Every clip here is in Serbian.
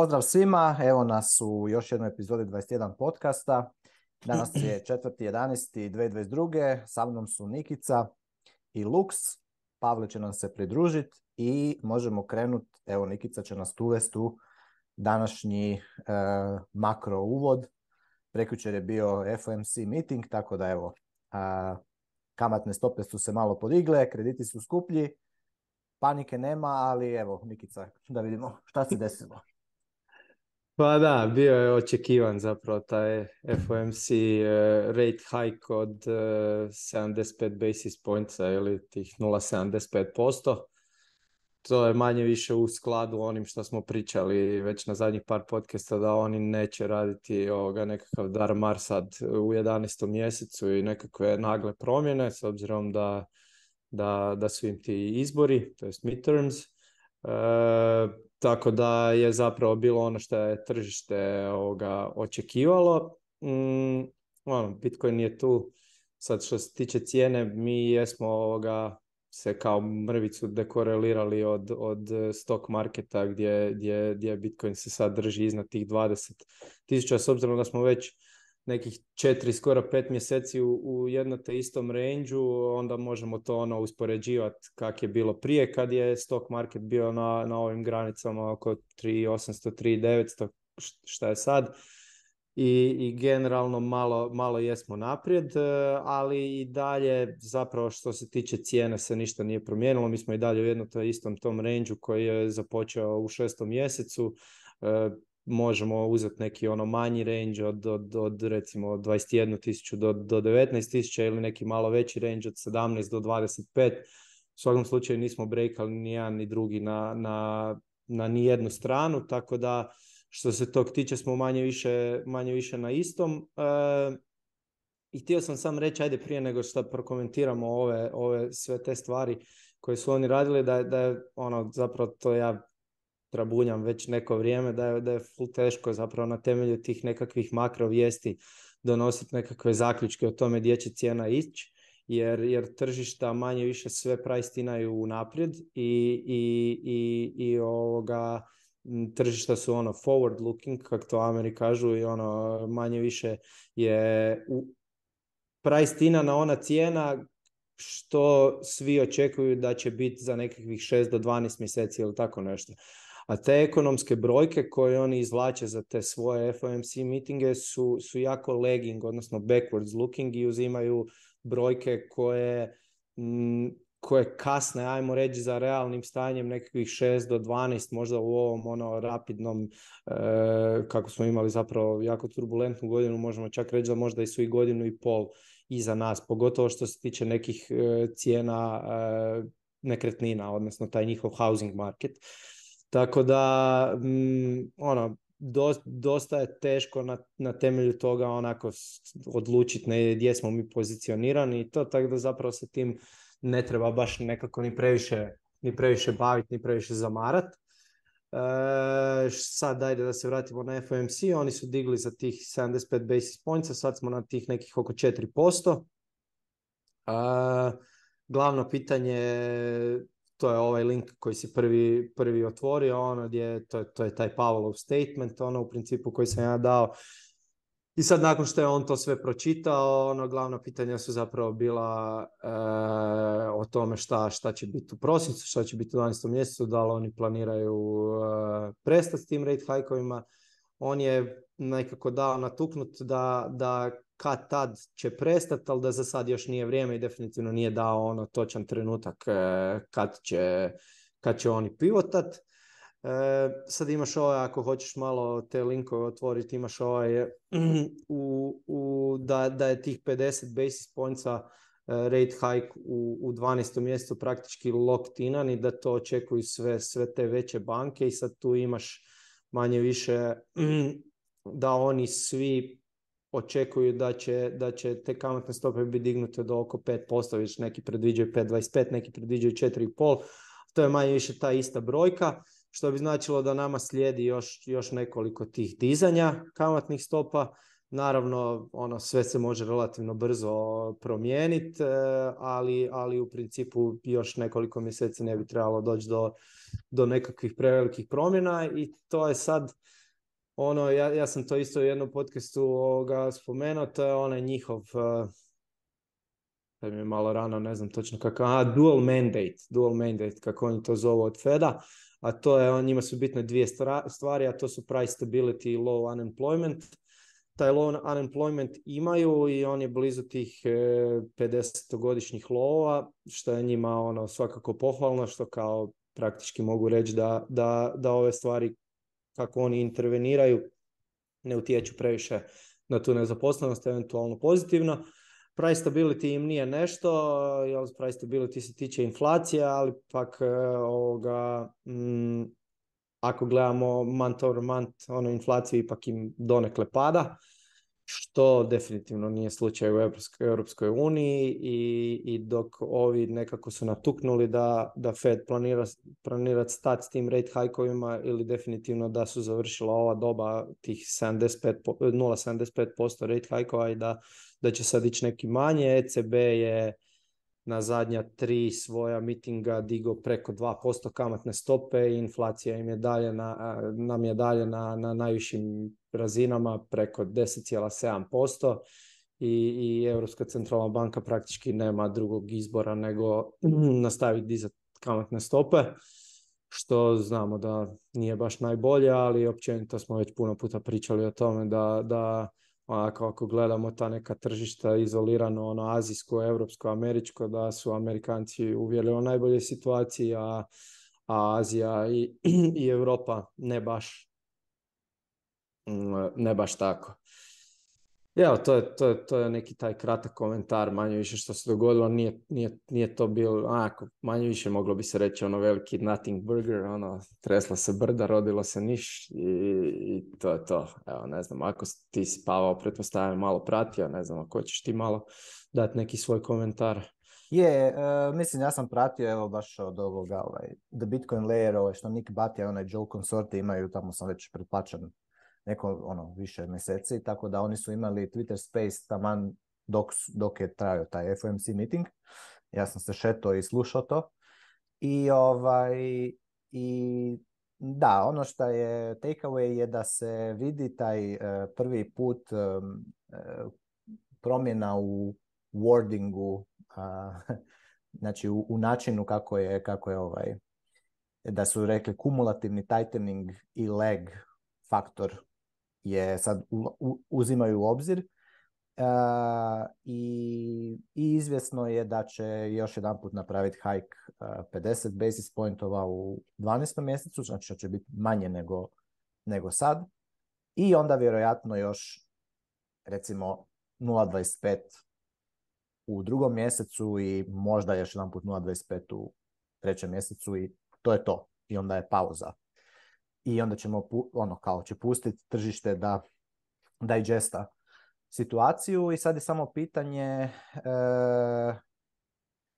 Pozdrav svima, evo nas u još jednoj epizodi 21 podcasta. Danas je 4.11.2022. Sa mnom su Nikica i Lux. Pavle će nam se pridružiti i možemo krenuti. Evo, Nikica će nas uvesti u današnji e, makro uvod. Prekućer je bio FOMC meeting, tako da evo, kamatne stope su se malo podigle, krediti su skuplji, panike nema, ali evo, Nikica, da vidimo šta se desilo. Pa da, bio je očekivan zapravo taj FOMC eh, rate hike od 75 eh, basis pointsa ili tih 0,75%. To je manje više u skladu onim što smo pričali već na zadnjih par podcasta da oni neće raditi ovoga nekakav dar Marsad u 11. mjesecu i nekakve nagle promjene s obzirom da, da, da su im ti izbori, to midterms. Eh, tako da je zapravo bilo ono što je tržište ovoga očekivalo. Mm, ono, Bitcoin je tu. Sad što se tiče cijene, mi jesmo ovoga se kao mrvicu dekorelirali od, od stock marketa gdje, gdje, gdje Bitcoin se sad drži iznad tih 20 tisuća, s obzirom da smo već nekih četiri, skoro pet mjeseci u, u jedno te istom range onda možemo to ono uspoređivati kak je bilo prije kad je stock market bio na, na ovim granicama oko 3800, 3900, šta je sad. I, i generalno malo, malo jesmo naprijed, e, ali i dalje zapravo što se tiče cijene se ništa nije promijenilo. Mi smo i dalje u jednom istom tom range koji je započeo u šestom mjesecu e, možemo uzeti neki ono manji range od, od, od recimo 21.000 do, do 19.000 ili neki malo veći range od 17 do 25. U svakom slučaju nismo breakali ni jedan ni drugi na, na, na nijednu stranu, tako da što se tog tiče smo manje više, manje više na istom. E, I htio sam sam reći, ajde prije nego što prokomentiramo ove, ove sve te stvari koje su oni radili, da, da je ono, zapravo to ja trabunjam već neko vrijeme, da je, da je ful teško zapravo na temelju tih nekakvih makrovijesti donositi nekakve zaključke o tome gdje će cijena ići, jer, jer tržišta manje više sve tinaju naprijed i, i, i, i ovoga, tržišta su ono forward looking, kako to Ameri kažu, i ono manje više je u, tina na ona cijena što svi očekuju da će biti za nekakvih 6 do 12 mjeseci ili tako nešto. A te ekonomske brojke koje oni izvlače za te svoje FOMC mitinge su, su jako lagging, odnosno backwards looking i uzimaju brojke koje, mm, koje kasne, ajmo reći, za realnim stanjem nekakvih 6 do 12, možda u ovom ono rapidnom, e, kako smo imali zapravo jako turbulentnu godinu, možemo čak reći da možda i su i godinu i pol iza nas, pogotovo što se tiče nekih e, cijena e, nekretnina, odnosno taj njihov housing market. Tako da, mm, ono, dosta, je teško na, na temelju toga onako odlučiti ne, gdje smo mi pozicionirani i to, tako da zapravo se tim ne treba baš nekako ni previše, ni previše baviti, ni previše zamarati. E, sad dajde da se vratimo na FOMC, oni su digli za tih 75 basis a sad smo na tih nekih oko 4%. E, glavno pitanje to je ovaj link koji si prvi, prvi otvorio, ono, to, je, to je taj Pavlov statement, ono u principu koji sam ja dao. I sad nakon što je on to sve pročitao, ono glavna pitanja su zapravo bila e, o tome šta, šta će biti u prosincu, šta će biti u 12. mjesecu, da li oni planiraju e, eh, prestati s tim rate hajkovima. On je nekako dao natuknut da, da kad tad će prestati, ali da za sad još nije vrijeme i definitivno nije dao ono točan trenutak e, kad će, kad će oni pivotat. E, sad imaš ovaj, ako hoćeš malo te linkove otvoriti, imaš ovaj u, u, da, da je tih 50 basis pointsa e, rate hike u, u 12. mjestu praktički locked in i da to očekuju sve, sve te veće banke i sad tu imaš manje više da oni svi očekuju da će, da će te kamatne stope biti dignute do oko 5%, već neki predviđaju 5,25, neki predviđaju 4,5, to je manje više ta ista brojka, što bi značilo da nama slijedi još, još nekoliko tih dizanja kamatnih stopa, Naravno, ono, sve se može relativno brzo promijeniti, e, ali, ali u principu još nekoliko mjeseci ne bi trebalo doći do, do nekakvih prevelikih promjena i to je sad, ono, ja, ja sam to isto u jednom podcastu ovoga spomenuo, to je onaj njihov, eh, mi je malo rano, ne znam točno kako, a dual mandate, dual mandate, kako oni to zovu od Feda, a to je, on, njima su bitne dvije stvari, a to su price stability i low unemployment. Taj low unemployment imaju i on je blizu tih 50-godišnjih eh, lova, što je njima ono svakako pohvalno, što kao praktički mogu reći da, da, da ove stvari kako oni interveniraju, ne utječu previše na tu nezaposlenost, eventualno pozitivno. Price stability im nije nešto, jer price stability se tiče inflacije, ali pak e, ovoga, mm, ako gledamo month over month, ono inflacija ipak im donekle pada što definitivno nije slučaj u Europskoj uniji i, i dok ovi nekako su natuknuli da, da Fed planira, planira stati s tim rate hajkovima ili definitivno da su završila ova doba tih 75, 0,75% rate hajkova i da, da će sad ići neki manje. ECB je na zadnja tri svoja mitinga digo preko 2% kamatne stope i inflacija im je dalje na, nam je dalje na, na najvišim razinama preko 10,7% i, i Europska centralna banka praktički nema drugog izbora nego nastaviti dizati kamatne stope, što znamo da nije baš najbolje, ali općenito smo već puno puta pričali o tome da, da ako gledamo ta neka tržišta izolirano, ono azijsko, evropsko, američko, da su Amerikanci uvjerili o najbolje situaciji, a, Azija i, i Europa ne baš Mm, ne baš tako. Evo, to je, to, to je neki taj kratak komentar, manje više što se dogodilo, nije, nije, nije to bilo, onako, manje više moglo bi se reći ono veliki nothing burger, ono, tresla se brda, rodilo se niš i, to je to. Evo, ne znam, ako ti spavao, pretpostavljam, malo pratio, ne znam, ako ćeš ti malo dati neki svoj komentar. Je, e, mislim, ja sam pratio, evo, baš od ovaj, The Bitcoin Layer, ovaj, što Nick Batija, onaj Joe Consorti imaju, tamo sam već pretplaćen neko ono, više mjeseci, tako da oni su imali Twitter Space taman dok, dok je trajao taj FOMC meeting. Ja sam se šeto i slušao to. I ovaj i da, ono što je takeaway je da se vidi taj e, prvi put e, e, promjena u wordingu, znači u, u, načinu kako je, kako je ovaj, da su rekli kumulativni tightening i lag faktor je sad uzimaju u obzir. i, i, izvjesno je da će još jedanput napraviti hike uh, 50 basis pointova u 12. mjesecu, znači da će biti manje nego, nego sad. I onda vjerojatno još recimo 0.25 u drugom mjesecu i možda još jedan put 0.25 u trećem mjesecu i to je to. I onda je pauza i onda ćemo ono kao će pustiti tržište da digesta situaciju i sad je samo pitanje e,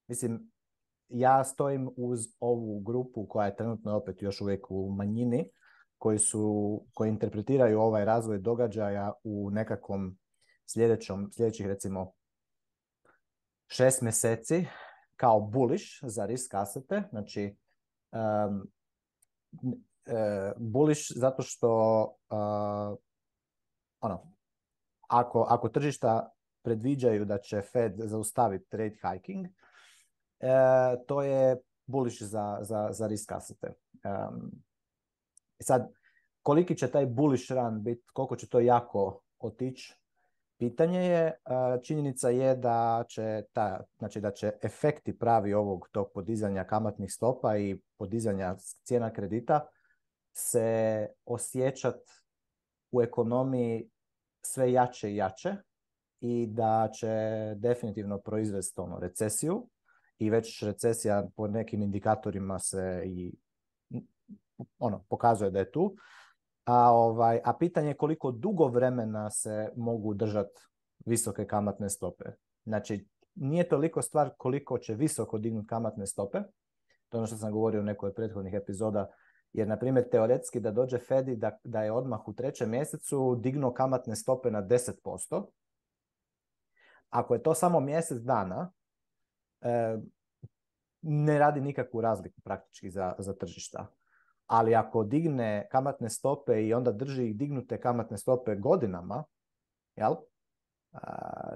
mislim ja stojim uz ovu grupu koja je trenutno opet još uvijek u manjini koji su koji interpretiraju ovaj razvoj događaja u nekakvom sljedećom sljedećih recimo šest mjeseci kao bullish za risk asete znači E, bullish zato što uh, ono, ako, ako tržišta predviđaju da će Fed zaustaviti rate hiking, e, to je bullish za, za, za risk e, sad, koliki će taj bullish run biti, koliko će to jako otići, pitanje je. činjenica je da će, ta, znači da će efekti pravi ovog tog podizanja kamatnih stopa i podizanja cijena kredita se osjećat u ekonomiji sve jače i jače i da će definitivno proizvesti ono recesiju i već recesija po nekim indikatorima se i ono pokazuje da je tu. A, ovaj, a pitanje je koliko dugo vremena se mogu držati visoke kamatne stope. Znači, nije toliko stvar koliko će visoko dignuti kamatne stope, to je ono što sam govorio u nekoj od prethodnih epizoda, jer, na primjer, teoretski da dođe Fed i da, da je odmah u trećem mjesecu dignuo kamatne stope na 10%, ako je to samo mjesec dana, e, ne radi nikakvu razliku praktički za, za tržišta. Ali ako digne kamatne stope i onda drži dignute kamatne stope godinama, jel?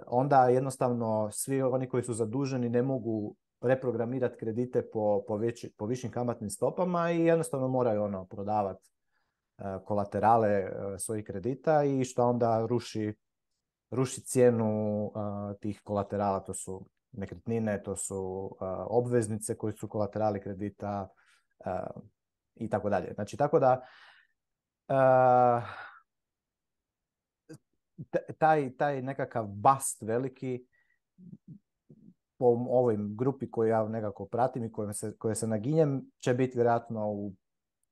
onda jednostavno svi oni koji su zaduženi ne mogu reprogramirati kredite po, po, veći, po višim kamatnim stopama i jednostavno moraju ono prodavati e, kolaterale e, svojih kredita i što onda ruši, ruši cijenu e, tih kolaterala. To su nekretnine, to su obveznice koji su kolaterali kredita i tako dalje. Znači, tako da taj, taj nekakav bast veliki po ovoj grupi koju ja nekako pratim i kojom se, koje se naginjem će biti vjerojatno u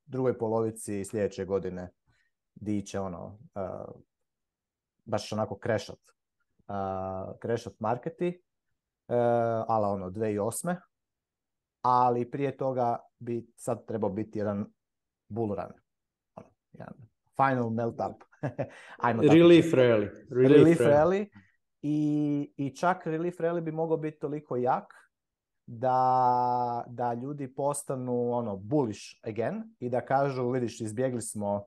drugoj polovici sljedeće godine di će ono e, baš onako krešat uh, krešat marketi uh, ala ono 2008. Ali prije toga bi sad trebao biti jedan bull run. Ono, final melt up. Relief rally i, i čak relief rally bi mogao biti toliko jak da, da ljudi postanu ono bullish again i da kažu vidiš izbjegli smo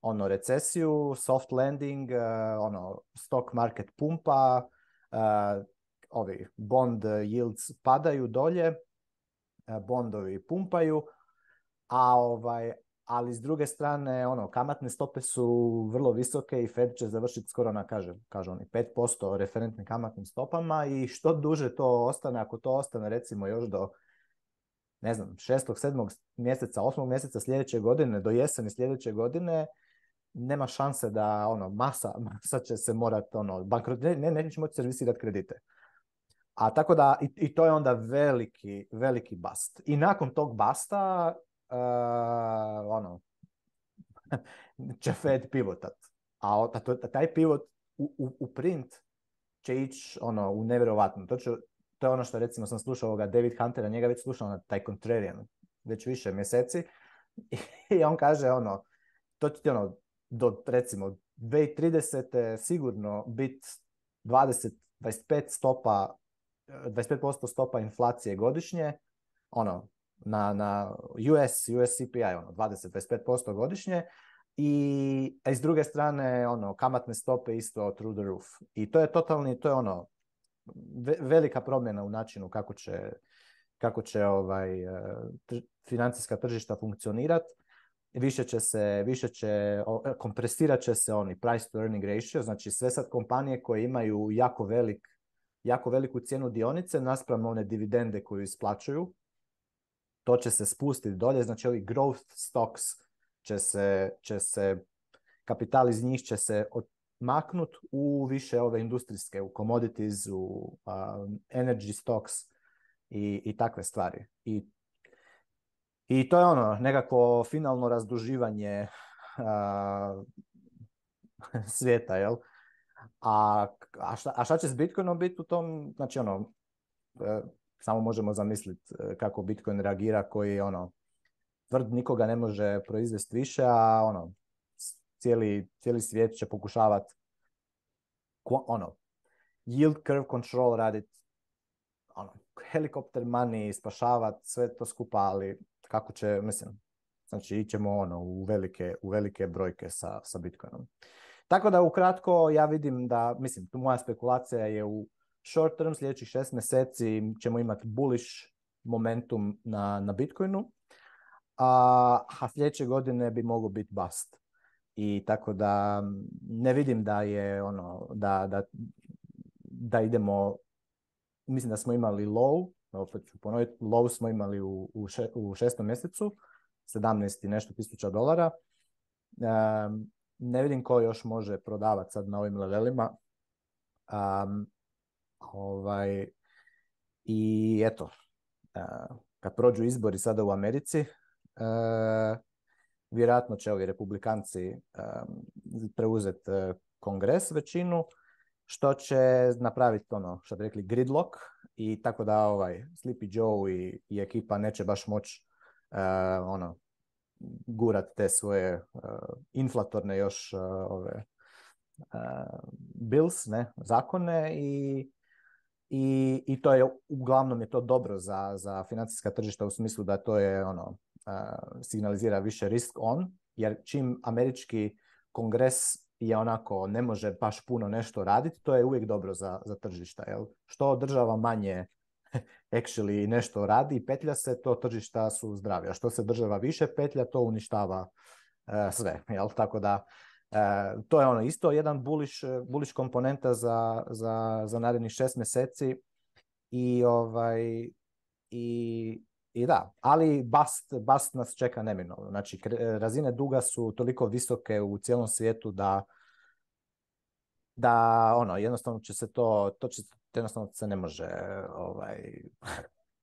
ono recesiju, soft landing, eh, ono stock market pumpa, uh, ovi bond yields padaju dolje, eh, bondovi pumpaju, a ovaj ali s druge strane, ono, kamatne stope su vrlo visoke i Fed će završiti skoro na, kaže, kaže oni, 5% referentnim kamatnim stopama i što duže to ostane, ako to ostane recimo još do, ne znam, 6. 7. mjeseca, 8. mjeseca sljedeće godine, do jeseni sljedeće godine, nema šanse da, ono, masa, masa će se morati, ono, bankrot, ne, ne, neće moći servisirati kredite. A tako da, i, i, to je onda veliki, veliki bast. I nakon tog basta uh, ono, će Fed pivotat. A taj pivot u, u, print će ići ono, u nevjerovatno. To, to je ono što recimo sam slušao ovoga David Huntera, njega već slušao na taj contrarian već više mjeseci i on kaže ono, to će ti ono, do recimo 2030. sigurno bit 20, 25 stopa 25% stopa inflacije godišnje, ono, na, na US, US CPI, ono, 20-25% godišnje, i, a s druge strane, ono, kamatne stope isto through the roof. I to je totalni, to je ono, velika promjena u načinu kako će, kako će ovaj, e, financijska tržišta funkcionirati. Više će se, više će, e, kompresirat će se oni price to earning ratio, znači sve sad kompanije koje imaju jako velik jako veliku cijenu dionice naspram one dividende koju isplaćuju to će se spustiti dolje, znači ovi growth stocks će se, će se kapital iz njih će se maknuti u više ove industrijske, u commodities, u energy stocks i, i takve stvari. I, I to je ono, nekako finalno razduživanje svijeta, jel? A, a, šta, a šta će s Bitcoinom biti u tom, znači ono, e, samo možemo zamisliti e, kako Bitcoin reagira koji ono tvrd nikoga ne može proizvesti više, a ono cijeli, cijeli svijet će pokušavati ono yield curve control raditi ono, helikopter money, spašavati, sve to skupa, ali kako će, mislim, znači ićemo ono, u, velike, u velike brojke sa, sa Bitcoinom. Tako da ukratko ja vidim da, mislim, tu moja spekulacija je u short term sljedećih šest mjeseci ćemo imati bullish momentum na, na Bitcoinu, a, a sljedeće godine bi mogao biti bust. I tako da ne vidim da je ono, da, da, da idemo, mislim da smo imali low, opet ću ponoviti, low smo imali u, u, šestom mjesecu, 17 i nešto tisuća dolara. ne vidim ko još može prodavati sad na ovim levelima. Um, Ovaj, I eto, kad prođu izbori sada u Americi, vjerojatno će ovi republikanci preuzeti kongres većinu, što će napraviti ono što bi rekli gridlock i tako da ovaj Sleepy Joe i, i ekipa neće baš moći uh, ono gurati te svoje inflatorne još uh, ove bills, ne, zakone i i, i to je uglavnom je to dobro za, za financijska tržišta u smislu da to je ono signalizira više risk on, jer čim američki kongres je onako ne može baš puno nešto raditi, to je uvijek dobro za, za tržišta. Jel? Što država manje actually nešto radi i petlja se, to tržišta su zdravija. Što se država više petlja, to uništava e, sve. Jel? Tako da E, to je ono isto jedan buliš, e, komponenta za, za, za narednih šest mjeseci i ovaj i, i da, ali bast, bast nas čeka neminovno. Znači, e, razine duga su toliko visoke u cijelom svijetu da da ono jednostavno će se to to jednostavno se ne može ovaj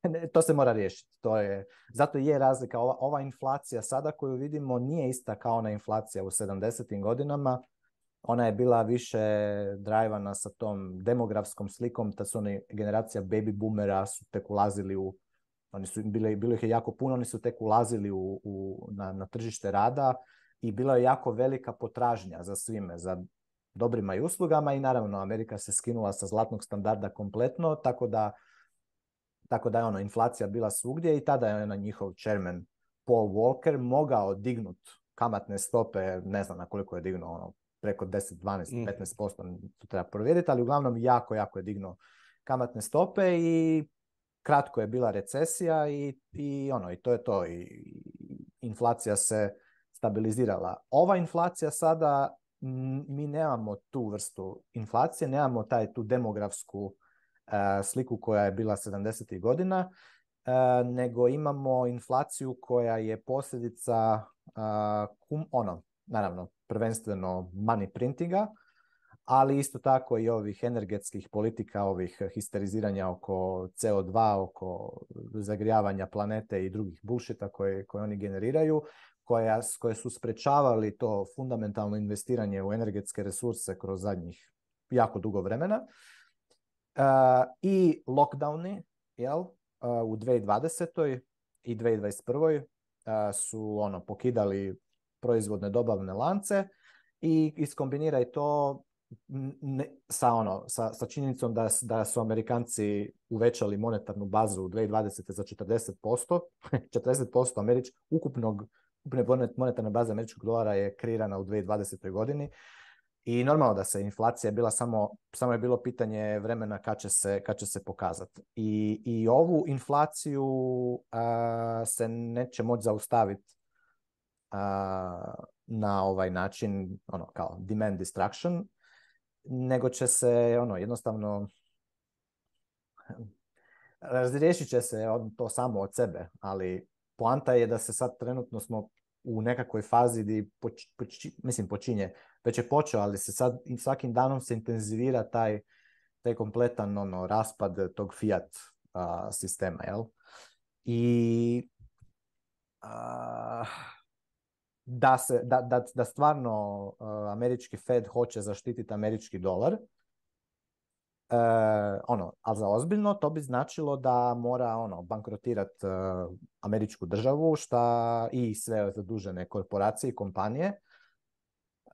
to se mora riješiti. To je, zato je razlika. Ova, ova inflacija sada koju vidimo nije ista kao ona inflacija u 70. godinama. Ona je bila više drajvana sa tom demografskom slikom, ta su oni generacija baby boomera su tek ulazili u, oni su, bile, bilo ih je jako puno, oni su tek ulazili u, na, na tržište rada i bila je jako velika potražnja za svime, za dobrima i uslugama i naravno Amerika se skinula sa zlatnog standarda kompletno, tako da tako da je ono, inflacija bila svugdje i tada je na ono njihov chairman Paul Walker mogao dignut kamatne stope, ne znam na koliko je dignuo, ono, preko 10, 12, 15%, to treba provjeriti, ali uglavnom jako, jako je dignuo kamatne stope i kratko je bila recesija i, i ono, i to je to. I, inflacija se stabilizirala. Ova inflacija sada, mi nemamo tu vrstu inflacije, nemamo taj, tu demografsku sliku koja je bila 70. godina, nego imamo inflaciju koja je posljedica kum, ono, naravno, prvenstveno money printinga, ali isto tako i ovih energetskih politika, ovih histeriziranja oko CO2, oko zagrijavanja planete i drugih bullshita koje, koje oni generiraju, koja, koje su sprečavali to fundamentalno investiranje u energetske resurse kroz zadnjih jako dugo vremena i lockdowni jel, u 2020. i 2021. su ono pokidali proizvodne dobavne lance i iskombiniraj to sa, ono, sa, sa činjenicom da, da su Amerikanci uvećali monetarnu bazu u 2020. za 40%, 40% američ, ukupnog, ukupne monetarne baze američkog dolara je kreirana u 2020. godini, i normalno da se inflacija bila samo, samo je bilo pitanje vremena kad će se, kad će se pokazati. I, I ovu inflaciju se neće moći zaustaviti na ovaj način, ono kao demand destruction, nego će se ono jednostavno razriješit će se on, to samo od sebe, ali poanta je da se sad trenutno smo u nekakvoj fazi gdje poč, poč, mislim počinje već je počeo, ali se sad svakim danom se intenzivira taj, taj kompletan ono, raspad tog fiat sistema, jel? I da, se, da, da, da stvarno američki Fed hoće zaštititi američki dolar, E, ono, ali za ozbiljno to bi značilo da mora ono bankrotirati e, američku državu šta i sve zadužene korporacije i kompanije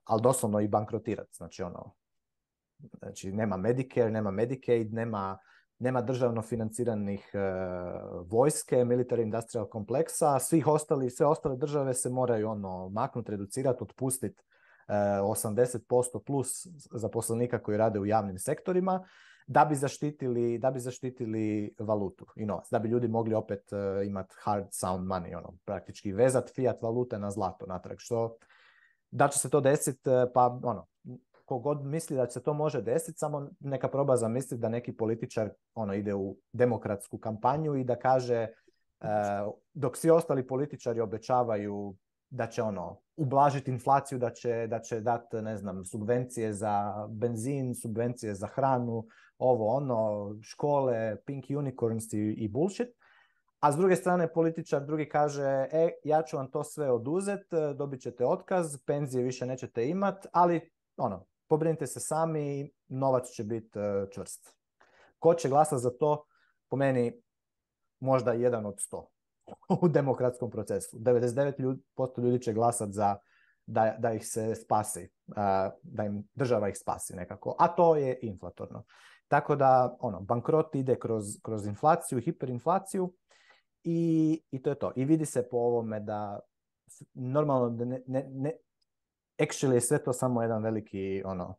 ali doslovno i bankrotirati. Znači, ono, znači nema Medicare, nema Medicaid, nema, nema državno financiranih e, vojske, military industrial kompleksa, svih ostali, sve ostale države se moraju ono maknuti, reducirati, otpustiti uh, e, 80% plus zaposlenika koji rade u javnim sektorima da bi zaštitili, da bi zaštitili valutu i novac, da bi ljudi mogli opet e, imati hard sound money, ono, praktički vezati fiat valute na zlato natrag, što da će se to desiti, e, pa ono, kogod misli da se to može desiti, samo neka proba zamisliti da neki političar ono ide u demokratsku kampanju i da kaže e, dok svi ostali političari obećavaju da će ono ublažiti inflaciju, da će, da će dati ne znam, subvencije za benzin, subvencije za hranu, ovo ono, škole, pink unicorns i, i bullshit. A s druge strane političar drugi kaže, e, ja ću vam to sve oduzet, e, dobit ćete otkaz, penzije više nećete imat, ali ono, pobrinite se sami, novac će biti e, čvrst. Ko će glasa za to? Po meni možda jedan od sto u demokratskom procesu. 99% ljudi, ljudi će glasat za da, ih se spasi, e, da im država ih spasi nekako. A to je inflatorno. Tako da ono, bankrot ide kroz, kroz inflaciju, hiperinflaciju i, i to je to. I vidi se po ovome da normalno da ne, ne, actually je sve to samo jedan veliki ono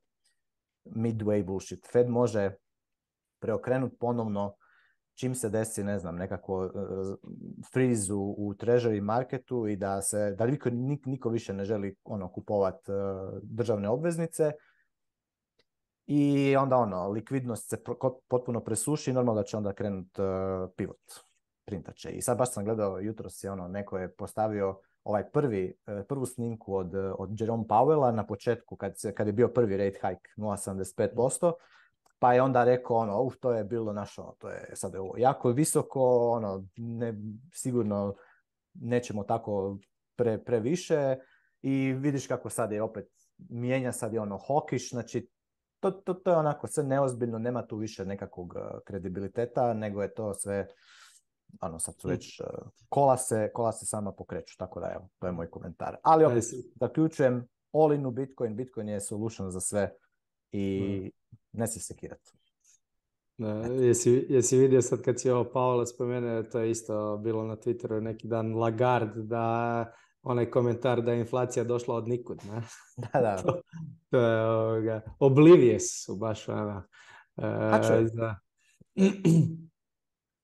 midway bullshit. Fed može preokrenuti ponovno čim se desi, ne znam, nekako e, frizu u treasury marketu i da se, da niko, više ne želi ono kupovat e, državne obveznice i onda ono, likvidnost se potpuno presuši i normalno da će onda krenut e, pivot će I sad baš sam gledao jutros si ono, neko je postavio ovaj prvi, e, prvu snimku od, e, od Jerome Powella na početku kad, se, kad je bio prvi rate hike 0,75%, pa je onda rekao ono, uh, to je bilo našo, ono, to je sad ovo jako visoko, ono, ne, sigurno nećemo tako pre, previše i vidiš kako sad je opet mijenja, sad je ono hokiš, znači to, to, to je onako sve neozbiljno, nema tu više nekakvog e, kredibiliteta, nego je to sve Ano, sad su mm. već e, kola se, kola se sama pokreću, tako da evo, to je moj komentar. Ali opet, e, zaključujem, all in u Bitcoin, Bitcoin je solution za sve i mm. ne se sekirati. E, jesi, vidio sad kad si ovo Paola spomenuo, to je isto bilo na Twitteru neki dan Lagard da onaj komentar da je inflacija došla od nikud. Da, da. to, je ovoga. su baš ona. za...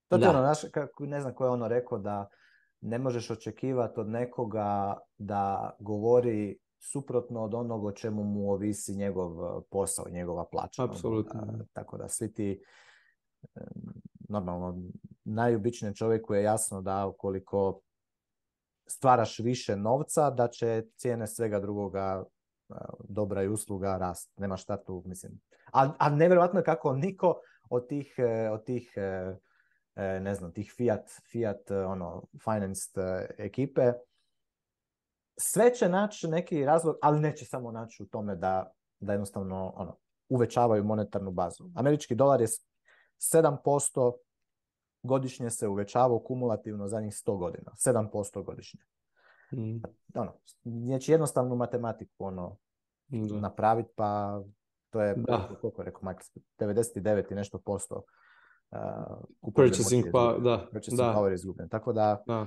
To je ono, kako, ne znam ko je ono rekao da ne možeš očekivati od nekoga da govori suprotno od onog o čemu mu ovisi njegov e, posao, njegova plaća. Ono, Apsolutno. tako da svi ti normalno najobičnijem čovjeku je jasno da ukoliko stvaraš više novca da će cijene svega drugoga e, dobra i usluga rast. Nema šta tu, mislim. A, a nevjerojatno je kako niko od tih, e, od tih E, ne znam, tih Fiat, Fiat e, ono, financed e, ekipe, sve će naći neki razlog, ali neće samo naći u tome da, da jednostavno ono, uvećavaju monetarnu bazu. Američki dolar je 7% godišnje se uvećavao kumulativno zadnjih 100 godina. 7% godišnje. Mm. Ono, znači jednostavnu matematiku ono, mm. napraviti, pa to je, koliko rekao, 99 i nešto posto uh, purchasing, pa, da, purchasing da. power izgubljen. Tako da, da.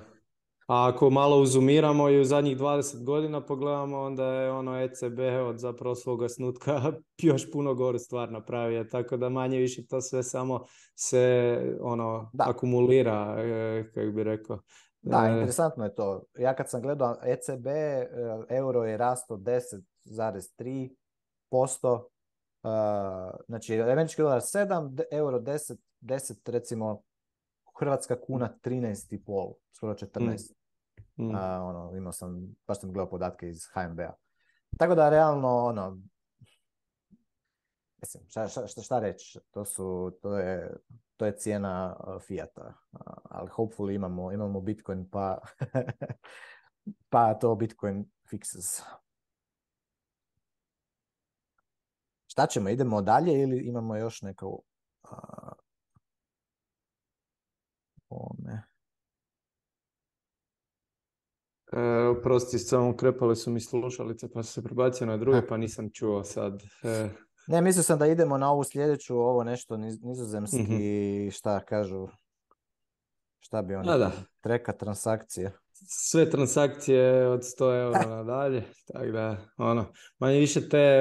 A ako malo uzumiramo i u zadnjih 20 godina pogledamo, onda je ono ECB od zapravo svoga snutka još puno gore stvar napravio. Tako da manje više to sve samo se ono da. akumulira, e, kako bi rekao. Da, e. interesantno je to. Ja kad sam gledao ECB, e, euro je rasto 10,3%, znači američki dolar 7, euro 10, 10 recimo hrvatska kuna 13,5, mm. skoro 14. Mm. mm. ono, imao sam, baš sam gledao podatke iz hmb a Tako da realno, ono, mislim, šta, šta, šta reći, to, su, to, je, to je cijena Fiata, ali hopefully imamo, imamo Bitcoin pa, pa to Bitcoin fixes. Šta ćemo, idemo dalje ili imamo još neku ovome. E, oprosti, samo krepale su mi slušalice pa se prebacio na druge, pa nisam čuo sad. E. Ne, mislio sam da idemo na ovu sljedeću, ovo nešto nizozemski, mm šta kažu, šta bi ono, treka transakcije. Sve transakcije od 100 eura nadalje, tako da, ono, manje više te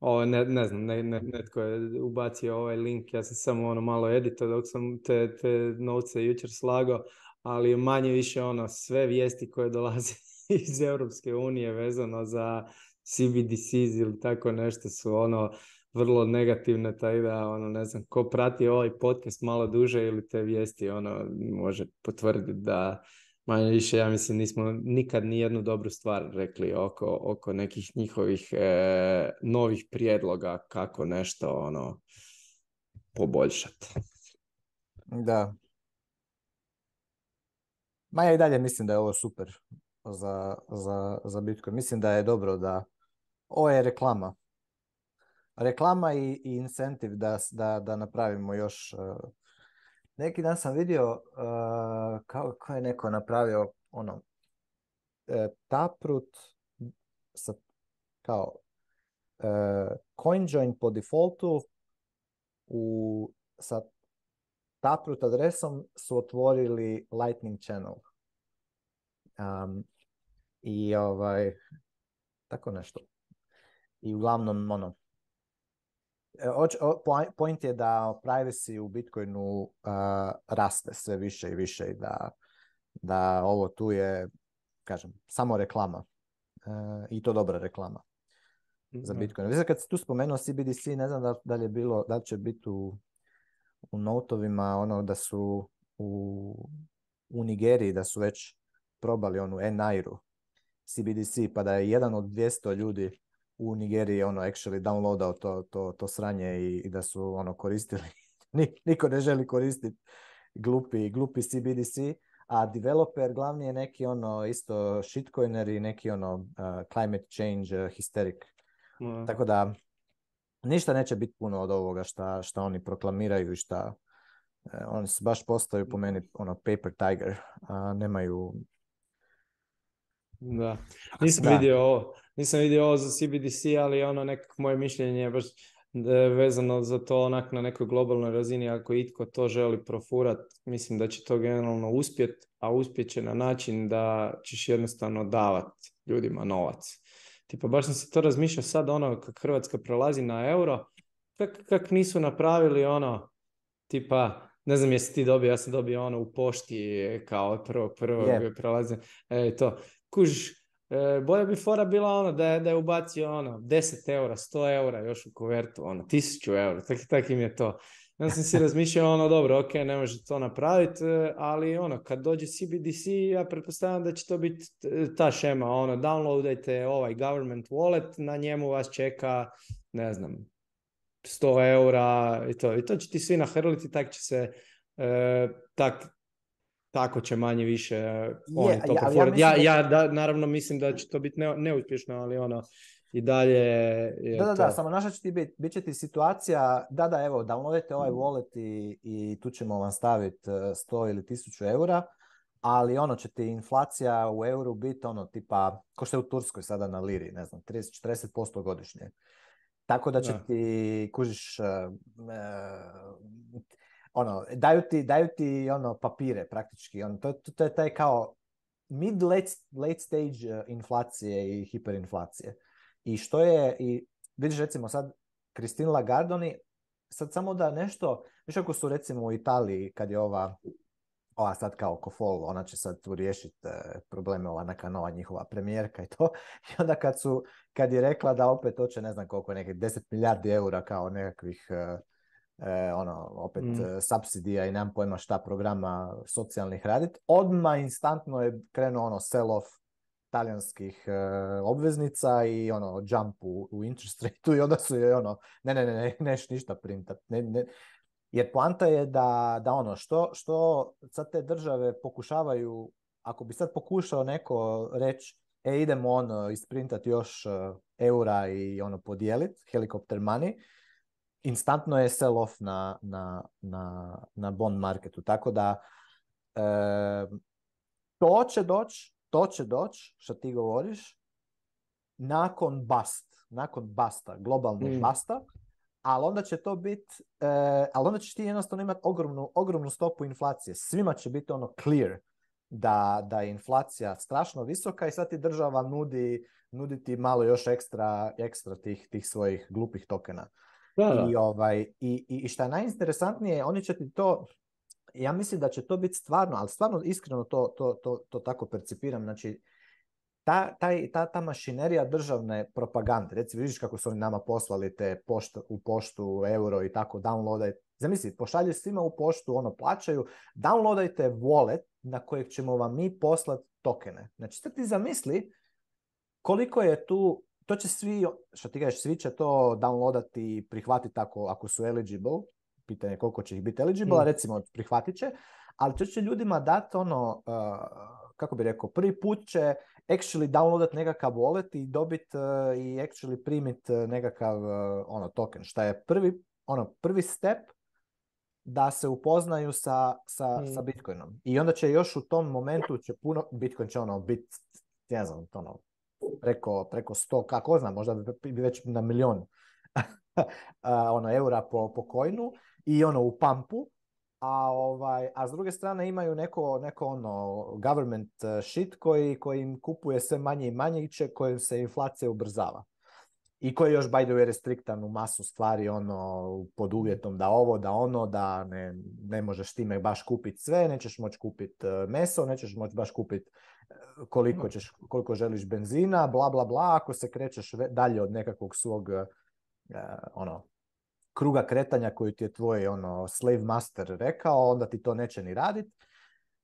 ovo, ne, ne znam, ne, ne, netko je ubacio ovaj link, ja sam samo ono malo edito dok sam te, te novce jučer slago, ali manje više ono, sve vijesti koje dolaze iz Europske unije vezano za CBDCs ili tako nešto su ono vrlo negativne, taj da ono ne znam, ko prati ovaj podcast malo duže ili te vijesti ono može potvrditi da manje više, ja mislim, nismo nikad ni jednu dobru stvar rekli oko, oko nekih njihovih e, novih prijedloga kako nešto ono poboljšati. Da. Ma ja i dalje mislim da je ovo super za, za, za Mislim da je dobro da ovo je reklama. Reklama i, i incentiv da, da, da napravimo još e, neki dan sam vidio uh, kao, je neko napravio ono e, sa kao eh, coin join po defaultu u, sa taprut adresom su otvorili Lightning Channel. Um, I ovaj, tako nešto. I uglavnom, ono, E, point je da privacy u Bitcoinu raste sve više i više i da, da ovo tu je, kažem, samo reklama e, i to dobra reklama za mhm. Bitcoin. Znači, kad si tu spomenuo CBDC, ne znam da, da li je bilo, da će biti u, u notovima ono da su u, u Nigeriji da su već probali onu e-Nairu CBDC, pa da je jedan od 200 ljudi u Nigeriji ono actually downloadao to, to, to sranje i, da su ono koristili. Niko ne želi koristiti glupi, glupi CBDC, a developer glavni je neki ono isto shitcoiner i neki ono climate change hysteric. Mm. Tako da ništa neće biti puno od ovoga šta, šta oni proklamiraju i šta e, oni se baš postaju po meni ono paper tiger, nemaju da. Nisam vidio ovo. Nisam vidio ovo za CBDC, ali ono nekako moje mišljenje je baš e, vezano za to onak na nekoj globalnoj razini ako itko to želi profurat mislim da će to generalno uspjet a uspjet će na način da ćeš jednostavno davat ljudima novac tipa baš sam se to razmišljao sad ono kak Hrvatska prelazi na euro kak, kak nisu napravili ono tipa ne znam jesi ti dobio, ja sam dobio ono u pošti e, kao prvo, prvo yeah. prelazim, e, to. Kuž, e, bolje bi fora bila ono da je, da je ubacio ono 10 eura, 100 eura još u kuvertu, ono 1000 eura, tak, tak im je to. Ja sam si razmišljao ono dobro, ok, ne može to napraviti, e, ali ono kad dođe CBDC ja pretpostavljam da će to biti e, ta šema, ono downloadajte ovaj government wallet, na njemu vas čeka ne znam 100 eura i to, i to će ti svi nahrliti, tak će se, tak, tako će manje više e, on to ja, ja, ja, da, naravno mislim da će to biti ne, neuspješno, ali ono i dalje... Je da, da, da, samo naša će ti biti, bit će ti situacija, da, da, evo, downloadite ovaj mm. wallet i, i tu ćemo vam staviti 100 e, ili 1000 eura, ali ono će ti inflacija u euru biti ono tipa, ko što je u Turskoj sada na liri, ne znam, 30-40% godišnje. Tako da će ti, kužiš, e, ono, daju ti, daju ti ono, papire praktički. Ono, to, to, je taj kao mid late, stage eh, inflacije i hiperinflacije. I što je, i vidiš recimo sad Christine Lagarde, sad samo da nešto, više ako su recimo u Italiji kad je ova ova sad kao Kofol, ona će sad tu riješiti eh, probleme ova nova njihova premijerka i to. I onda kad, su, kad je rekla da opet hoće ne znam koliko nekih 10 milijardi eura kao nekakvih eh, e, ono, opet mm. e, subsidija i nemam pojma šta programa socijalnih radit, odmah instantno je krenuo ono sell-off talijanskih e, obveznica i ono jump u, u interest rate i onda su je ono, ne, ne, ne, ne, neš ništa printat, ne, ne, jer poanta je da, da ono što, što sad te države pokušavaju, ako bi sad pokušao neko reći, e idemo ono isprintati još e, eura i ono podijeliti, helikopter money, instantno je sell off na, na, na, na bond marketu. Tako da e, to će doći, to će doći, što ti govoriš, nakon bust, nakon basta, globalnog mm. basta, ali onda će to biti, e, ali onda ćeš ti jednostavno imati ogromnu, ogromnu stopu inflacije. Svima će biti ono clear da, da je inflacija strašno visoka i sad ti država nudi, nuditi malo još ekstra, ekstra tih, tih svojih glupih tokena. I, ovaj, i, i, šta je najinteresantnije, oni će ti to, ja mislim da će to biti stvarno, ali stvarno iskreno to, to, to, to tako percipiram, znači ta, taj, ta, ta mašinerija državne propagande, recimo vidiš kako su oni nama poslali te u poštu, euro i tako, downloadaj, zamisli, pošalju svima u poštu, ono plaćaju, downloadajte wallet na kojeg ćemo vam mi poslati tokene. Znači sad ti zamisli koliko je tu to će svi, što ti kažeš, svi će to downloadati i prihvatiti ako, ako su eligible. Pitanje koliko će ih biti eligible, mm. recimo prihvatit će. Ali to će ljudima dati ono, eh, kako bi rekao, prvi put će actually downloadat nekakav wallet i dobit uh, i actually primit eh, nekakav uh, ono token. što je prvi, ono, prvi step da se upoznaju sa, sa, mm. sa Bitcoinom. I onda će još u tom momentu će puno, Bitcoin će ono bit, ne znam, ono, preko, preko 100, kako znam, možda bi već na milion ono, eura po, po i ono u pampu. A, ovaj, a s druge strane imaju neko, neko ono government eh, shit koji, koji im kupuje sve manje i manje i kojim se inflacija ubrzava i koji još by the way restriktan u masu stvari ono pod uvjetom da ovo, da ono, da ne, ne možeš time baš kupiti sve, nećeš moći kupiti e, meso, nećeš moći baš kupiti e, koliko, koliko želiš benzina, bla bla bla, ako se krećeš dalje od nekakvog svog e, ono, kruga kretanja koji ti je tvoj ono, slave master rekao, onda ti to neće ni raditi.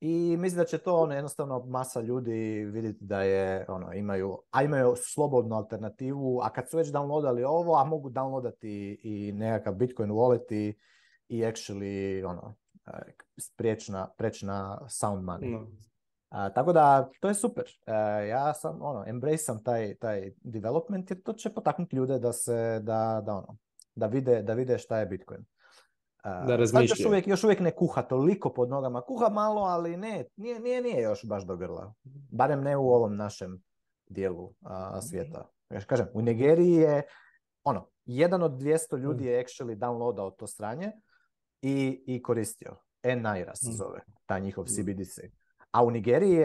I mislim da će to ono, jednostavno masa ljudi vidjeti da je, ono, imaju, a imaju slobodnu alternativu, a kad su već downloadali ovo, a mogu downloadati i nekakav Bitcoin wallet i, actually ono, e, priječna, prečna sound money. A, tako da, to je super. E, ja sam, ono, embrace sam taj, taj development jer to će potaknuti ljude da se, da, da ono, da vide, da vide šta je Bitcoin. Da Još uvijek, još uvijek ne kuha toliko pod nogama. Kuha malo, ali ne, nije, nije, nije još baš do grla. Barem ne u ovom našem dijelu svijeta. Mm. kažem, u Nigeriji je ono, jedan od 200 ljudi mm. je actually downloadao to stranje i, i koristio. e se mm. zove, ta njihov CBDC. A u Nigeriji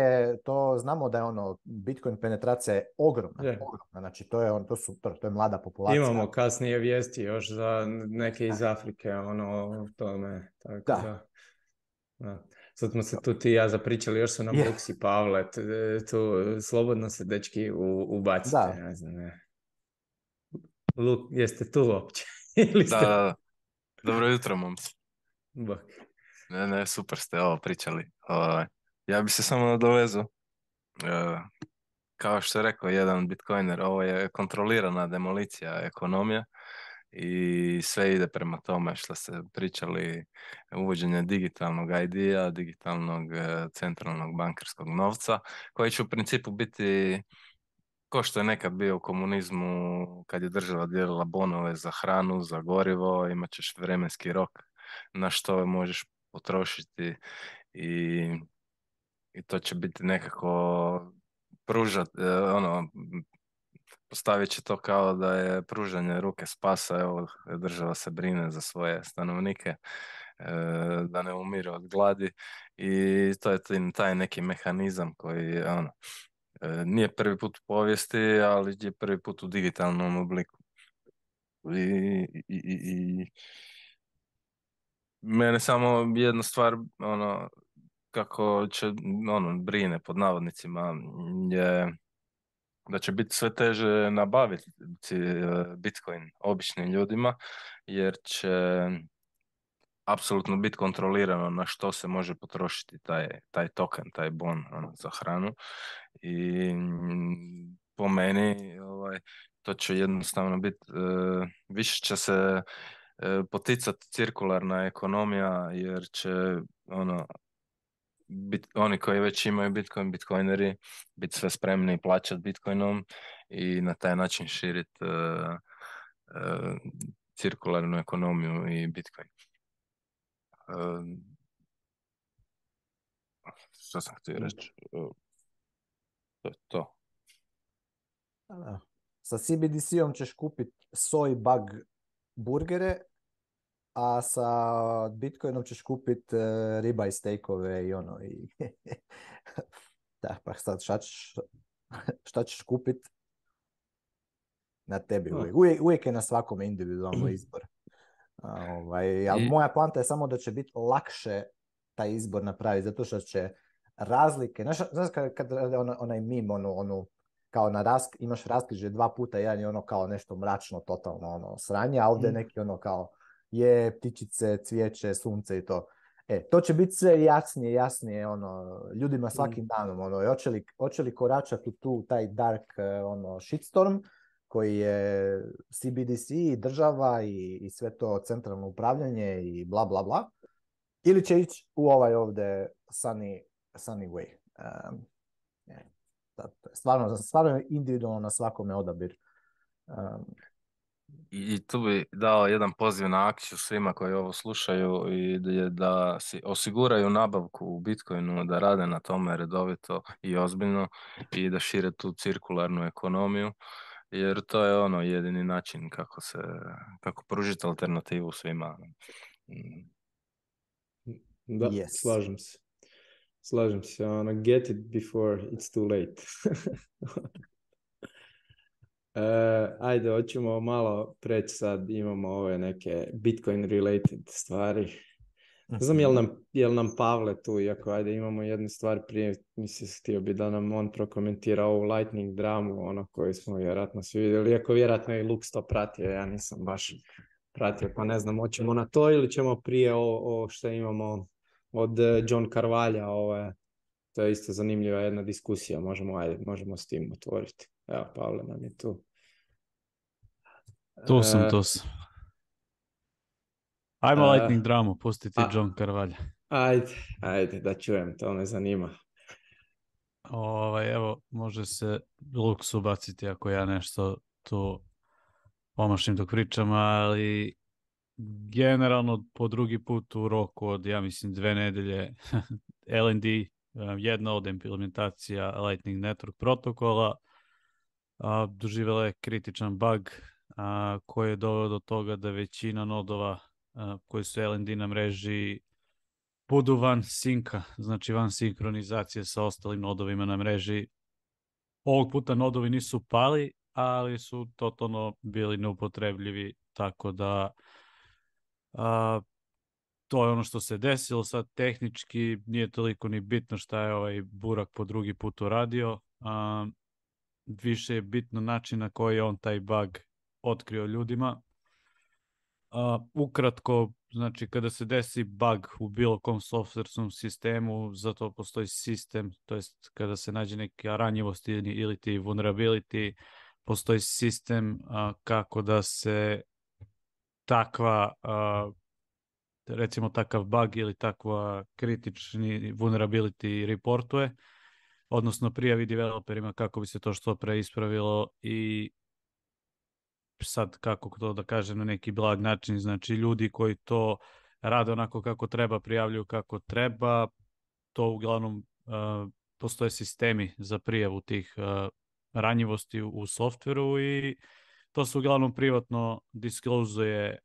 to, znamo da je ono, Bitcoin penetracija je ogromna, je. znači to je, on, to, su, to, je mlada populacija. Imamo kasnije vijesti još za neke iz Afrike, ono, u tome, tako da. da. Sad smo se tu ti ja zapričali, još su nam Luksi Pavle, e, tu slobodno se dečki u, ubacite, da. ne znam, Luk, jeste tu uopće? Da, dobro jutro, momci. Ne, ne, super ste ovo pričali. Ovo, ovaj, ja bi se samo nadovezao. E, kao što je rekao jedan bitcoiner, ovo je kontrolirana demolicija ekonomije i sve ide prema tome što ste pričali uvođenje digitalnog ID-a, digitalnog e, centralnog bankarskog novca, koji će u principu biti ko što je nekad bio u komunizmu kad je država dijelila bonove za hranu, za gorivo, imat ćeš vremenski rok na što možeš potrošiti i i to će biti nekako pružat, e, ono, postavit će to kao da je pružanje ruke spasa, evo država se brine za svoje stanovnike, e, da ne umire od gladi i to je taj neki mehanizam koji ono, e, nije prvi put u povijesti, ali je prvi put u digitalnom obliku. I, i... mene samo jedna stvar ono, kako će, ono, brine pod navodnicima, je da će biti sve teže nabaviti eh, Bitcoin običnim ljudima, jer će apsolutno biti kontrolirano na što se može potrošiti taj, taj token, taj bon ono, za hranu. I mm, po meni ovaj, to će jednostavno biti, eh, više će se eh, poticati cirkularna ekonomija jer će ono, bit, oni koji već imaju Bitcoin, Bitcoineri, biti sve spremni plaćati Bitcoinom i na taj način širiti e, e, cirkularnu ekonomiju i Bitcoin. Uh, što sam htio reći? to je to. Sa CBDC-om ćeš kupiti soy bug burgere a sa Bitcoinom ćeš kupit e, riba i stejkove i ono. I da, pa sad šta ćeš, šta ćeš kupit na tebi. Hm. Uvijek. uvijek, je na svakom individualno izbor. ovaj, moja poanta je samo da će biti lakše taj izbor napraviti, zato što će razlike, znaš, kad, ona, onaj mim, onu, kao na rask, imaš raskriže dva puta, jedan je ono kao nešto mračno, totalno ono sranje, a ovdje hm. neki ono kao je ptičice, cvijeće, sunce i to. E, to će biti sve jasnije, jasnije, ono, ljudima svakim mm. danom, ono, hoće li, hoće li koračati u tu, taj dark, e, ono, shitstorm, koji je CBDC i država i, i sve to centralno upravljanje i bla, bla, bla, ili će ići u ovaj ovdje sunny, sunny way. Um, stvarno, stvarno individualno na svakome odabir. Um, i tu bi dao jedan poziv na akciju svima koji ovo slušaju i da si osiguraju nabavku u Bitcoinu, da rade na tome redovito i ozbiljno i da šire tu cirkularnu ekonomiju jer to je ono jedini način kako se kako pružiti alternativu svima. Da, slažem se. Slažem se. Ono, get it before it's too late. E, ajde, hoćemo malo preći sad, imamo ove neke Bitcoin related stvari. Ne znam mhm. jel nam, nam Pavle tu, iako ajde imamo jednu stvar prije, mislim htio bi da nam on prokomentira ovu Lightning dramu, ono koju smo vjerojatno svi vidjeli, iako vjerojatno i Lux to pratio, ja nisam baš pratio, pa ne znam, hoćemo na to ili ćemo prije o, što imamo od e, John Carvalja ove, to je isto zanimljiva jedna diskusija, možemo, možemo s tim otvoriti. Evo, Pavle nam je tu. Tu e, sam, tu sam. Ajmo e, lightning dramu, pustiti a, John Karvalja. Ajde, ajde, da čujem, to me zanima. Ovaj, evo, može se Luks ubaciti ako ja nešto tu pomašim dok pričam, ali generalno po drugi put u roku od, ja mislim, dve nedelje LND, e, jedna od implementacija Lightning Network protokola, doživjela je kritičan bug a, koji je doveo do toga da većina nodova koji su LND na mreži budu van sinka, znači van sinkronizacije sa ostalim nodovima na mreži. Ovog puta nodovi nisu pali, ali su totalno bili neupotrebljivi, tako da to je ono što se desilo. Sad tehnički nije toliko ni bitno šta je ovaj Burak po drugi put uradio, a, više je bitno način na koji je on taj bug otkrio ljudima. ukratko, znači kada se desi bug u bilo kom softverskom sistemu, za to postoji sistem, to jest kada se nađe neka ranjivost ili ti vulnerability, postoji sistem kako da se takva recimo takav bug ili takva kritični vulnerability reportuje, odnosno prijavi developerima kako bi se to što pre ispravilo i sad kako to da kažem na neki blag način, znači ljudi koji to rade onako kako treba, prijavljuju kako treba, to uglavnom e, postoje sistemi za prijavu tih e, ranjivosti u, softveru i to se uglavnom privatno disklozuje e,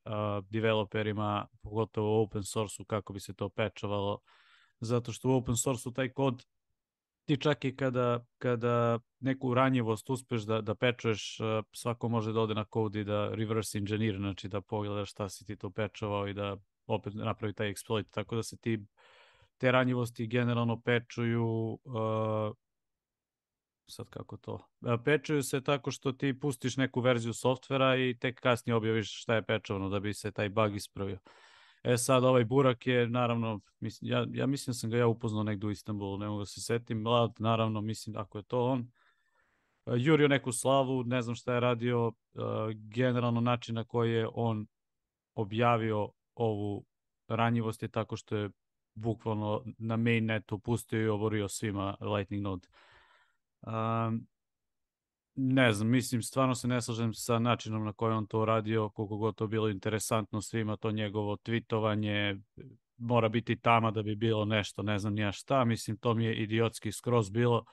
developerima, pogotovo u open source kako bi se to pečovalo, zato što u open source taj kod ti čak i kada, kada neku ranjivost uspeš da, da pečeš, svako može da ode na kod da reverse engineer, znači da pogleda šta si ti to pečovao i da opet napravi taj exploit, tako da se ti te ranjivosti generalno pečuju sad kako to, pečuju se tako što ti pustiš neku verziju softvera i tek kasnije objaviš šta je pečovano da bi se taj bug ispravio. E sad, ovaj Burak je, naravno, mislim, ja, ja mislim da sam ga ja upoznao negdje u Istanbulu, ne mogu se setim, mlad, naravno, mislim, ako je to on, e, jurio neku slavu, ne znam šta je radio, e, generalno način na koji je on objavio ovu ranjivost je tako što je bukvalno na mainnetu pustio i oborio svima Lightning Node ne znam, mislim, stvarno se ne slažem sa načinom na koji on to radio, koliko god to bilo interesantno svima, to njegovo twitovanje, mora biti tama da bi bilo nešto, ne znam ja šta, mislim, to mi je idiotski skroz bilo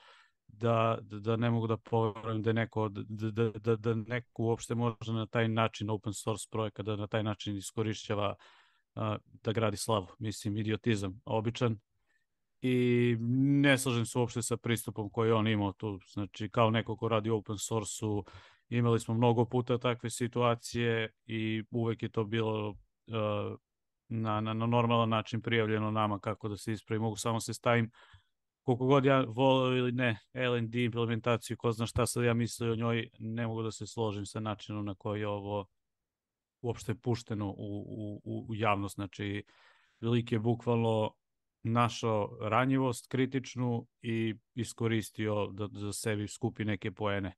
da, da ne mogu da poverujem da neko, da, da, da neko uopšte može na taj način open source projekat, da na taj način iskorišćava da gradi slavu, mislim, idiotizam, običan, i ne slažem se uopšte sa pristupom koji on imao tu. Znači, kao neko ko radi open source imali smo mnogo puta takve situacije i uvek je to bilo e, na, na, normalan način prijavljeno nama kako da se ispravi. Mogu samo se stavim koliko god ja volio ili ne LND implementaciju, ko zna šta sam ja mislio o njoj, ne mogu da se složim sa načinom na koji je ovo uopšte pušteno u, u, u javnost. Znači, velik je bukvalno našao ranjivost kritičnu i iskoristio da za sebi skupi neke poene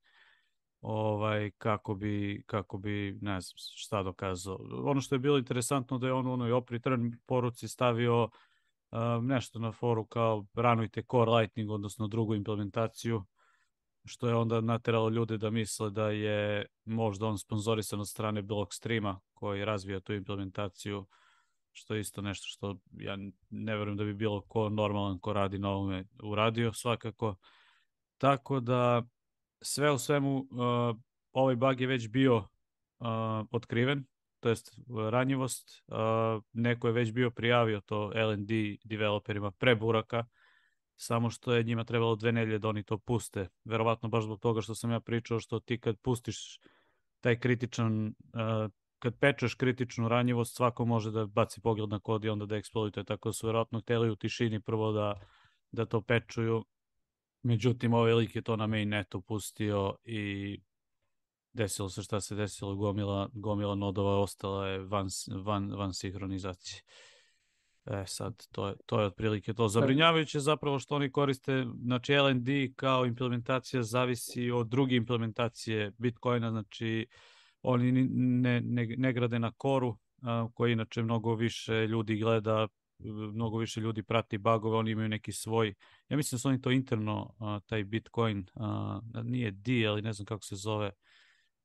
ovaj kako bi kako bi ne znam šta dokazao. Ono što je bilo interesantno da je on u onoj trn poruci stavio eh, nešto na foru kao ranujte Core Lightning odnosno drugu implementaciju što je onda nateralo ljude da misle da je možda on sponzorisan od strane streama koji razvija tu implementaciju što je isto nešto što ja ne vjerujem da bi bilo ko normalan ko radi na ovome uradio svakako. Tako da sve u svemu eh, ovaj bug je već bio eh, otkriven, to jest ranjivost. Eh, neko je već bio prijavio to L&D developerima pre buraka, samo što je njima trebalo dve nedlje da oni to puste. Verovatno baš zbog toga što sam ja pričao što ti kad pustiš taj kritičan kad pečeš kritičnu ranjivost, svako može da baci pogled na kod i onda da eksplodite, tako su vjerojatno hteli u tišini prvo da, da to pečuju. Međutim, ovaj lik je to na net pustio i desilo se šta se desilo, gomila, gomila nodova ostala je van, van, van sinhronizacije. E sad, to je, to je otprilike to. Zabrinjavajuće zapravo što oni koriste, znači LND kao implementacija zavisi od druge implementacije Bitcoina, znači oni ne, grade na koru, koji inače mnogo više ljudi gleda, mnogo više ljudi prati bagove, oni imaju neki svoj, ja mislim da su oni to interno, taj Bitcoin, nije D, ali ne znam kako se zove,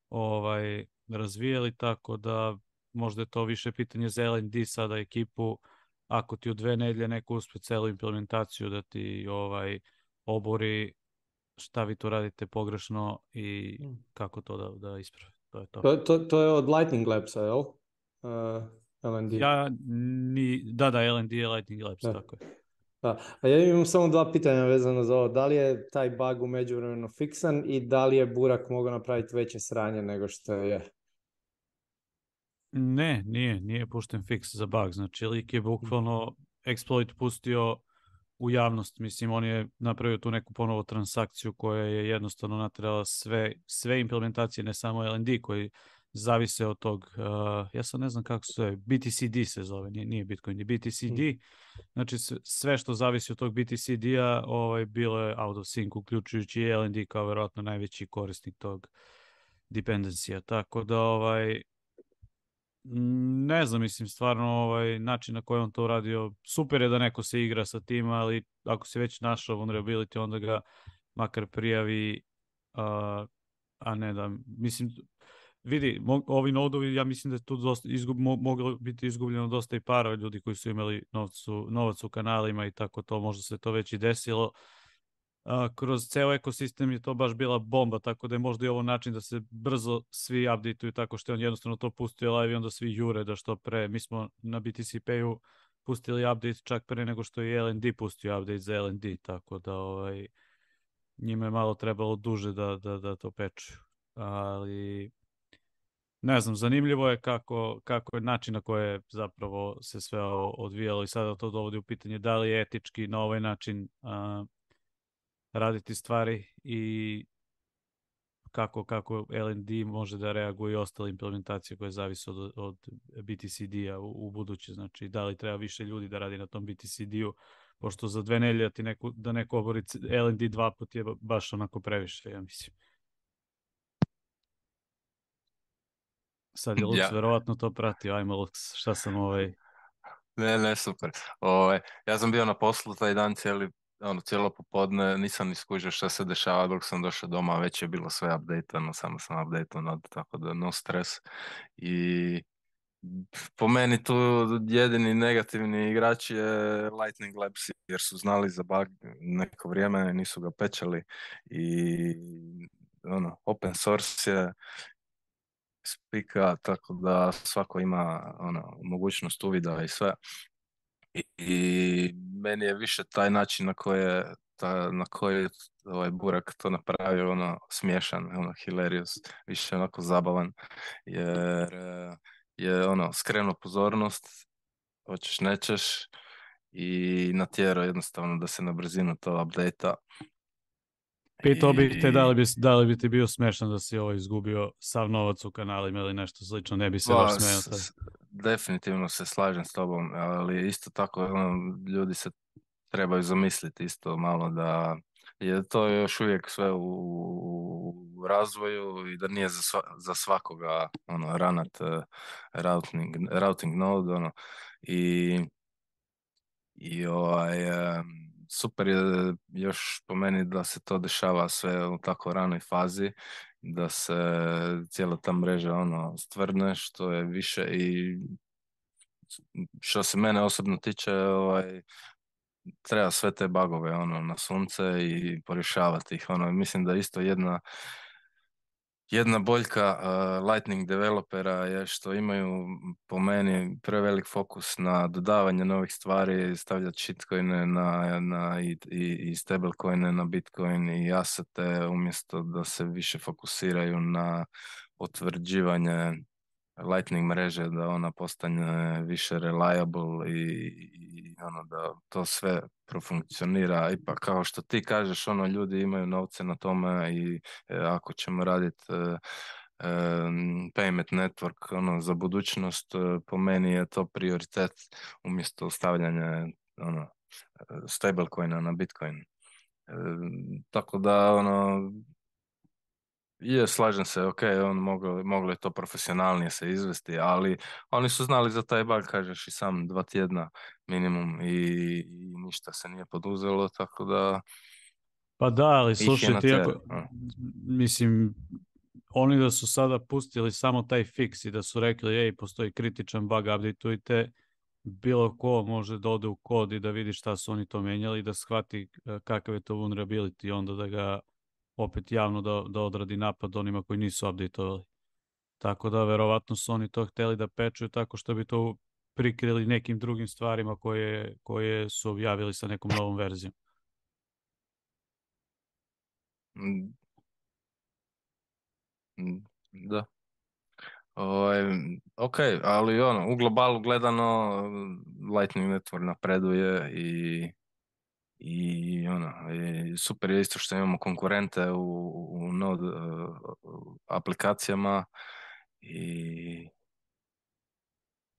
ovaj, razvijeli, tako da možda je to više pitanje za LND sada ekipu, ako ti u dve nedlje neko uspe celu implementaciju da ti ovaj obori šta vi to radite pogrešno i hmm. kako to da, da to je, to. To, je od Lightning Labsa, jel? Uh, Ja, ni, da, da, LND je Lightning Labs, tako je. A ja imam samo dva pitanja vezano za ovo. Da li je taj bug u međuvremenu fiksan i da li je Burak mogao napraviti veće sranje nego što je? Ne, nije, nije pušten fiks za bug. Znači, lik je bukvalno exploit pustio u javnost. Mislim, on je napravio tu neku ponovo transakciju koja je jednostavno natrela sve, sve implementacije, ne samo LND koji zavise od tog, eh, ja sad ne znam kako se zove, BTCD se zove, nije, nije Bitcoin, je BTCD. Hmm. Znači sve što zavisi od tog BTCD-a ovaj, bilo je out of sync, uključujući i LND kao vjerojatno najveći korisnik tog dependencija. Tako da ovaj, ne znam, mislim, stvarno ovaj način na koji on to uradio, super je da neko se igra sa tim, ali ako si već našao vulnerability, onda ga makar prijavi, a, ne da, mislim, vidi, ovi nodovi, ja mislim da je tu dosta, izgub, moglo biti izgubljeno dosta i para ljudi koji su imali novcu, novac u kanalima i tako to, možda se to već i desilo, kroz ceo ekosistem je to baš bila bomba, tako da je možda i ovo način da se brzo svi updateuju tako što je on jednostavno to pustio live i onda svi jure da što pre. Mi smo na BTC u pustili update čak pre nego što je LND pustio update za LND, tako da ovaj, njima je malo trebalo duže da, da, da to peču. Ali ne znam, zanimljivo je kako, kako je način na koje zapravo se sve odvijalo i sada to dovodi u pitanje da li je etički na ovaj način raditi stvari i kako, kako LND može da reaguje i ostale implementacije koje zavise od, od BTCD-a u, u Znači, da li treba više ljudi da radi na tom BTCD-u, pošto za dve nelje da neko obori LND dva put je baš onako previše, ja mislim. Sad je Lux verovatno to pratio, ajmo Lux, šta sam ovaj... Ne, ne, super. Ove, ovaj, ja sam bio na poslu taj dan cijeli ono, cijelo popodne nisam ni skužio šta se dešava dok sam došao doma, već je bilo sve no, samo sam od tako da no stres. I po meni tu jedini negativni igrač je Lightning Labs jer su znali za bug neko vrijeme, nisu ga pečali i ono, open source je spika, tako da svako ima ono, mogućnost uvida i sve, i, meni je više taj način na koji je ta, na koji ovaj Burak to napravio ono smiješan, ono hilarious, više onako zabavan, jer eh, je ono skrenuo pozornost, hoćeš nećeš i natjerao jednostavno da se na brzinu to update Pitao bih te da li bi, da li bi ti bio smešan da si ovo izgubio sav novac u kanalima ili nešto slično, ne bi se baš smeo. Definitivno se slažem s tobom, ali isto tako ono, ljudi se trebaju zamisliti isto malo da je to još uvijek sve u, razvoju i da nije za, za svakoga ono, ranat e, routing, routing node ono, i, i ovaj, super je još po meni da se to dešava sve u tako ranoj fazi, da se cijela ta mreža ono stvrdne što je više i što se mene osobno tiče ovaj, treba sve te bagove ono na sunce i porješavati ih ono mislim da isto jedna jedna boljka eh, Lightning developera je što imaju po meni prevelik fokus na dodavanje novih stvari, stavljati shitcoine na, na, i, i, stablecoine na Bitcoin i asete umjesto da se više fokusiraju na potvrđivanje Lightning mreže, da ona postane više reliable i, ono, da to sve profunkcionira. Ipak kao što ti kažeš, ono, ljudi imaju novce na tome i e, ako ćemo raditi e, e, payment network ono, za budućnost, e, po meni je to prioritet umjesto stavljanja ono, stablecoina na Bitcoin. tako da ono, je, slažem se, ok, on moglo, je to profesionalnije se izvesti, ali oni su znali za taj bug, kažeš i sam, dva tjedna minimum i, ništa se nije poduzelo, tako da... Pa da, ali slušaj, ti mislim, oni da su sada pustili samo taj fiks i da su rekli, ej, postoji kritičan bug, updateujte, bilo ko može da ode u kod i da vidi šta su oni to menjali i da shvati e, kakav je to vulnerability onda da ga opet javno da, odradi napad onima koji nisu updateovali. Tako da verovatno su oni to hteli da pečuju tako što bi to prikrili nekim drugim stvarima koje, koje su objavili sa nekom novom verzijom. Mm. Da. O, ovaj, ok, ali ono, u globalu gledano Lightning Network napreduje i i ono, i super je isto što imamo konkurente u, u e, aplikacijama i,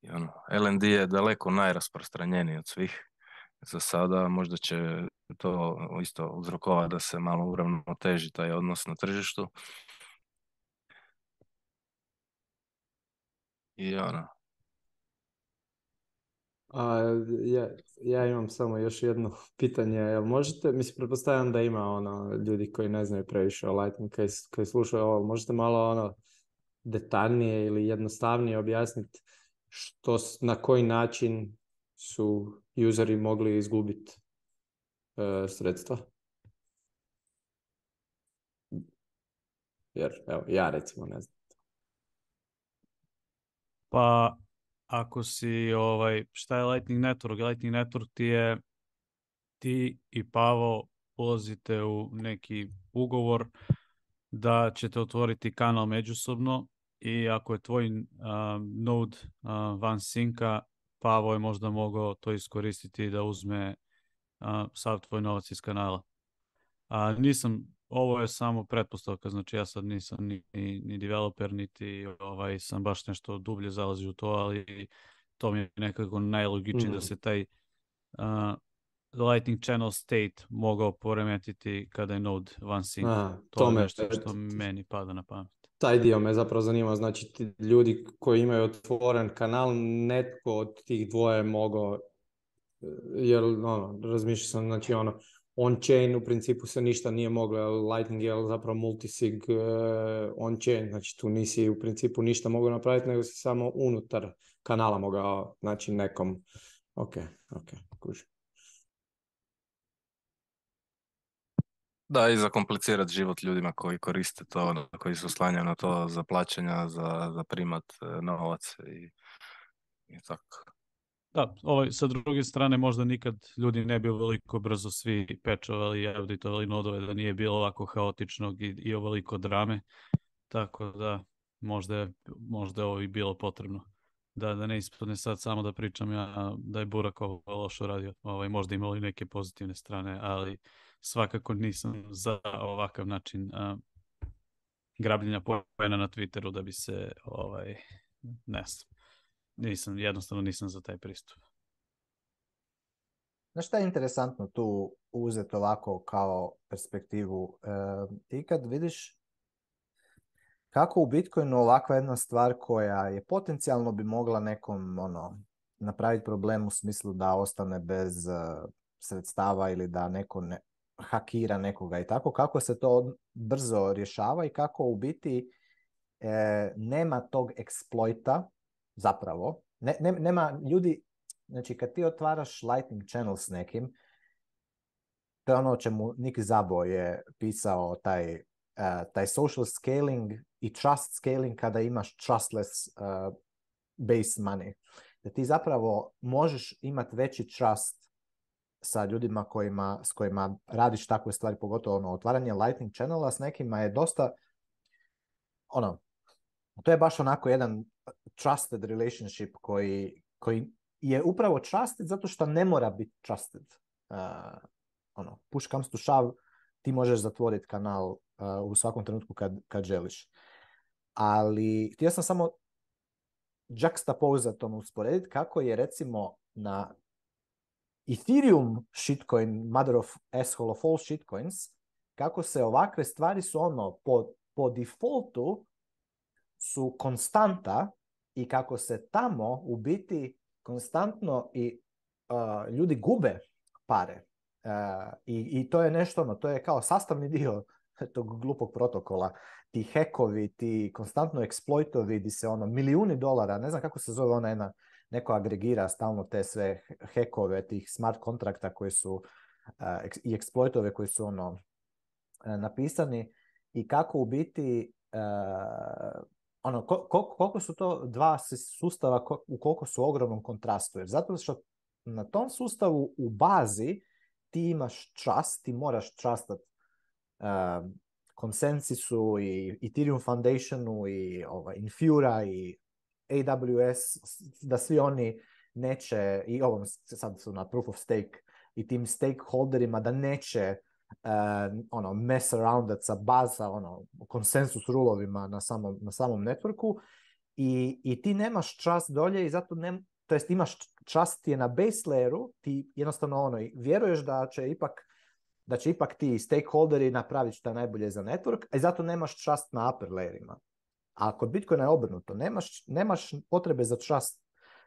i ono, LND je daleko najrasprostranjeniji od svih za sada, možda će to isto uzrokovati da se malo uravnoteži taj odnos na tržištu. I ono, a, ja, ja imam samo još jedno pitanje. Jel možete, mislim, pretpostavljam da ima ono, ljudi koji ne znaju previše o Lightning, koji, koji slušaju ovo, možete malo ono detaljnije ili jednostavnije objasniti što, na koji način su useri mogli izgubiti e, sredstva? Jer, evo, ja recimo ne znam. Pa, ako si, ovaj, šta je Lightning Network? Lightning Network ti je, ti i Pavo ulazite u neki ugovor da ćete otvoriti kanal međusobno i ako je tvoj uh, node van sinka, Pavo je možda mogao to iskoristiti da uzme uh, sav tvoj novac iz kanala. nisam ovo je samo pretpostavka, znači ja sad nisam ni, ni, ni developer, niti ovaj, sam baš nešto dublje zalazi u to, ali to mi je nekako najlogičnije da mhm. se taj uh, Lightning Channel state mogao poremetiti kada je Node van sync. to, je nešto što meni pada na pamet. Taj dio me zapravo zanima, znači ljudi koji imaju otvoren kanal, netko od tih dvoje mogao, e, jer ono, razmišljam, znači ono, on-chain u principu se ništa nije moglo, Lightning je zapravo multisig e, on-chain, znači tu nisi u principu ništa mogao napraviti, nego si samo unutar kanala mogao, znači nekom, ok, ok, kuži. Da, i zakomplicirati život ljudima koji koriste to, ono, koji su oslanjaju na to za plaćanja, za, primat e, novac i, i tako. Da, ovaj, sa druge strane možda nikad ljudi ne bi ovoliko brzo svi pečovali i auditovali nodove da nije bilo ovako haotičnog i, i ovoliko drame. Tako da možda je, možda ovo i bilo potrebno. Da, da ne ispadne sad samo da pričam ja da je Burak ovo lošo radio. Ovaj, možda imali neke pozitivne strane, ali svakako nisam za ovakav način grabljenja pojena na Twitteru da bi se ovaj, ne nisam, jednostavno nisam za taj pristup. Znaš šta je interesantno tu uzeti ovako kao perspektivu? E, kad vidiš kako u Bitcoinu ovakva jedna stvar koja je potencijalno bi mogla nekom ono, napraviti problem u smislu da ostane bez e, sredstava ili da neko ne, hakira nekoga i tako, kako se to brzo rješava i kako u biti e, nema tog eksploita zapravo. Ne, nema ljudi, znači kad ti otvaraš lightning channel s nekim, to je ono o čemu Nick Zabo je pisao taj, e, taj social scaling i trust scaling kada imaš trustless e, base money. Da ti zapravo možeš imati veći trust sa ljudima kojima, s kojima radiš takve stvari, pogotovo ono, otvaranje lightning channela s nekima je dosta ono, to je baš onako jedan trusted relationship koji, koji je upravo trusted zato što ne mora biti trusted. Uh, ono, push comes to shove, ti možeš zatvoriti kanal uh, u svakom trenutku kad, kad želiš. Ali htio sam samo juxtapozatom ono, usporediti kako je recimo na Ethereum shitcoin, mother of asshole of all shitcoins, kako se ovakve stvari su ono po, po defaultu su konstanta i kako se tamo u biti konstantno i ljudi gube pare. i, I to je nešto, ono, to je kao sastavni dio tog glupog protokola. Ti hekovi, ti konstantno eksploitovi di se ono milijuni dolara, ne znam kako se zove ona jedna, neko agregira stalno te sve hekove, tih smart kontrakta koji su i eksploitove koji su ono e, napisani i kako u biti ono, koliko, su to dva sustava u koliko su ogromnom kontrastu? Jer zato što na tom sustavu u bazi ti imaš trust, ti moraš trustat um, ehm, konsensisu i Ethereum Foundationu i ovaj, Infura i AWS, da svi oni neće, i ovom sad su na proof of stake i tim stakeholderima, da neće ono, mess aroundaca, baza, ono, konsensus rulovima na samom, na samom networku i, i ti nemaš čast dolje i zato ne, to jest imaš čast je na base layeru, ti jednostavno ono, vjeruješ da će ipak da će ipak ti stakeholderi napraviti što najbolje za network, a zato nemaš čast na upper layerima. A kod Bitcoina je obrnuto, nemaš, nemaš potrebe za čast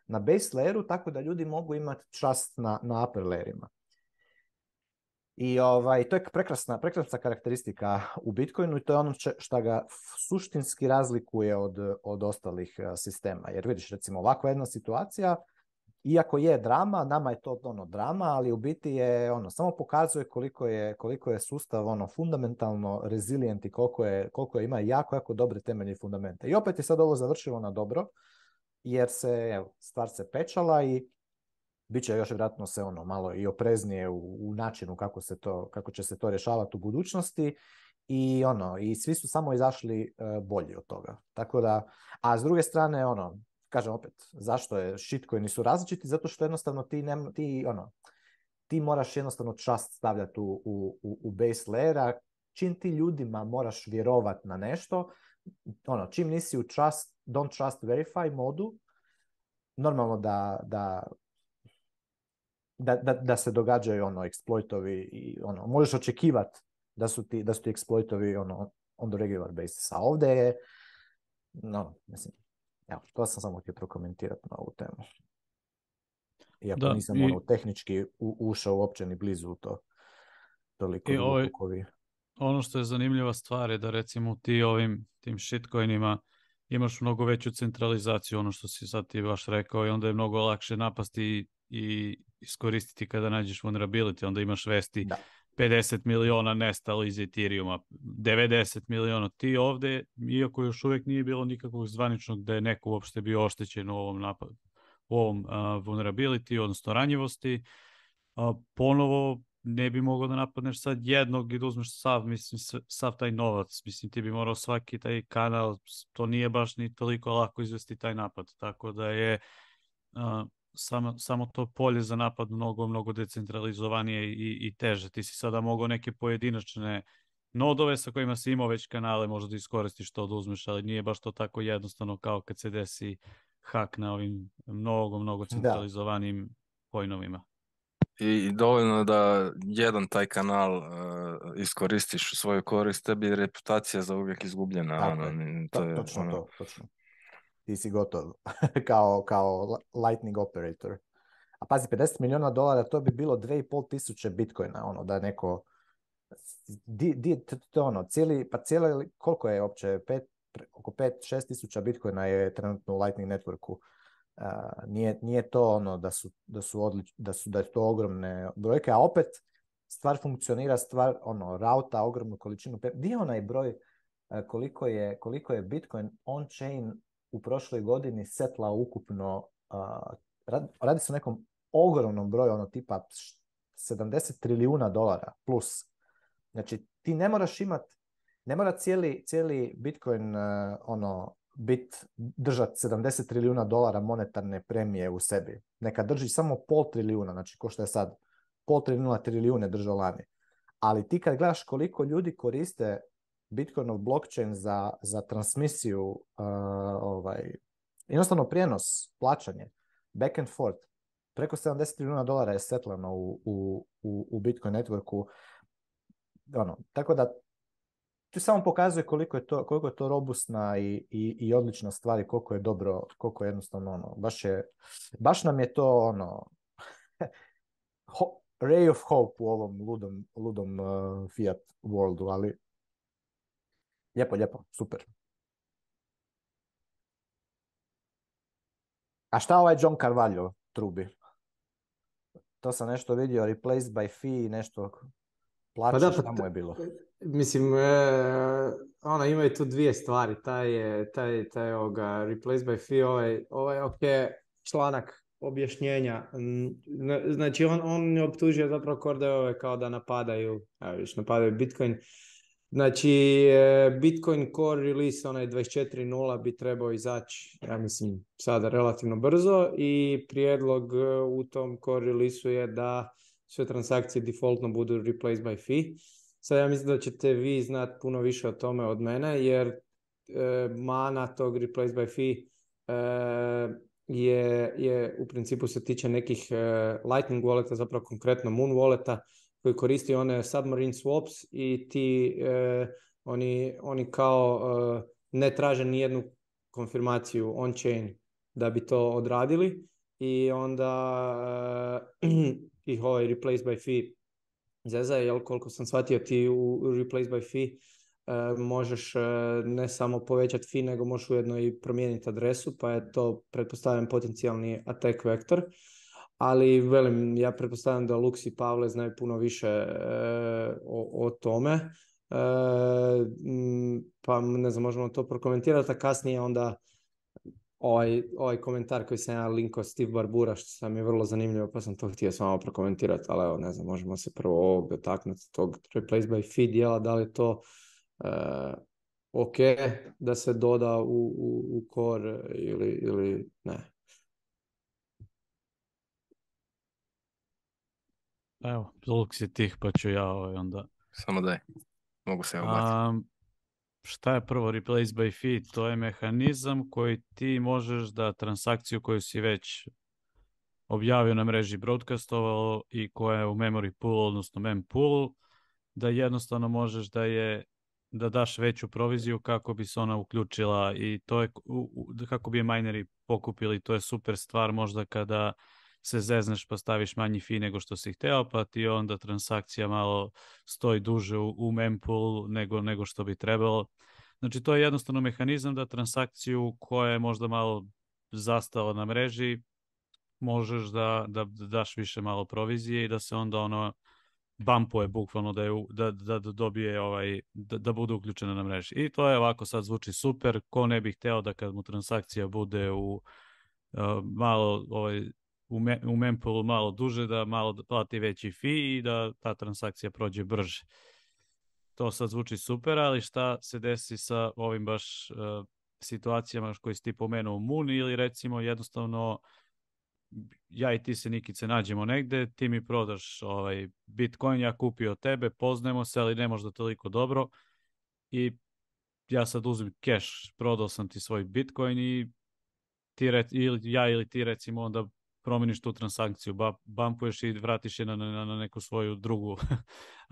na base layeru, tako da ljudi mogu imati čast na, na upper layerima. I ovaj, to je prekrasna, prekrasna karakteristika u Bitcoinu i to je ono što ga suštinski razlikuje od, od ostalih e, sistema. Jer vidiš recimo ovako jedna situacija, iako je drama, nama je to ono drama, ali u biti je ono samo pokazuje koliko je, koliko je sustav ono fundamentalno rezilijent i koliko, je, koliko ima jako, jako dobre temelje i fundamente. I opet je sad ovo završilo na dobro, jer se evo, stvar se pečala i bit će još vjerojatno se ono malo i opreznije u, načinu kako, se to, kako će se to rješavati u budućnosti i ono i svi su samo izašli e, bolji od toga. Tako da, a s druge strane ono kažem opet, zašto je shit koji nisu različiti? Zato što jednostavno ti, ti, ono, ti moraš jednostavno čast stavljati u, u, u base layera, čim ti ljudima moraš vjerovati na nešto, ono, čim nisi u trust, don't trust verify modu, normalno da, da da, da, da, se događaju ono eksploitovi i ono možeš očekivati da su ti da su ti eksploitovi ono on the regular basis a ovdje je no mislim ja. to sam samo htio prokomentirati na ovu temu iako da, nisam i... Ono, tehnički u, ušao uopće ni blizu u to toliko I ovaj, ono što je zanimljiva stvar je da recimo ti ovim tim shitcoinima imaš mnogo veću centralizaciju ono što si sad ti baš rekao i onda je mnogo lakše napasti i iskoristiti kada nađeš vulnerability, onda imaš vesti 50 miliona nestalo iz Ethereuma, 90 miliona ti ovde, iako još uvek nije bilo nikakvog zvaničnog da je neko uopšte bio oštećen u ovom napadu, u ovom vulnerability, odnosno ranjivosti, ponovo ne bi mogao da napadneš sad jednog i da uzmeš sav, mislim, sav taj novac. Mislim, ti bi morao svaki taj kanal, to nije baš ni toliko lako izvesti taj napad. Tako da je samo, samo to polje za napad mnogo, mnogo decentralizovanije i, i teže. Ti si sada mogao neke pojedinačne nodove sa kojima si imao već kanale, možda da iskoristiš to da uzmeš, ali nije baš to tako jednostavno kao kad se desi hak na ovim mnogo, mnogo centralizovanim pojnovima. I dovoljno da jedan taj kanal e, iskoristiš u svoju korist, tebi je reputacija za uvijek izgubljena. Tako, ono, to je, točno ono to, ti si gotov kao, kao lightning operator. A pazi, 50 milijuna dolara, to bi bilo 2,5 tisuće bitcoina, ono, da neko... Di, di, to ono, cijeli, pa cijeli, koliko je opće, pet, oko 5-6 tisuća bitcoina je trenutno u Lightning Networku. nije, nije to ono da su, da su, da su da je to ogromne brojke, a opet stvar funkcionira, stvar ono, rauta ogromnu količinu. Di je onaj broj koliko je, koliko je Bitcoin on-chain u prošloj godini setla ukupno, radi, se o nekom ogromnom broju, ono tipa 70 trilijuna dolara plus. Znači, ti ne moraš imat, ne mora cijeli, cijeli Bitcoin, e, ono, bit, držat 70 trilijuna dolara monetarne premije u sebi. Neka drži samo pol trilijuna, znači ko što je sad, pol trilijuna trilijune držao lani. Ali ti kad gledaš koliko ljudi koriste Bitcoinov blockchain za, za transmisiju, uh, ovaj, jednostavno prijenos, plaćanje, back and forth, preko 70 milijuna dolara je setlano u, u, u Bitcoin networku. Ono, tako da to samo pokazuje koliko je to, koliko je to robustna i, i, i odlična stvar i koliko je dobro, koliko je jednostavno ono, baš, je, baš nam je to ono, ray of hope u ovom ludom, ludom uh, fiat worldu, ali Lijepo, lijepo, super. A šta ovaj John Carvalho trubi? To sam nešto vidio, replaced by fee, nešto plaće, pa da, pa je bilo. Mislim, e, ona imaju tu dvije stvari, taj je, taj, taj ovoga, replaced by fee, ovaj, ovaj ok, članak objašnjenja. Znači, on, on je optužio zapravo Kordeove kao da napadaju, a viš, napadaju Bitcoin Znači, e, Bitcoin Core release, onaj 24.0 bi trebao izaći, ja mislim, sada relativno brzo i prijedlog e, u tom core release je da sve transakcije defaultno budu replaced by fee. Sad ja mislim da ćete vi znati puno više o tome od mene, jer e, mana tog replaced by fee je, je u principu se tiče nekih Lightning walleta, zapravo konkretno Moon walleta, koji koristi one submarine swaps i ti e, oni, oni kao e, ne traže nijednu konfirmaciju on-chain da bi to odradili i onda i e, ih ovaj replace by fee zeza, jel koliko sam shvatio ti u replace by fee možeš ne samo povećati fee nego možeš ujedno i promijeniti adresu pa je to pretpostavljam potencijalni attack vektor ali velim, ja pretpostavljam da Luks i Pavle znaju puno više e, o, o, tome. E, pa ne znam, možemo to prokomentirati, a kasnije onda ovaj, ovaj komentar koji sam ja linko Steve Barbura, što sam je vrlo zanimljivo, pa sam to htio s vama prokomentirati, ali evo, ne znam, možemo se prvo ovog dotaknuti, tog replace by feed dijela, da li je to e, ok da se doda u, u, core ili, ili ne. Pa evo, dok si tih, pa ću ja ovaj onda. Samo daj, mogu se obratiti. Šta je prvo replace by fee? To je mehanizam koji ti možeš da transakciju koju si već objavio na mreži broadcastovalo i koja je u memory pool, odnosno mem pool, da jednostavno možeš da je da daš veću proviziju kako bi se ona uključila i to je kako bi je mineri pokupili, to je super stvar možda kada se zezneš pa staviš manji fi nego što si htio, pa ti onda transakcija malo stoji duže u, mempool nego, nego što bi trebalo. Znači to je jednostavno mehanizam da transakciju koja je možda malo zastala na mreži možeš da, daš više malo provizije i da se onda ono bampuje bukvalno da, je, da, da, dobije ovaj, da, bude uključena na mreži. I to je ovako sad zvuči super, ko ne bi hteo da kad mu transakcija bude u eh, malo ovaj, u, me, u mempoolu malo duže, da malo plati veći fee i da ta transakcija prođe brže. To sad zvuči super, ali šta se desi sa ovim baš e, situacijama koji si ti pomenuo u Moon ili recimo jednostavno ja i ti se Nikice nađemo negde, ti mi prodaš ovaj Bitcoin, ja kupio tebe, poznajemo se, ali ne možda toliko dobro i ja sad uzim cash, prodao sam ti svoj Bitcoin i ti ili, ja ili ti recimo onda promeniš tu transakciju, ba, bampuješ i vratiš je na, na, neku svoju drugu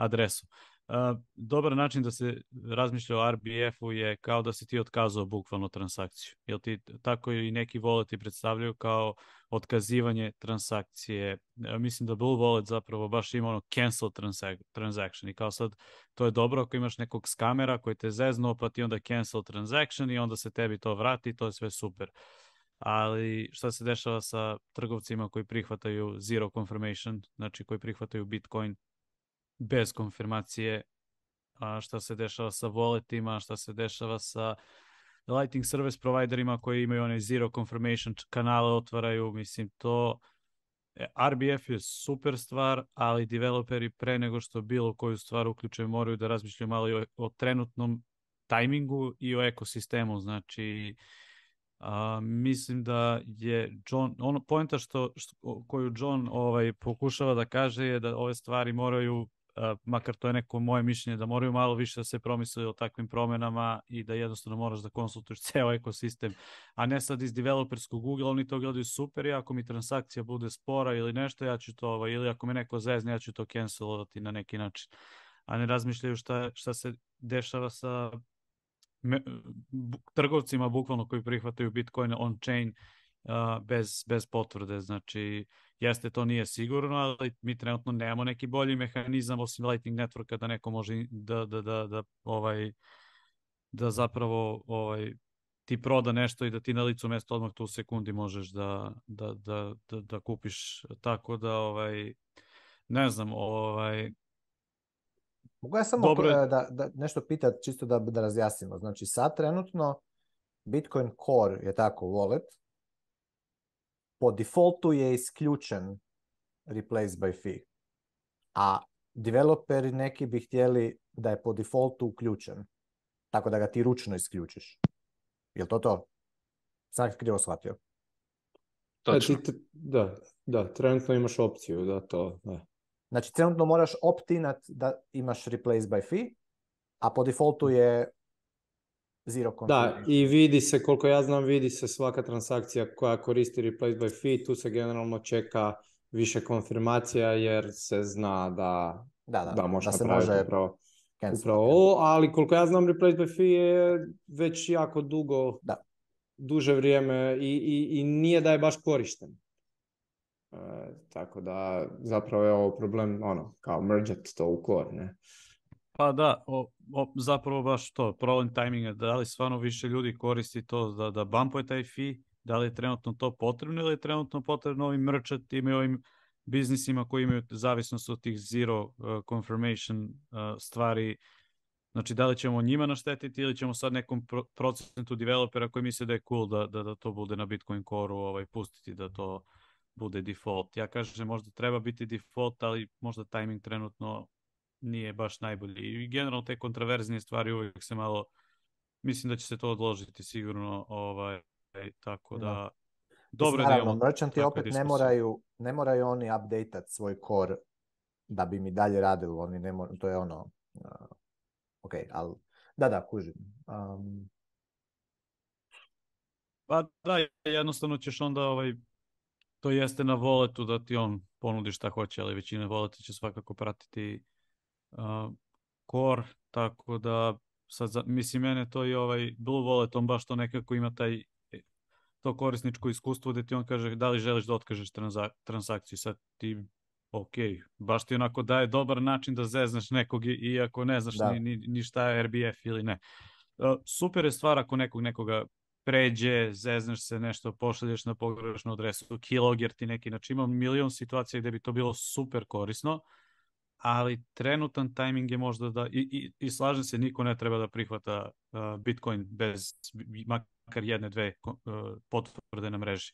adresu. Uh, dobar način da se razmišlja o RBF-u je kao da si ti otkazao bukvalno transakciju. Jel ti tako i neki voleti predstavljaju kao otkazivanje transakcije. mislim da Blue Wallet zapravo baš ima ono cancel transaction i kao sad to je dobro ako imaš nekog skamera koji te zeznuo pa ti onda cancel transaction i onda se tebi to vrati i to je sve super ali šta se dešava sa trgovcima koji prihvataju zero confirmation, znači koji prihvataju Bitcoin bez konfirmacije, a šta se dešava sa walletima, šta se dešava sa lighting service providerima koji imaju one zero confirmation kanale otvaraju, mislim to e, RBF je super stvar, ali developeri pre nego što bilo koju stvar uključuju moraju da razmišljaju malo i o, o trenutnom tajmingu i o ekosistemu, znači a, mislim da je John, ono pojenta što, koju John ovaj, pokušava da kaže je da ove stvari moraju, makar to je neko moje mišljenje, da moraju malo više da se promisle o takvim promenama i da jednostavno moraš da konsultuješ ceo ekosistem, a ne sad iz developerskog Google, oni to gledaju super i ako mi transakcija bude spora ili nešto, ja ću to, ovaj, ili ako me neko zezne, ja ću to cancelovati na neki način a ne razmišljaju šta, šta se dešava sa me, trgovcima bukvalno koji prihvataju Bitcoin on-chain bez, bez potvrde. Znači, jeste to nije sigurno, ali mi trenutno nemamo neki bolji mehanizam osim Lightning Networka da neko može da, da, da, da ovaj, da zapravo ovaj, ti proda nešto i da ti na licu mesta odmah tu sekundi možeš da, da, da, da, kupiš. Tako da, ovaj, ne znam, ovaj, Mogu ja samo Dobro. E, da, da, nešto pitati, čisto da, da razjasnimo. Znači, sad trenutno Bitcoin Core je tako wallet, po defaultu je isključen replace by fee, a developeri neki bi htjeli da je po defaultu uključen, tako da ga ti ručno isključiš. Je to to? Sam krivo shvatio. E, da, da, trenutno imaš opciju da to, da. Znači, trenutno moraš optinat da imaš replace by fee, a po defaultu je zero Da, i vidi se, koliko ja znam, vidi se svaka transakcija koja koristi replace by fee, tu se generalno čeka više konfirmacija jer se zna da, da, da, da se može upravo, upravo ovo, ali koliko ja znam replace by fee je već jako dugo, da. duže vrijeme i, i, i nije da je baš korišten. E, tako da zapravo je ovo problem ono, kao mergat to u core, ne? Pa da, zapravo baš to, problem timinga, da li stvarno više ljudi koristi to da, da bumpuje taj fee, da li je trenutno to potrebno ili je trenutno potrebno ovim merchat i ovim biznisima koji imaju zavisnost od tih zero e, confirmation uh, stvari, znači da li ćemo njima naštetiti ili ćemo sad nekom procentu developera koji misle da je cool da, da, da to bude na Bitcoin core ovaj, pustiti da to bude default. Ja kažem možda treba biti default, ali možda timing trenutno nije baš najbolji. I generalno te kontraverznije stvari uvijek se malo, mislim da će se to odložiti sigurno, ovaj, tako da... No. Dobro Naravno, da opet ne moraju, ne moraju oni update svoj core da bi mi dalje radilo, oni ne moraju, to je ono, uh, ok, ali da, da, kužim. Um... Pa da, jednostavno ćeš onda ovaj, to jeste na voletu da ti on ponudi šta hoće, ali većina voleta će svakako pratiti uh, core, tako da sad, mislim, mene to i ovaj Blue Wallet, on baš to nekako ima taj e, to korisničko iskustvo gdje ti on kaže da li želiš da otkažeš transakciju, sad ti ok, baš ti onako daje dobar način da zezneš nekog i ako ne znaš ni, šta je RBF ili ne. E, super je stvar ako nekog nekoga pređe, zezneš se nešto, pošalješ na pogrešnu adresu, kiloger ti neki, znači imam milion situacija gdje bi to bilo super korisno, ali trenutan timing je možda da, i, i, slažem se, niko ne treba da prihvata Bitcoin bez makar jedne, dve uh, potvrde na mreži.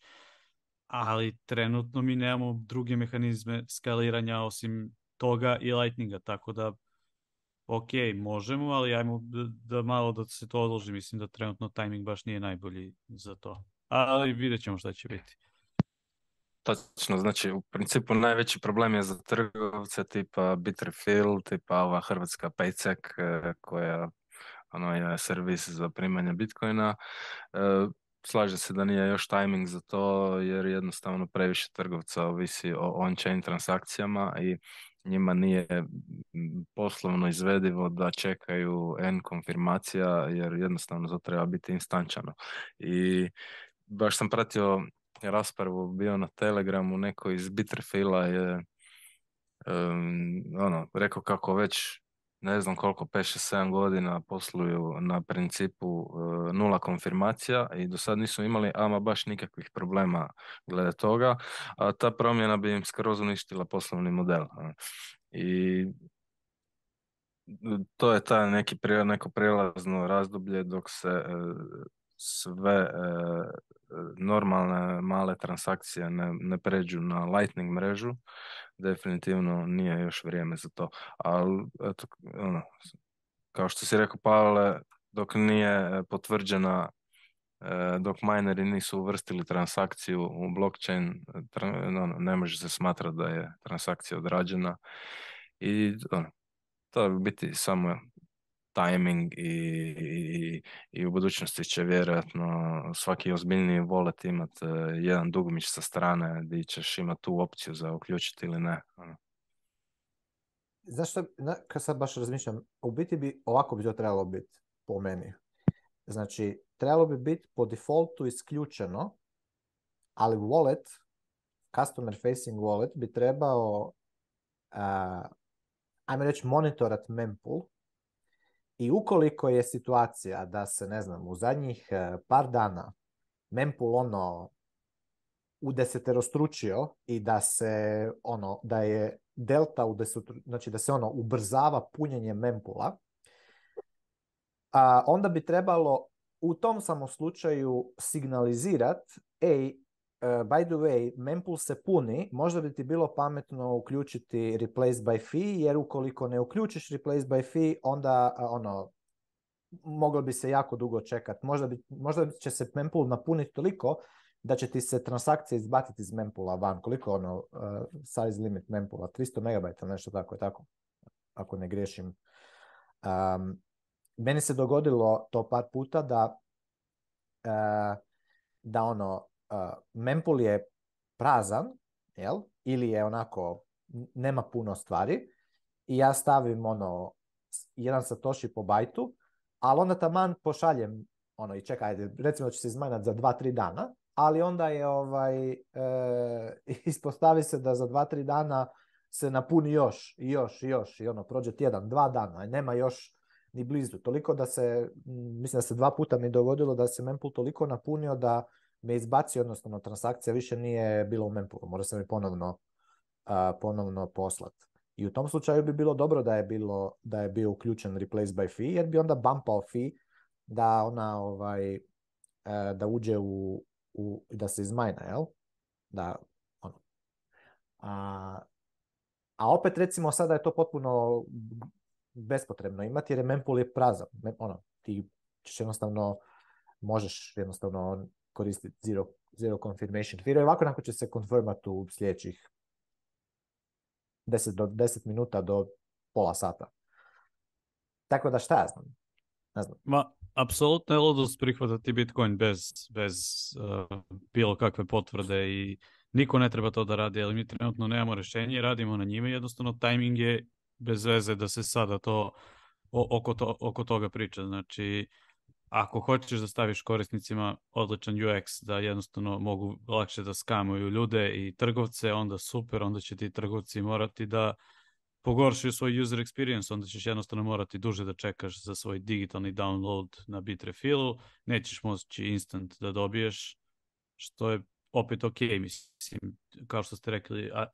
Ali trenutno mi nemamo druge mehanizme skaliranja osim toga i Lightninga, tako da ok, možemo, ali ajmo da, malo da se to odloži. Mislim da trenutno timing baš nije najbolji za to. Ali vidjet ćemo šta će biti. Točno, znači u principu najveći problem je za trgovce tipa Bitrefill, tipa ova hrvatska Paycheck e, koja ono je servis za primanje bitcoina. E, slažem se da nije još timing za to jer jednostavno previše trgovca ovisi o on-chain transakcijama i njima nije poslovno izvedivo da čekaju N konfirmacija jer jednostavno to treba biti instančano. I baš sam pratio raspravu, bio na Telegramu, neko iz Bitterfila je um, ono, rekao kako već ne znam koliko, 5-6-7 godina posluju na principu e, nula konfirmacija i do sad nisu imali ama baš nikakvih problema glede toga, a ta promjena bi im skroz uništila poslovni model. I to je taj neki neko prijelazno razdoblje dok se e, sve e, normalne male transakcije ne, pređu na Lightning mrežu, definitivno nije još vrijeme za to. Ali, ono, kao što si rekao, Pavle, dok nije e, potvrđena e, dok mineri nisu uvrstili transakciju u blockchain, ono, ne može se smatrati da je transakcija odrađena i ono, to bi biti samo timing i, u budućnosti će vjerojatno svaki ozbiljniji volet imat e, jedan dugmić sa strane gdje ćeš imati tu opciju za uključiti ili ne. Ono. Znaš što, kad sad baš razmišljam, u biti bi ovako bi to trebalo biti po meni. Znači, trebalo bi biti po defaultu isključeno, ali wallet, customer facing wallet bi trebao, uh, ajmo reći, monitorat mempool i ukoliko je situacija da se, ne znam, u zadnjih e, par dana mempul ono udeseterostručio i da se ono, da je delta znači da se ono ubrzava punjenje Mempula, a onda bi trebalo u tom samo slučaju signalizirat ej, Eh, by the way, mempool se puni, možda bi ti bilo pametno uključiti replace by fee, jer ukoliko ne uključiš replace by fee, onda eh, ono, moglo bi se jako dugo čekati. Možda, možda će se mempool napuniti toliko da će ti se transakcije izbaciti iz mempoola van. Koliko ono uh, size limit mempoola? 300 MB nešto tako je tako, ako ne griješim. meni se dogodilo to par puta da da ono uh, mempool je prazan, jel? Ili je onako, nema puno stvari. I ja stavim ono, jedan satoshi po bajtu, ali onda taman pošaljem ono i čekaj, recimo da će se izmanjati za 2-3 dana, ali onda je ovaj, e, ispostavi se da za 2-3 dana se napuni još i još i još i ono prođe tjedan, dva dana i nema još ni blizu. Toliko da se, mislim da se dva puta mi dogodilo da se mempool toliko napunio da me izbacio, odnosno transakcija više nije bila u mempoolu, mora se mi ponovno, uh, ponovno poslat. I u tom slučaju bi bilo dobro da je, bilo, da je bio uključen replace by fee, jer bi onda bumpao fee da ona ovaj, e, da uđe u, u, da se izmajna, jel? Da, ono. A, a opet recimo sada je to potpuno bespotrebno imati jer je mempool je prazan. Ono, ti ćeš jednostavno možeš jednostavno koristiti zero, zero confirmation fear. Ovako onako će se konfirmati u sljedećih 10, do, 10 minuta do pola sata. Tako da šta ja znam? Ne znam. Ma, apsolutno je ludost prihvatati Bitcoin bez, bez e, bilo kakve potvrde i niko ne treba to da radi, ali mi trenutno nemamo rješenje, radimo na njime, jednostavno tajming je bez veze da se sada to oko, to, oko toga priča. Znači, ako hoćeš da staviš korisnicima odličan UX da jednostavno mogu lakše da skamuju ljude i trgovce, onda super, onda će ti trgovci morati da pogoršuju svoj user experience, onda ćeš jednostavno morati duže da čekaš za svoj digitalni download na Bitrefilu, nećeš moći instant da dobiješ, što je opet ok, mislim, kao što ste rekli, e,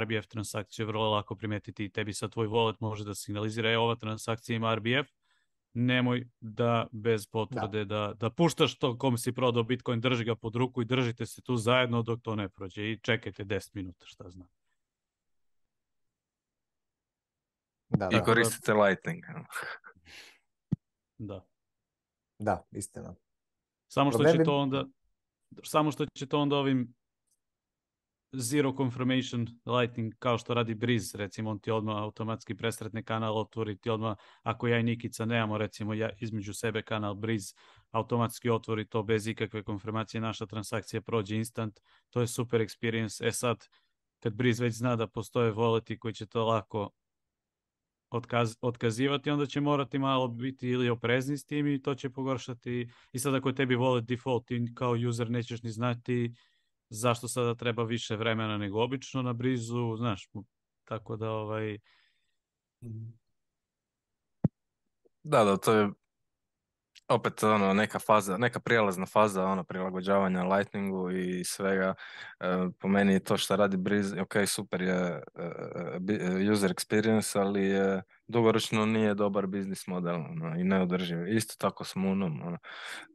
RBF transakcija je vrlo lako primetiti i tebi sa tvoj wallet može da signalizira, je ova transakcija ima RBF, nemoj da bez potvrde da, da, da puštaš to kom si prodao Bitcoin, drži ga pod ruku i držite se tu zajedno dok to ne prođe i čekajte 10 minuta, šta znam. Da, I koristite Lightning. da. Da, istina. Samo što će to onda samo što će to onda ovim zero confirmation Lightning kao što radi briz recimo on ti odmah automatski presretne kanal, otvori ti odmah, ako ja i Nikica nemamo recimo ja, između sebe kanal Breeze, automatski otvori to bez ikakve konfirmacije, naša transakcija prođe instant, to je super experience. E sad, kad briz već zna da postoje voleti koji će to lako otkazivati, onda će morati malo biti ili oprezni s tim i to će pogoršati. I sad ako tebi volet default, ti kao user nećeš ni znati zašto sada treba više vremena nego obično na brizu, znaš, tako da ovaj... Da, da, to je opet ono, neka faza, neka prijelazna faza ono, prilagođavanja Lightningu i svega. E, po meni to što radi Briz, ok, super je e, e, e, user experience, ali je, dugoročno nije dobar biznis model ono, i neodrživ. Isto tako s Moonom, ono,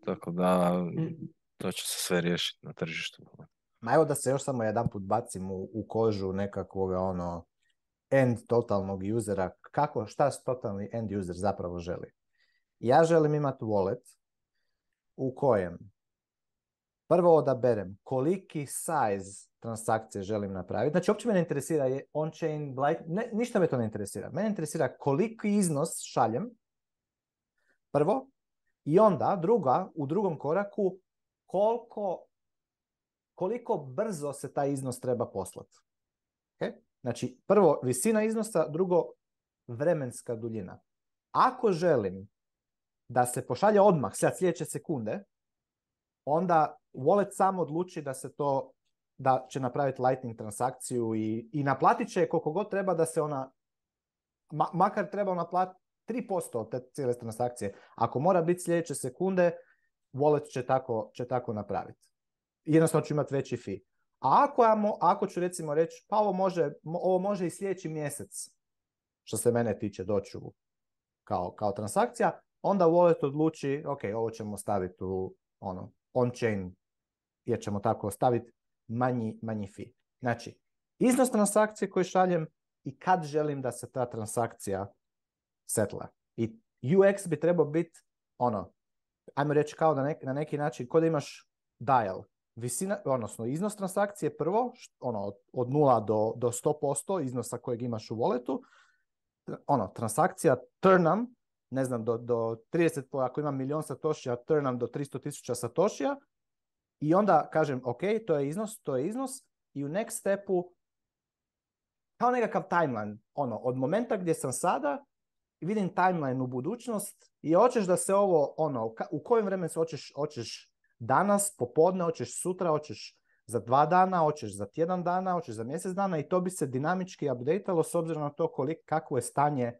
tako da mm. to će se sve riješiti na tržištu. Ono. Ma evo da se još samo jedan put bacim u, u kožu nekakvog ono end totalnog usera. Kako, šta totalni end user zapravo želi? Ja želim imati wallet u kojem prvo odaberem koliki size transakcije želim napraviti. Znači, uopće me ne interesira je on-chain, ne, ništa me to ne interesira. Mene interesira koliki iznos šaljem, prvo, i onda druga, u drugom koraku, koliko koliko brzo se taj iznos treba poslati. Okay? Znači, prvo visina iznosa, drugo vremenska duljina. Ako želim da se pošalje odmah, sad sljedeće sekunde, onda wallet sam odluči da se to da će napraviti lightning transakciju i, i naplatit će koliko god treba da se ona, makar treba naplatiti 3% od te cijele transakcije. Ako mora biti sljedeće sekunde, wallet će tako, će tako napraviti jednostavno ću imati veći fi. A ako, ako ću recimo reći, pa ovo može, ovo može i sljedeći mjesec, što se mene tiče, doću kao, kao transakcija, onda wallet odluči, ok, ovo ćemo staviti u ono, on-chain, jer ćemo tako staviti manji, manji fi. Znači, iznos transakcije koji šaljem i kad želim da se ta transakcija setla. I UX bi trebao biti ono, ajmo reći kao na, nek, na neki način, kod da imaš dial visina, odnosno iznos transakcije prvo, ono, od 0 do, do 100% iznosa kojeg imaš u voletu, ono, transakcija turnam, ne znam, do, do 30, ako imam milion satošija, turnam do 300 tisuća satošija i onda kažem, ok, to je iznos, to je iznos i u next stepu kao nekakav timeline, ono, od momenta gdje sam sada, vidim timeline u budućnost i hoćeš da se ovo, ono, u kojem vremenu se hoćeš, hoćeš danas, popodne, hoćeš sutra, hoćeš za dva dana, hoćeš za tjedan dana, hoćeš za mjesec dana i to bi se dinamički updatalo s obzirom na to koliko, kako je stanje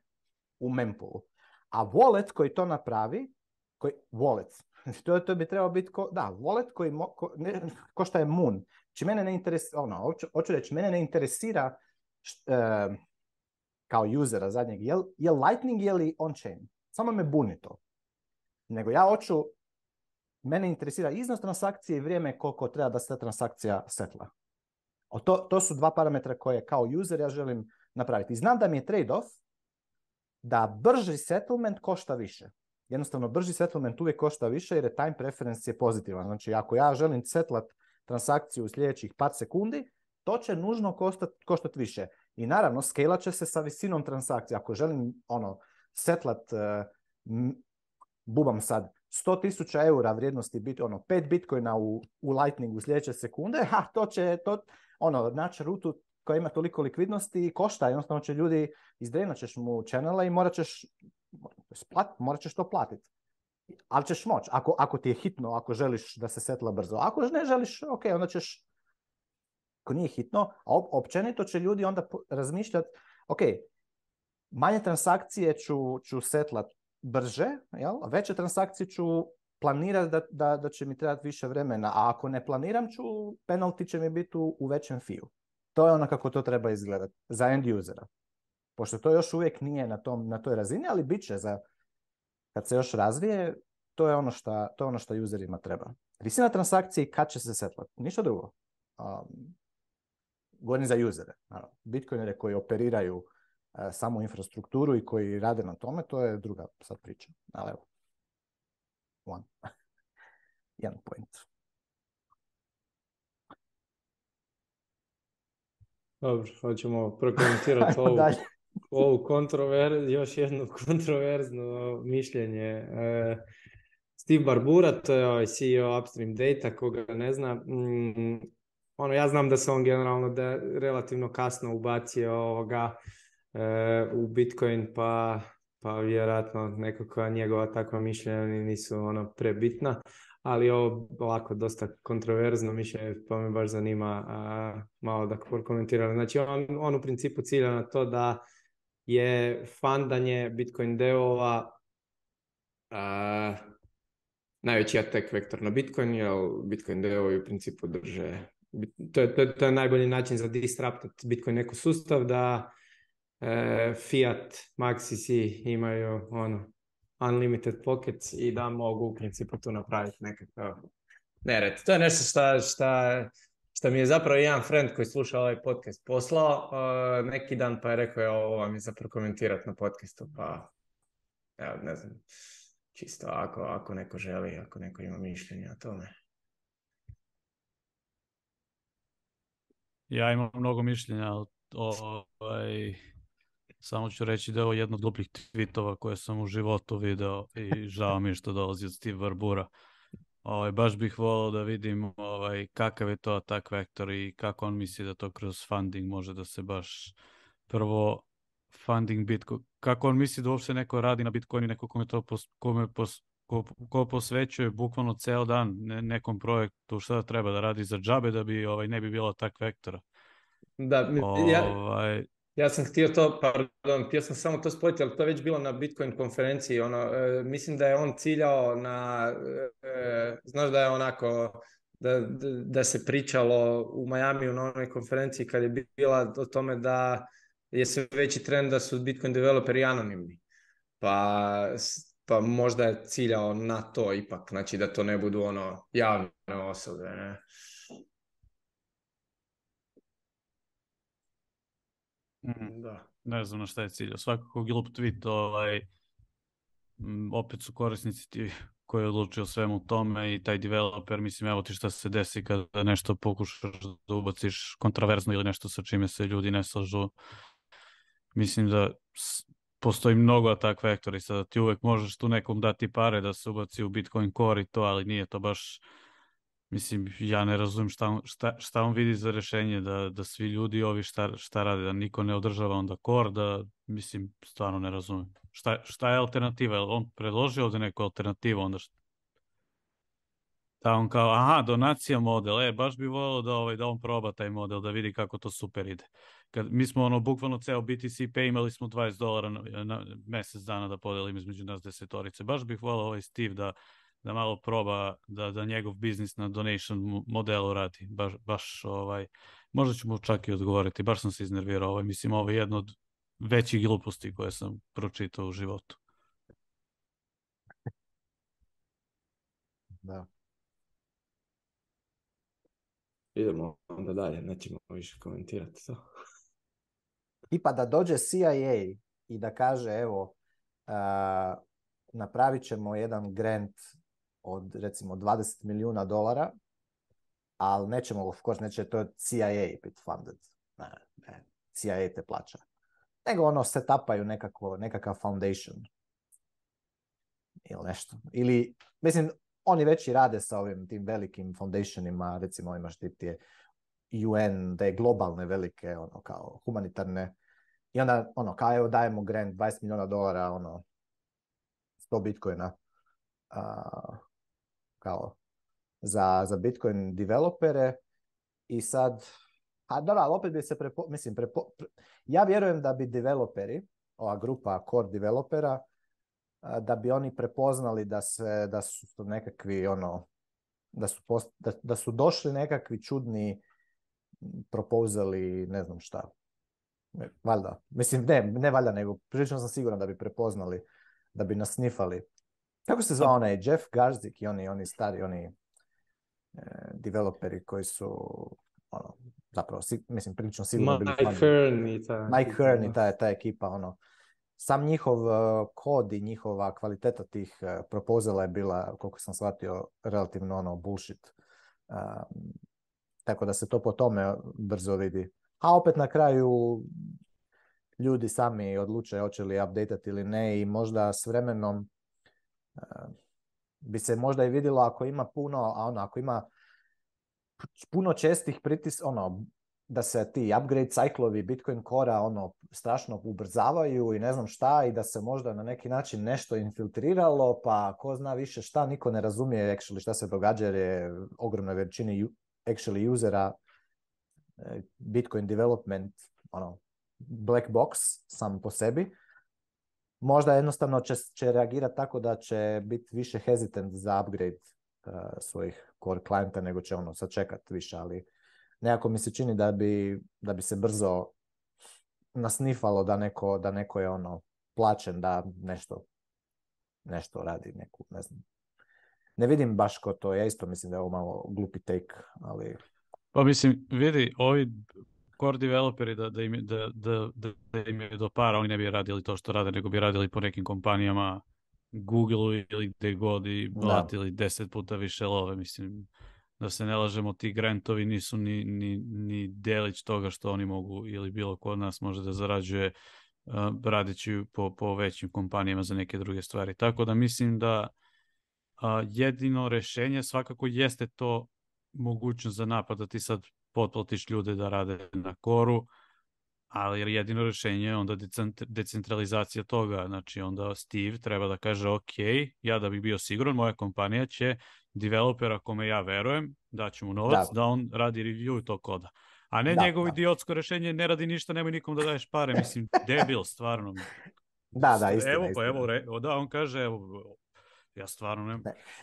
u mempoolu. A wallet koji to napravi, koji, wallet, to, to bi trebao biti, ko, da, wallet koji, mo, ko, šta je Moon. Či znači, mene ne interesira, ono, hoću, reći, mene ne interesira e, kao usera zadnjeg, je li Lightning, je li on-chain? Samo me buni to. Nego ja hoću Mene interesira iznos transakcije i vrijeme koliko treba da se ta transakcija setla. O to, to su dva parametra koje kao user ja želim napraviti. I znam da mi je trade-off da brži settlement košta više. Jednostavno, brži settlement uvijek košta više jer je time preference je pozitivan. Znači, ako ja želim setlat transakciju u sljedećih par sekundi, to će nužno koštati više. I naravno, skela će se sa visinom transakcije. Ako želim ono setlat, eh, bubam sad, 100.000 eura vrijednosti bit, ono, 5 bitcoina u, u Lightningu sljedeće sekunde, ha, to će, to, ono, naći rutu koja ima toliko likvidnosti i košta, jednostavno će ljudi, izdrenat ćeš mu channela i morat ćeš, splat, morat ćeš to platiti. Ali ćeš moć, ako, ako ti je hitno, ako želiš da se setla brzo. Ako ne želiš, ok, onda ćeš, ako nije hitno, a općenito će ljudi onda razmišljati, ok, manje transakcije ću, ću setlat brže, jel? veće transakcije ću planirati da, da, da, će mi trebati više vremena, a ako ne planiram ću, penalti će mi biti u, većem fiju. To je ono kako to treba izgledati za end usera. Pošto to još uvijek nije na, tom, na toj razini, ali bit će za, kad se još razvije, to je ono što to ono što userima treba. Visina transakcije i kad će se setlati, ništa drugo. Um, govorim za usere. Bitcoinere koji operiraju E, samu infrastrukturu i koji rade na tome, to je druga sad priča. Ali evo, one. Jedan point. Dobro, hoćemo prokomentirati ovu, ovu kontrover, još jedno kontroverzno mišljenje. E, Steve Barbura, to je ovaj CEO Upstream Data, koga ne zna. Mm, ono, ja znam da se on generalno da relativno kasno ubacio ovoga E, u Bitcoin, pa, pa vjerojatno nekako njegova takva mišljenja nisu ono prebitna, ali ovo ovako dosta kontroverzno mišljenje, pa me baš zanima malo da komentirali. Znači on, u principu cilja na to da je fandanje Bitcoin devova a, najveći tek vektor na Bitcoin, jer Bitcoin devovi u principu drže, to je, to, je, to je najbolji način za disruptat Bitcoin sustav da E, Fiat Maxi imaju ono unlimited pockets i da mogu u principu tu napraviti nekakav nered. To je nešto što šta, mi je zapravo jedan friend koji sluša ovaj podcast poslao e, neki dan pa je rekao je ovo vam je za prokomentirati na podcastu pa ja ne znam čisto ako, ako neko želi, ako neko ima mišljenje o tome. Ja imam mnogo mišljenja o, ovaj samo ću reći da je ovo jedno od dubljih tweetova koje sam u životu video i žao mi je što dolazi od Steve ovaj, baš bih volio da vidim ovaj, kakav je to tak vektor i kako on misli da to kroz funding može da se baš prvo funding Bitcoin. Kako on misli da uopšte neko radi na Bitcoinu, neko kome to kome pos, ko, posvećuje bukvalno ceo dan nekom projektu, šta da treba da radi za džabe da bi ovaj ne bi bilo attack vektora. Da, ovaj, ja sam htio to, pardon, htio sam samo to spojiti, ali to je već bilo na Bitcoin konferenciji. Ono, e, mislim da je on ciljao na, e, e, znaš da je onako, da, da se pričalo u Miami na onoj konferenciji kad je bila o tome da je sve veći trend da su Bitcoin developeri anonimni. Pa, pa možda je ciljao na to ipak, znači da to ne budu ono javne osobe. Ne? Mhm. da. Ne znam na šta je cilj. Svakako glup tweet, ovaj, opet su korisnici ti koji odlučio svemu tome i taj developer, mislim, evo ti šta se desi kada nešto pokušaš da ubaciš kontraverzno ili nešto sa čime se ljudi ne slažu. Mislim da postoji mnogo atak i sada ti uvek možeš tu nekom dati pare da se ubaci u Bitcoin Core i to, ali nije to baš Mislim, ja ne razumim. šta on, šta, šta vidi za rešenje, da, da svi ljudi ovi šta, šta rade, da niko ne održava onda kor, da, mislim, stvarno ne razumijem. Šta, šta je alternativa? on predložio ovdje neku alternativu, onda šta? Da on kao, aha, donacija model, e, baš bi volio da, ovaj, da on proba taj model, da vidi kako to super ide. Kad, mi smo ono, bukvalno ceo BTC pay imali smo 20 dolara na, na, mjesec dana da podelim između nas desetorice. Baš bih volio ovaj Steve da, da malo proba da, da njegov biznis na donation modelu radi. Baš, baš ovaj, možda ću mu čak i odgovoriti, baš sam se iznervirao. Ovaj, mislim, ovo je jedno od većih gluposti koje sam pročitao u životu. Da. Idemo onda dalje, nećemo više komentirati to. I pa da dođe CIA i da kaže, evo, uh, napravit ćemo jedan grant od recimo 20 milijuna dolara, ali nećemo, of course, neće to CIA bit funded. Ne, CIA te plaća. Nego ono setupaju nekako, nekakav foundation ili nešto. Ili, mislim, oni već i rade sa ovim tim velikim foundationima, recimo imaš ti tije UN, je globalne velike, ono, kao humanitarne. I onda, ono, kao evo dajemo grant 20 milijuna dolara, ono, 100 bitcoina kao za, za Bitcoin developere i sad, a da, ali opet bi se, mislim, pre, ja vjerujem da bi developeri, ova grupa core developera, da bi oni prepoznali da, se, da su nekakvi, ono, da su, da, su došli nekakvi čudni propozali, ne znam šta. Valjda, mislim, ne, ne valjda, nego prilično sam siguran da bi prepoznali, da bi nasnifali kako se zvao onaj Jeff Garzik i oni, oni stari, oni e, developeri koji su ono, zapravo, si, mislim, prilično sigurno bili i ta, Mike Hearn i ta, ekipa, ono, sam njihov e, kod i njihova kvaliteta tih uh, propozela je bila, koliko sam shvatio, relativno ono bullshit. tako da se to po tome brzo vidi. A opet na kraju ljudi sami odlučaju hoće li updateati ili ne i možda s vremenom Ehm, bi se možda i vidjelo ako ima puno, a ono, ako ima puno čestih pritis, ono, da se ti upgrade cyklovi Bitcoin core ono, strašno ubrzavaju i ne znam šta i da se možda na neki način nešto infiltriralo, pa ko zna više šta, niko ne razumije actually šta se događa jer je ogromnoj većini actually usera e, Bitcoin development ono, black box sam po sebi možda jednostavno će, će reagirati tako da će biti više hesitant za upgrade uh, svojih core klijenta nego će ono sačekati više, ali nekako mi se čini da bi, da bi se brzo nasnifalo da neko, da neko je ono plaćen da nešto, nešto radi, neku, ne znam. Ne vidim baš ko to, ja isto mislim da je ovo malo glupi take, ali... Pa mislim, vidi, ovi core developeri da, da, im, da, da, da im je do para, oni ne bi radili to što rade, nego bi radili po nekim kompanijama Google ili gdje god i platili deset puta više love. Mislim, da se ne lažemo, ti grantovi nisu ni, ni, ni delić toga što oni mogu ili bilo ko od nas može da zarađuje uh, radeći po, po većim kompanijama za neke druge stvari. Tako da mislim da jedino rešenje svakako jeste to mogućnost za napad, da ti sad potplatiš ljude da rade na koru, ali jedino rješenje je onda decentralizacija toga. Znači onda Steve treba da kaže ok, ja da bih bio siguran, moja kompanija će developera kome ja verujem, daću mu novac, da, on radi review tog koda. A ne da, njegovo idiotsko rješenje, ne radi ništa, nemoj nikom da daješ pare, mislim, debil, stvarno. Da, da, istina, Evo, pa evo, da, on kaže, evo, ja stvarno ne...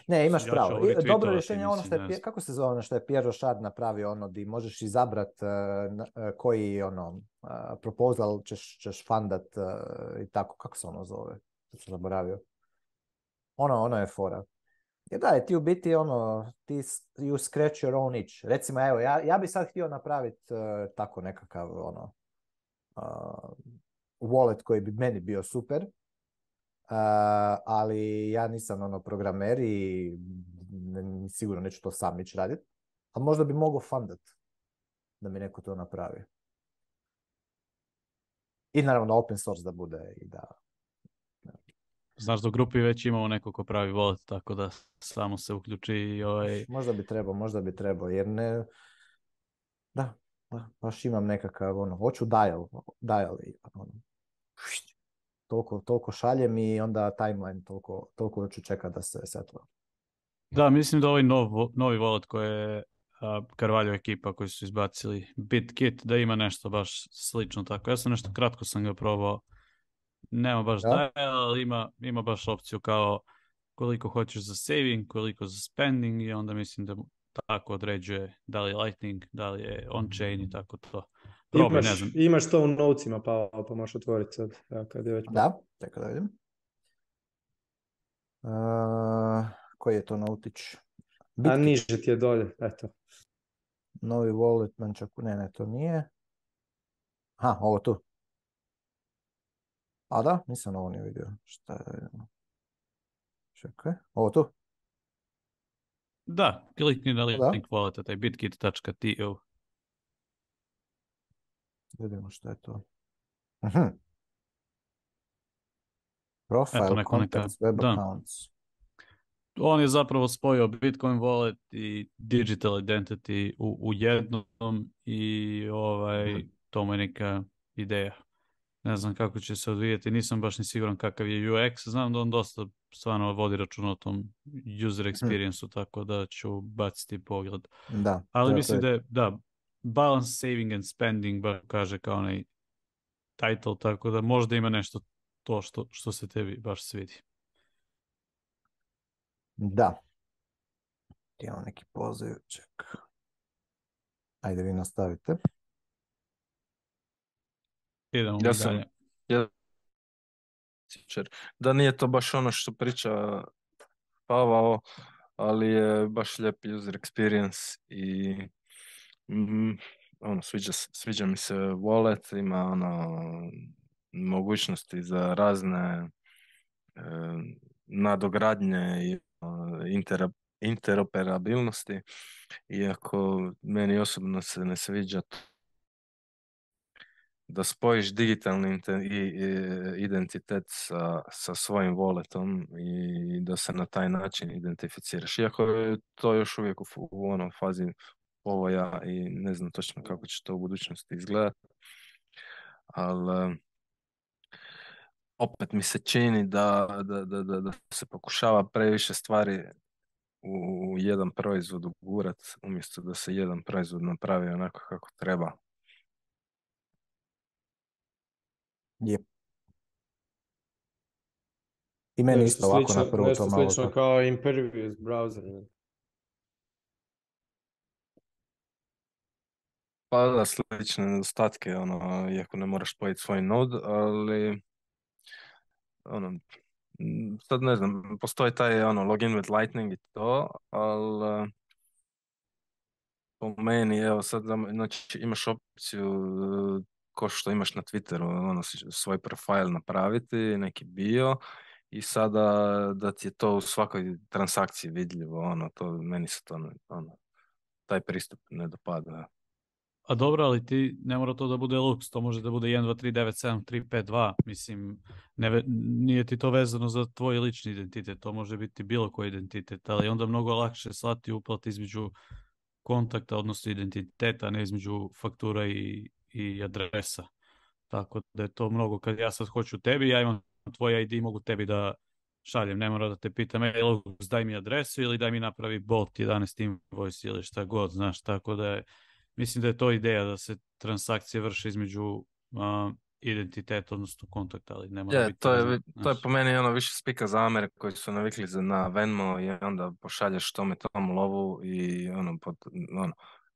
Ne, imaš ja pravo. Dobro rješenje je ono što je, kako se zove ono što je Pierre Rochard napravio, ono di možeš izabrat e, e, koji ono uh, e, propozal ćeš, ćeš fandat i tako, kako se ono zove? To sam zaboravio. Ono, ono je fora. Ja da, je ti u biti ono, ti you scratch your own itch. Recimo, evo, ja, ja bi sad htio napraviti tako nekakav ono wallet koji bi meni bio super, ali ja nisam ono programer i sigurno neću to sam ići raditi. Ali možda bi mogao fundat da mi neko to napravi. I naravno open source da bude i da... Znaš da u grupi već imamo neko ko pravi wallet, tako da samo se uključi i ovaj... Možda bi trebao, možda bi trebao, jer ne... Da, baš imam nekakav ono, hoću dial, dial i ono, toliko, toliko šaljem i onda timeline toliko, toliko ću čekati da se setva. Da, mislim da ovaj novi wallet koji je Carvalho ekipa koji su izbacili BitKit da ima nešto baš slično tako. Ja sam nešto kratko sam ga probao. Nema baš da, ali ima, ima baš opciju kao koliko hoćeš za saving, koliko za spending i onda mislim da tako određuje da li je Lightning, da li je on-chain i tako to. Probi, imaš, ne znam. imaš to u novcima, pa, pa možeš otvoriti sad. Ja, kad je već... Da, tako da vidim. Uh, koji je to nautić? A niže ti je dolje, eto. Novi wallet, čak, ne, ne, to nije. Ha, ovo tu. A da, nisam ovo ni vidio. Šta je? Čekaj, ovo tu? Da, klikni na link wallet, taj bitkit.to vidimo što je to. Mhm. Profile, web accounts. On je zapravo spojio Bitcoin wallet i digital identity u, jednom i ovaj, mhm. to mu je neka ideja. Ne znam kako će se odvijeti, nisam baš ni siguran kakav je UX, znam da on dosta stvarno vodi račun o tom user mhm. experience tako da ću baciti pogled. Da, Ali mislim da je, da, balance saving and spending, kaže kao onaj title, tako da možda ima nešto to što, što se tebi baš svidi. Da. Imamo neki poziv, ček. Ajde vi nastavite. Idemo ja sam, ja... Da nije to baš ono što priča Pavao, ali je baš lijep user experience i Mhm. ono, sviđa, sviđa mi se wallet, ima ono, mogućnosti za razne e, nadogradnje i e, inter, interoperabilnosti, iako meni osobno se ne sviđa to da spojiš digitalni identitet sa, svojim walletom i da se na taj način identificiraš. Iako je to još uvijek u, u onom fazi ja i ne znam točno kako će to u budućnosti izgledati. Ali eh, opet mi se čini da, da, da, da se pokušava previše stvari u jedan proizvod ugurat umjesto da se jedan proizvod napravi onako kako treba. Yep. I meni isto ovako na prvu to malo... slično kao Impervious browser. Pa da, slične nedostatke, ono, iako ne moraš spojiti svoj nod, ali ono, sad ne znam, postoji taj ono, login with lightning i to, ali po meni, evo sad, znači, imaš opciju ko što imaš na Twitteru, ono, svoj profil napraviti, neki bio, i sada da ti je to u svakoj transakciji vidljivo, ono, to, meni se to, ono, taj pristup ne dopada. A dobro, ali ti ne mora to da bude lux, to može da bude 1, 2, 3, 9, 7, 3, 5, 2, mislim, ne, nije ti to vezano za tvoj lični identitet, to može biti bilo koji identitet, ali onda mnogo lakše slati uplat između kontakta, odnosno identiteta, ne između faktura i, i adresa. Tako da je to mnogo, kad ja sad hoću tebi, ja imam tvoj ID, mogu tebi da šaljem, ne mora da te pitam, e, daj mi adresu ili daj mi napravi bot 11 invoice ili šta god, znaš, tako da je Mislim da je to ideja da se transakcije vrše između uh, identiteta, odnosno kontakta, ali ne biti... To je, to je po meni ono više spika za Amer koji su navikli za, na Venmo i onda pošalješ tome tomu lovu i ono, pod, ono,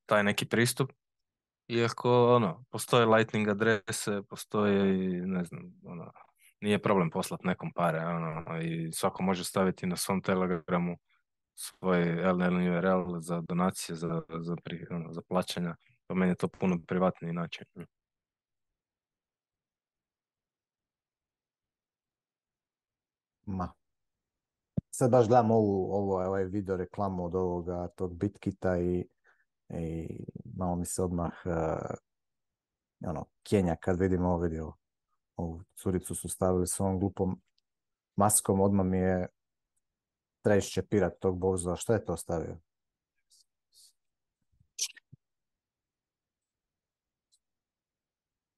taj neki pristup. Iako, ono, postoje lightning adrese, postoje ne znam, ono, nije problem poslat nekom pare, ono, i svako može staviti na svom telegramu svoje LN URL za donacije, za, za, pri, ono, za plaćanja. Po pa meni je to puno privatniji način. Ma. Sad baš gledam ovu, ovo, ovaj video reklamu od ovoga tog bitkita i, i malo mi se odmah uh, ono, kenja kad vidim ovo video. Ovu curicu su stavili s ovom glupom maskom, odmah mi je treći će pirat tog a Šta je to stavio?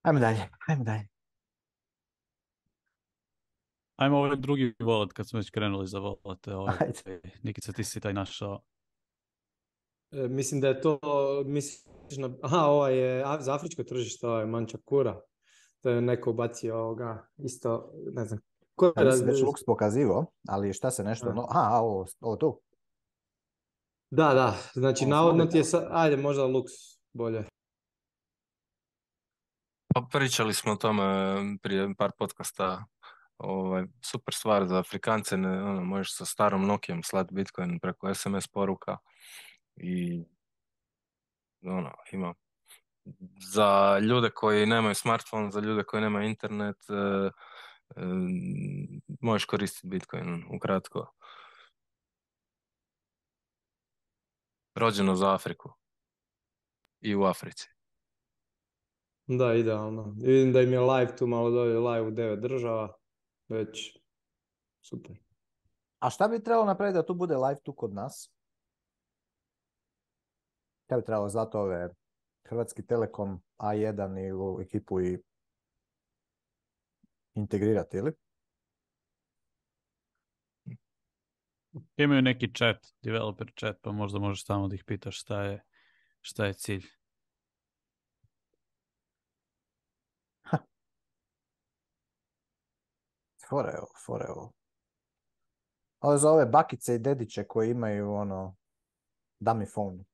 Ajmo dalje, ajmo dalje. Ajmo ovaj drugi volat, kad smo već krenuli za volate. Ovaj Nikica, ti si taj našao. E, mislim da je to, misliš na, aha, ovaj je za afričko tržište, ovaj Mančakura. To je neko bacio ovoga, isto, ne znam Ko je ali šta se nešto... No, a, ovo, tu? Da, da. Znači, ovo navodno ti je... Sa... Ajde, možda Lux bolje. Pa pričali smo o tome prije par podcasta. Ovaj, super stvar za Afrikance. Ne, ono, možeš sa starom Nokijom slati Bitcoin preko SMS poruka. I ono, ima za ljude koji nemaju smartphone, za ljude koji nemaju internet, e, možeš koristiti Bitcoin, ukratko. Rođeno za Afriku i u Africi. Da, idealno. I vidim da im je live tu malo dolje, live u devet država, već super. A šta bi trebalo napraviti da tu bude live tu kod nas? Šta bi trebalo zato ove Hrvatski Telekom A1 i u ekipu i integrirati, ili? Imaju neki chat, developer chat, pa možda možeš tamo da ih pitaš šta je, šta je cilj. fore Fora je za ove bakice i dediće koji imaju ono, mi phone.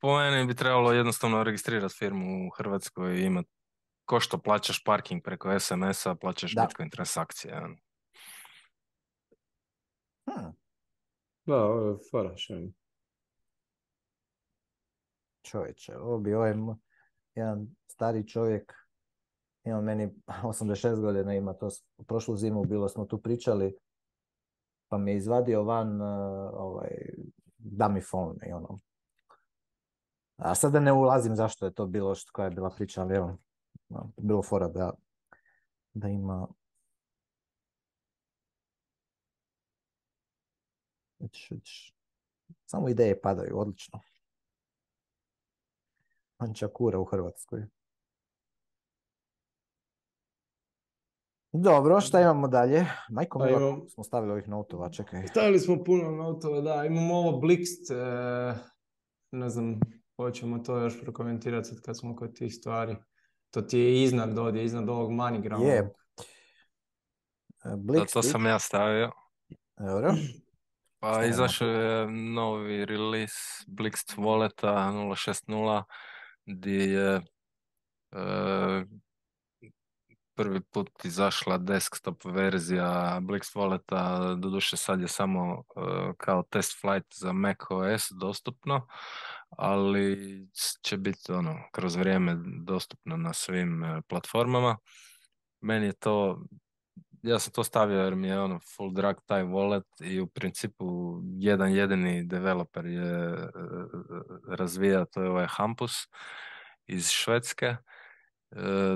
po meni bi trebalo jednostavno registrirati firmu u Hrvatskoj i imati ko što plaćaš parking preko SMS-a, plaćaš da. Bitcoin transakcije. Hmm. Da, ovo je fora Čovječe, ovo bi ovaj jedan stari čovjek, ima meni 86 godina, ima to, prošlu zimu bilo smo tu pričali, pa mi je izvadio van eh, ovaj, mi phone i ono. A sada ne ulazim zašto je to bilo, što, koja je bila priča, ali bilo fora da, da ima Samo ideje padaju, odlično. kura u Hrvatskoj. Dobro, šta imamo dalje? Majko, pa mi smo stavili ovih notova, čekaj. Stavili smo puno notova, da. Imamo ovo Blixt, e, ne znam, hoćemo to još prokomentirati kad smo kod tih stvari. To ti je iznad dodje, iznad ovog manigrama Je. E, to sam ja stavio. Dobro. Pa izašao je novi release Blixt Walleta 0.6.0 gdje je e, prvi put izašla desktop verzija Blix Walleta, doduše sad je samo e, kao test flight za macOS dostupno, ali će biti ono, kroz vrijeme dostupno na svim e, platformama. Meni je to, ja sam to stavio jer mi je ono full drag taj wallet i u principu jedan jedini developer je e, razvija, to je ovaj Hampus iz Švedske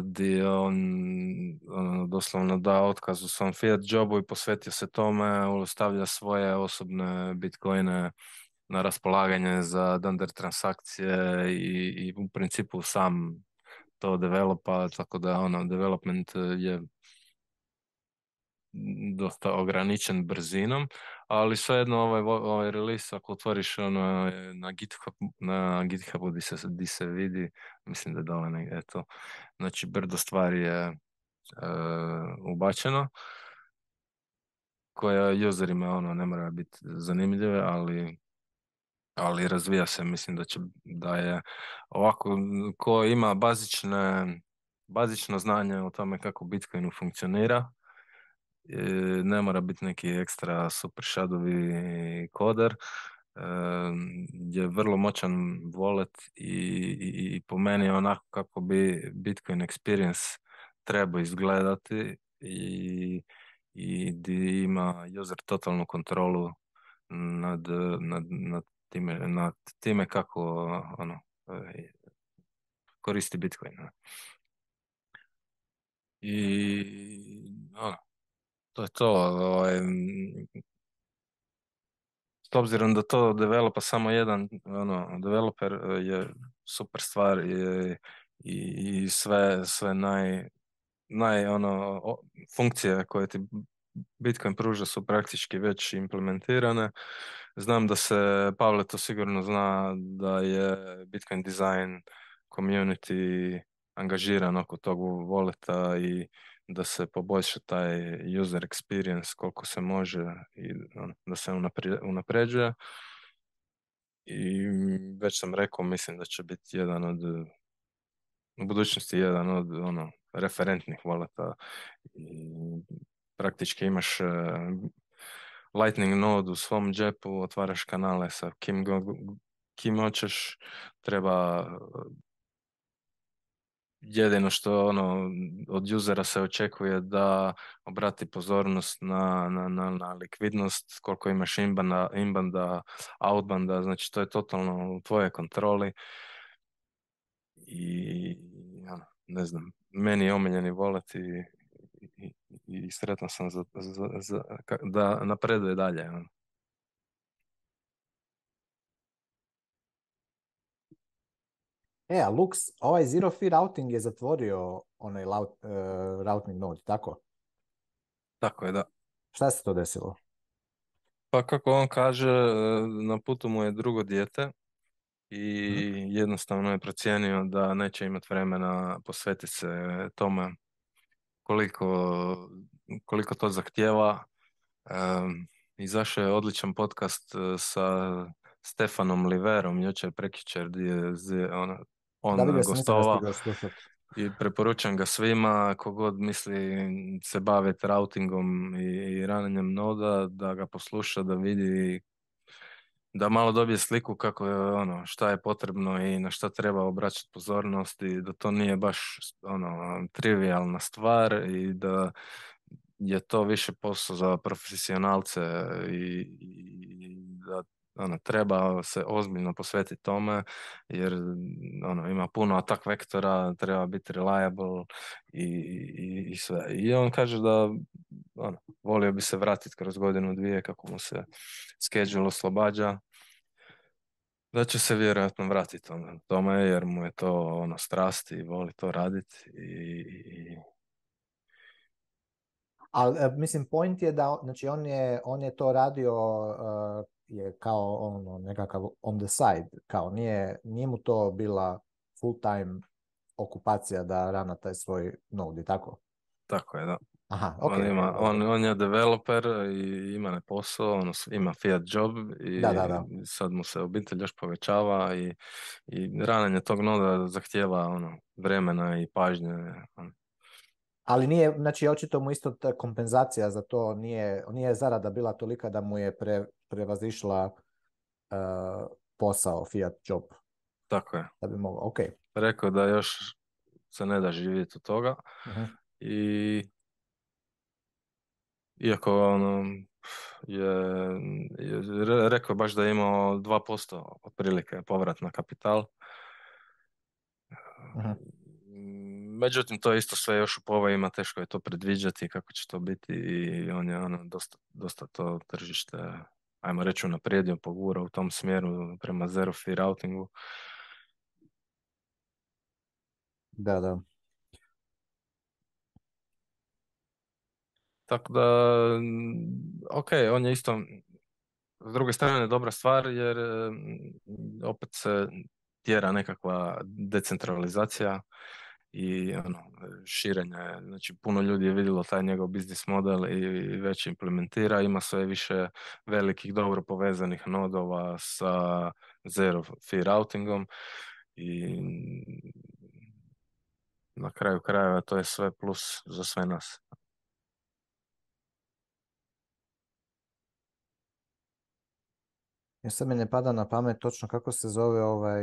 gdje e, on ono, doslovno da otkaz u svom fiat jobu i posvetio se tome, stavlja svoje osobne bitcoine na raspolaganje za dunder transakcije i, i u principu sam to developa, tako da ono, development je dosta ograničen brzinom, ali svejedno ovaj, ovaj release ako otvoriš ono, na, GitHub, na GitHubu di se, se vidi, mislim da je dole negdje to. Znači brdo stvari je eh, ubačeno koja userima ono ne mora biti zanimljive, ali ali razvija se, mislim da će, da je ovako, ko ima bazične, bazično znanje o tome kako Bitcoinu funkcionira, e, ne mora biti neki ekstra super shadowy koder, e, je vrlo moćan wallet i, i, po meni je onako kako bi Bitcoin experience treba izgledati i, i di ima user totalnu kontrolu nad, nad, nad time, nad time kako ono, e, koristi Bitcoin. I ono, to je to. Ovaj, s obzirom da to developa samo jedan ono, developer e, je super stvar e, i, i, sve, sve naj, naj ono, funkcije koje ti Bitcoin pruža su praktički već implementirane. Znam da se, Pavle to sigurno zna, da je Bitcoin design community angažiran oko tog voleta i da se poboljša taj user experience koliko se može i ono, da se unapređuje. I već sam rekao, mislim da će biti jedan od u budućnosti jedan od ono, referentnih voleta praktički imaš e, Lightning node u svom džepu, otvaraš kanale sa kim, go, kim hoćeš, treba jedino što ono od juzera se očekuje da obrati pozornost na, na, na, na likvidnost, koliko imaš inbanda, inbanda, outbanda, znači to je totalno u tvoje kontroli. I ono, ne znam, meni je omiljeni volet i sretan sam za, da napreduje dalje. Ono. E, a Lux, ovaj Zero Fee routing je zatvorio onaj laut, e, routing node, tako? Tako je, da. Šta se to desilo? Pa kako on kaže, e, na putu mu je drugo dijete i mhm. jednostavno je procijenio da neće imati vremena posvetiti se tome koliko, koliko to zahtjeva. Um, izašao je odličan podcast e, sa Stefanom Liverom, je prekičer, je ono, on gostova. I preporučam ga svima, kogod misli se baviti routingom i, i ranjenjem noda, da ga posluša, da vidi da malo dobije sliku kako je ono, šta je potrebno i na šta treba obraćati pozornost i da to nije baš ono, trivialna stvar i da je to više posao za profesionalce i, i da ono, treba se ozbiljno posvetiti tome jer ono, ima puno atak vektora, treba biti reliable i, i, i sve. I on kaže da ono, volio bi se vratiti kroz godinu dvije kako mu se schedule oslobađa da će se vjerojatno vratiti tome jer mu je to ono strast i voli to raditi i, Ali, e, mislim, point je da, znači, on je, on je to radio e, je kao ono nekakav on the side, kao nije, nije mu to bila full time okupacija da rana taj svoj node, tako? Tako je, da. Aha, okay. on, ima, on, on, je developer i ima ne posao, ono, ima fiat job i da, da, sad mu se obitelj još povećava i, i rananje tog noda zahtijeva ono, vremena i pažnje. Ono ali nije, znači očito mu isto ta kompenzacija za to nije, zarada bila tolika da mu je prevazišla e, posao, fiat job. Tako je. Da bi mogao, ok. Rekao da još se ne da živjeti od toga mhm. i iako on je, je rekao baš da je imao 2% otprilike povrat na kapital. uh međutim, to je isto sve još u povojima, teško je to predviđati kako će to biti i on je ono, dosta, dosta to tržište, ajmo reći, unaprijedio, pogura u tom smjeru prema zero i routingu. Da, da. Tako da, ok, on je isto, s druge strane, dobra stvar jer mm, opet se tjera nekakva decentralizacija i ono, širenja. Znači, puno ljudi je vidjelo taj njegov biznis model i već implementira. Ima sve više velikih, dobro povezanih nodova sa zero fee routingom i na kraju krajeva to je sve plus za sve nas. Ja ne pada na pamet točno kako se zove ovaj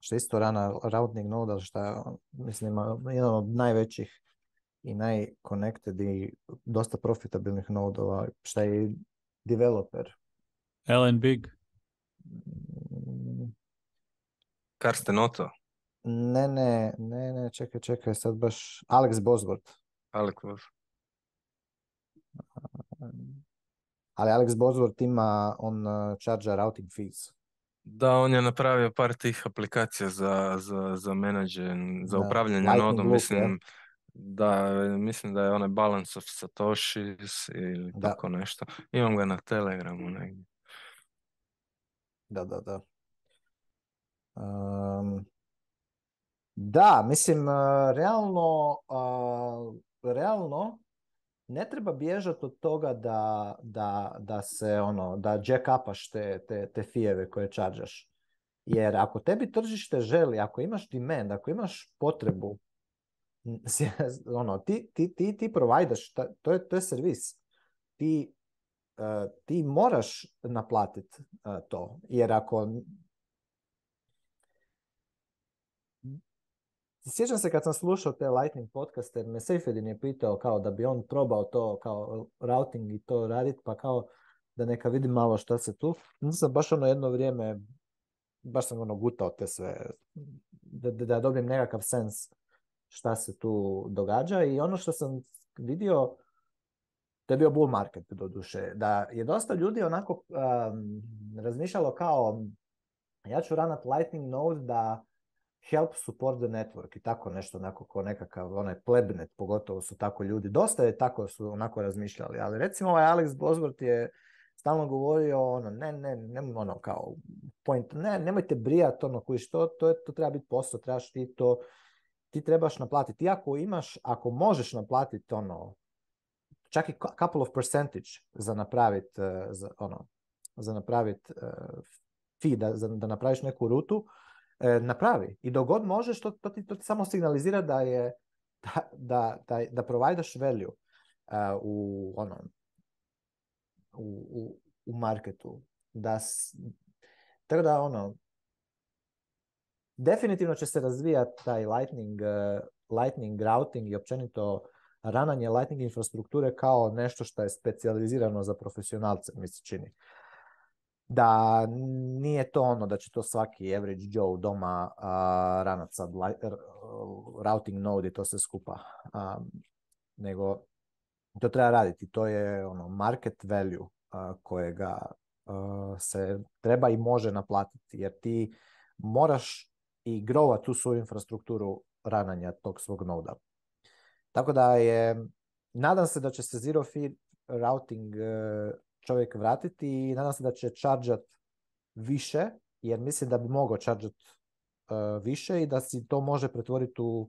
što je isto rana routing noda, što je mislim, jedan od najvećih i najconnected i dosta profitabilnih nodova, što je developer. Ellen Big. Mm. Karsten Otto. Ne, ne, ne, ne, čekaj, čekaj, sad baš Alex Bosworth. Alex Ali Alex Bosworth ima, on uh, charger routing fees. Da, on je napravio par tih aplikacija za, za, za za upravljanje nodom, mislim, da, mislim da je onaj Balance of Satoshis ili tako nešto. Imam ga na Telegramu negdje. Da, da, da. Ehm, da, mislim, realno, realno ne treba bježati od toga da, da, da se ono, da jack upaš te, te, te fijeve koje čađaš Jer ako tebi tržište želi, ako imaš demand, ako imaš potrebu, ono, ti, ti, ti, ti to je, to je servis. Ti, eh, ti moraš naplatiti eh, to. Jer ako Sjećam se kad sam slušao te Lightning jer me Seyfedin je pitao kao da bi on probao to kao routing i to raditi, pa kao da neka vidim malo šta se tu. sam baš ono jedno vrijeme, baš sam ono gutao te sve, da, da dobijem nekakav sens šta se tu događa i ono što sam vidio, to je bio bull market doduše, da je dosta ljudi onako razmišljalo kao ja ću ranat lightning node da help support the network i tako nešto onako kao nekakav onaj plebnet, pogotovo su tako ljudi. Dosta je tako su onako razmišljali, ali recimo ovaj Alex Bosworth je stalno govorio ono ne, ne, ne, ono kao point, ne, nemojte brijati ono koji što, to, to treba biti posao, trebaš ti to, ti trebaš naplatiti. Ti ako imaš, ako možeš naplatiti ono, čak i couple of percentage za napraviti, eh, za, ono, za napraviti uh, eh, fee, da, da napraviš neku rutu, E, napravi. I dok god možeš, to, ti, samo signalizira da je da, da, da, provajdaš value e, u ono u, u, marketu. Da, tako da ono definitivno će se razvijati taj lightning, uh, lightning routing i općenito rananje lightning infrastrukture kao nešto što je specijalizirano za profesionalce, mi se čini da nije to ono da će to svaki average Joe doma Ranat sad routing node i to sve skupa, nego to treba raditi. To je ono market value kojega se treba i može naplatiti jer ti moraš i grova tu svoju infrastrukturu rananja tog svog noda. Tako da je, nadam se da će se zero fee routing e, čovjek vratiti i nadam se da će čarđat više, jer mislim da bi mogao čarđat e, više i da si to može pretvoriti u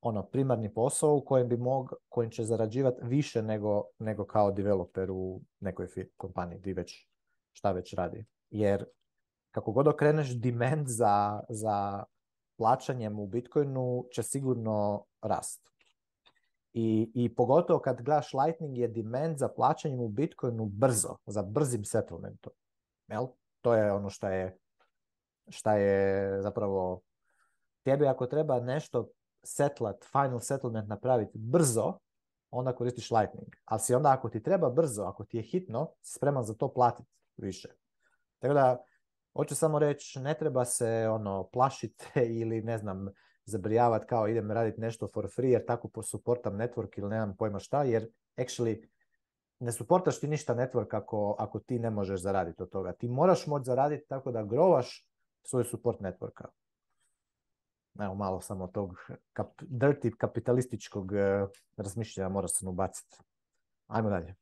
ono primarni posao u kojem bi mog, kojim će zarađivati više nego, nego kao developer u nekoj kompaniji gdje već šta već radi. Jer kako god okreneš demand za, za plaćanjem u Bitcoinu će sigurno rast. I, I pogotovo kad gledaš Lightning je demand za plaćanjem u Bitcoinu brzo, za brzim settlementom. Jel? To je ono što je, šta je zapravo tebi ako treba nešto setlat, final settlement napraviti brzo, onda koristiš Lightning. Ali si onda ako ti treba brzo, ako ti je hitno, spreman za to platiti više. Tako da, hoću samo reći, ne treba se ono plašiti ili ne znam, zabrijavati kao idem raditi nešto for free jer tako supportam network ili nemam pojma šta, jer actually ne suportaš ti ništa network ako, ako ti ne možeš zaraditi od toga. Ti moraš moći zaraditi tako da grovaš svoj support networka. Evo malo samo tog kap, dirty kapitalističkog eh, razmišljanja mora se ubaciti. Ajmo dalje.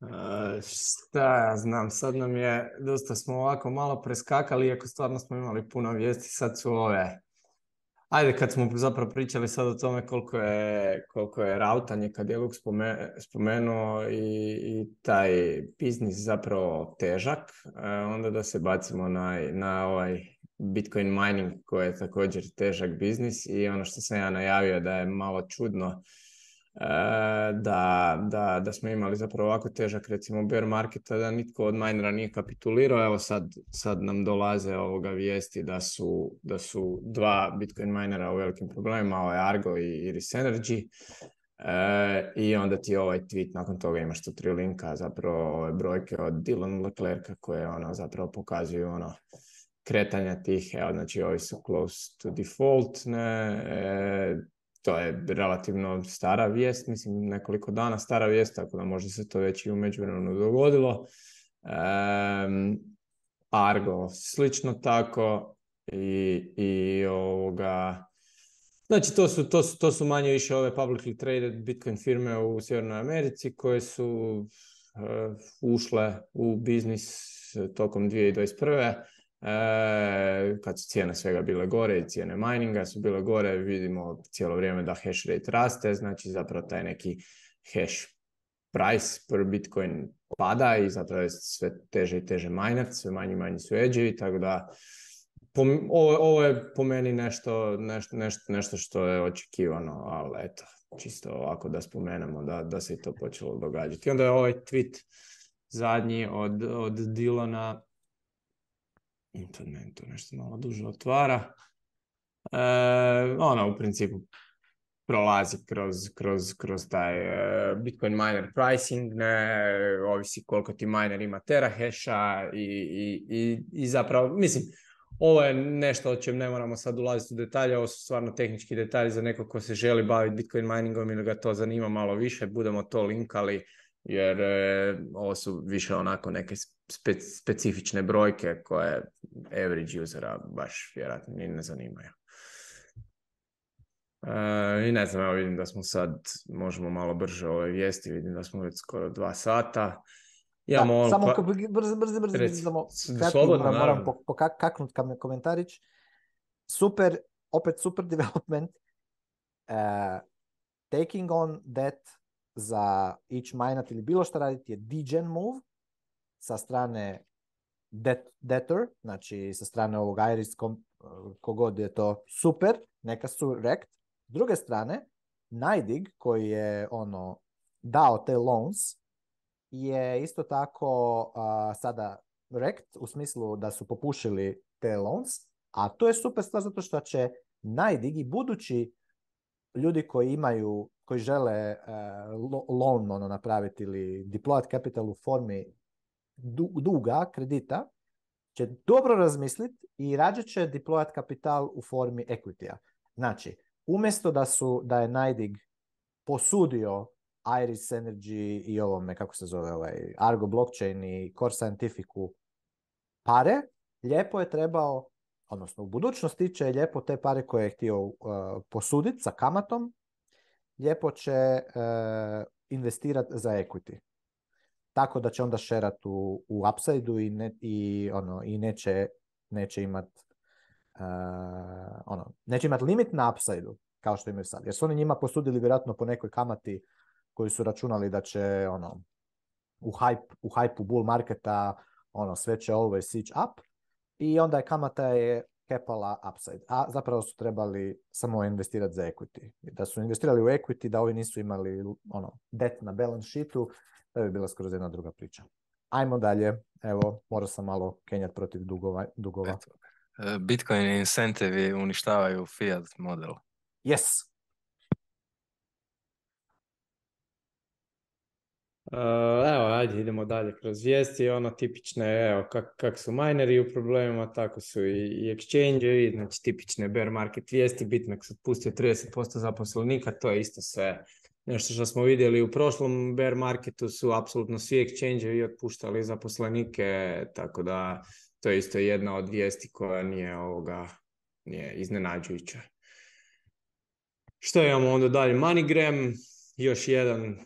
E, šta ja znam, sad nam je, dosta smo ovako malo preskakali, iako stvarno smo imali puno vijesti, sad su ove. Ajde, kad smo zapravo pričali sad o tome koliko je, koliko je rautanje, kad je Luk spomenuo i, i, taj biznis zapravo težak, e, onda da se bacimo na, na ovaj Bitcoin mining koji je također težak biznis i ono što sam ja najavio da je malo čudno E, da, da, da smo imali zapravo ovako težak recimo bear marketa da nitko od minera nije kapitulirao. Evo sad, sad nam dolaze ovoga vijesti da su, da su dva Bitcoin minera u velikim problemima, ovo ovaj je Argo i Iris Energy. E, I onda ti ovaj tweet, nakon toga imaš tu tri linka, zapravo ove brojke od Dylan Leclerca koje ono zapravo pokazuju ono kretanja tih, evo znači ovi su close to default, ne, e, to je relativno stara vijest, mislim nekoliko dana stara vijest, tako da možda se to već i u međuvremenu dogodilo. Argo slično tako i, i ovoga... Znači, to su, to, su, to su manje više ove publicly traded Bitcoin firme u Sjevernoj Americi koje su eh, ušle u biznis tokom 2021. E, kad su cijene svega bile gore i cijene mininga su bile gore, vidimo cijelo vrijeme da hash rate raste, znači zapravo taj neki hash price per bitcoin pada i zapravo je sve teže i teže minat, sve manji i manji su tako da ovo, ovo, je po meni nešto, nešto, nešto, što je očekivano, ali eto, čisto ovako da spomenemo da, da se i to počelo događati. I onda je ovaj tweet zadnji od, od Dilona internetu nešto malo duže otvara. E, ona u principu prolazi kroz, kroz, kroz taj e, Bitcoin miner pricing, ne, ovisi koliko ti miner ima teraheša i, i, i, i zapravo, mislim, ovo je nešto o čem ne moramo sad ulaziti u detalje, ovo su stvarno tehnički detalji za nekoga ko se želi baviti Bitcoin miningom ili ga to zanima malo više, budemo to linkali jer e, ovo su više onako neke specifične brojke koje average usera baš vjerojatno ni ne zanimaju. E, I ne znam, evo vidim da smo sad, možemo malo brže ove vijesti, vidim da smo već skoro dva sata. Ja da, ono samo pa... brzo, brzo, brzo, Reci, samo moram pokaknut kam komentarić. Super, opet super development. Uh, taking on that za ići majnat ili bilo što raditi je degen move sa strane det, detor, znači sa strane ovog Iris kom, kogod je to super, neka su rekt. S druge strane, Najdig koji je ono dao te loans je isto tako sada rekt u smislu da su popušili te loans, a to je super stvar zato što će Najdig i budući ljudi koji imaju koji žele uh, loan ono, napraviti ili deployat capital u formi duga, kredita, će dobro razmisliti i rađe će deployat kapital u formi equity-a. Znači, umjesto da, su, da je Najdig posudio Iris Energy i ovome, kako se zove, ovaj, Argo Blockchain i Core Scientificu pare, lijepo je trebao, odnosno u budućnosti će lijepo te pare koje je htio uh, e, posuditi sa kamatom, lijepo će eh, investirati za equity. Tako da će onda šerat u, u upside-u i, i, ono, i neće, neće imat uh, ono, neće imat limit na upside-u kao što imaju sad. Jer su oni njima posudili vjerojatno po nekoj kamati koji su računali da će ono, u hype, u bull marketa ono, sve će always switch up i onda je kamata je Kepala, upside, a zapravo su trebali samo investirati za equity. Da su investirali u equity, da ovi nisu imali ono, debt na balance sheetu, to bi bila skroz jedna druga priča. Ajmo dalje, evo, morao sam malo kenjati protiv dugova. dugova. E, Bitcoin incentive uništavaju fiat model. Yes, Eh, evo, ajde, idemo dalje kroz vijesti, ono tipične, evo, kak, kak su mineri u problemima, tako su i, i exchange znači tipične bear market vijesti, Bitmex otpustio 30% zaposlenika, to je isto sve nešto što smo vidjeli u prošlom bear marketu su apsolutno svi exchange otpuštali zaposlenike, tako da to je isto jedna od vijesti koja nije ovoga, nije iznenađujuća. Što imamo onda dalje? MoneyGram, još jedan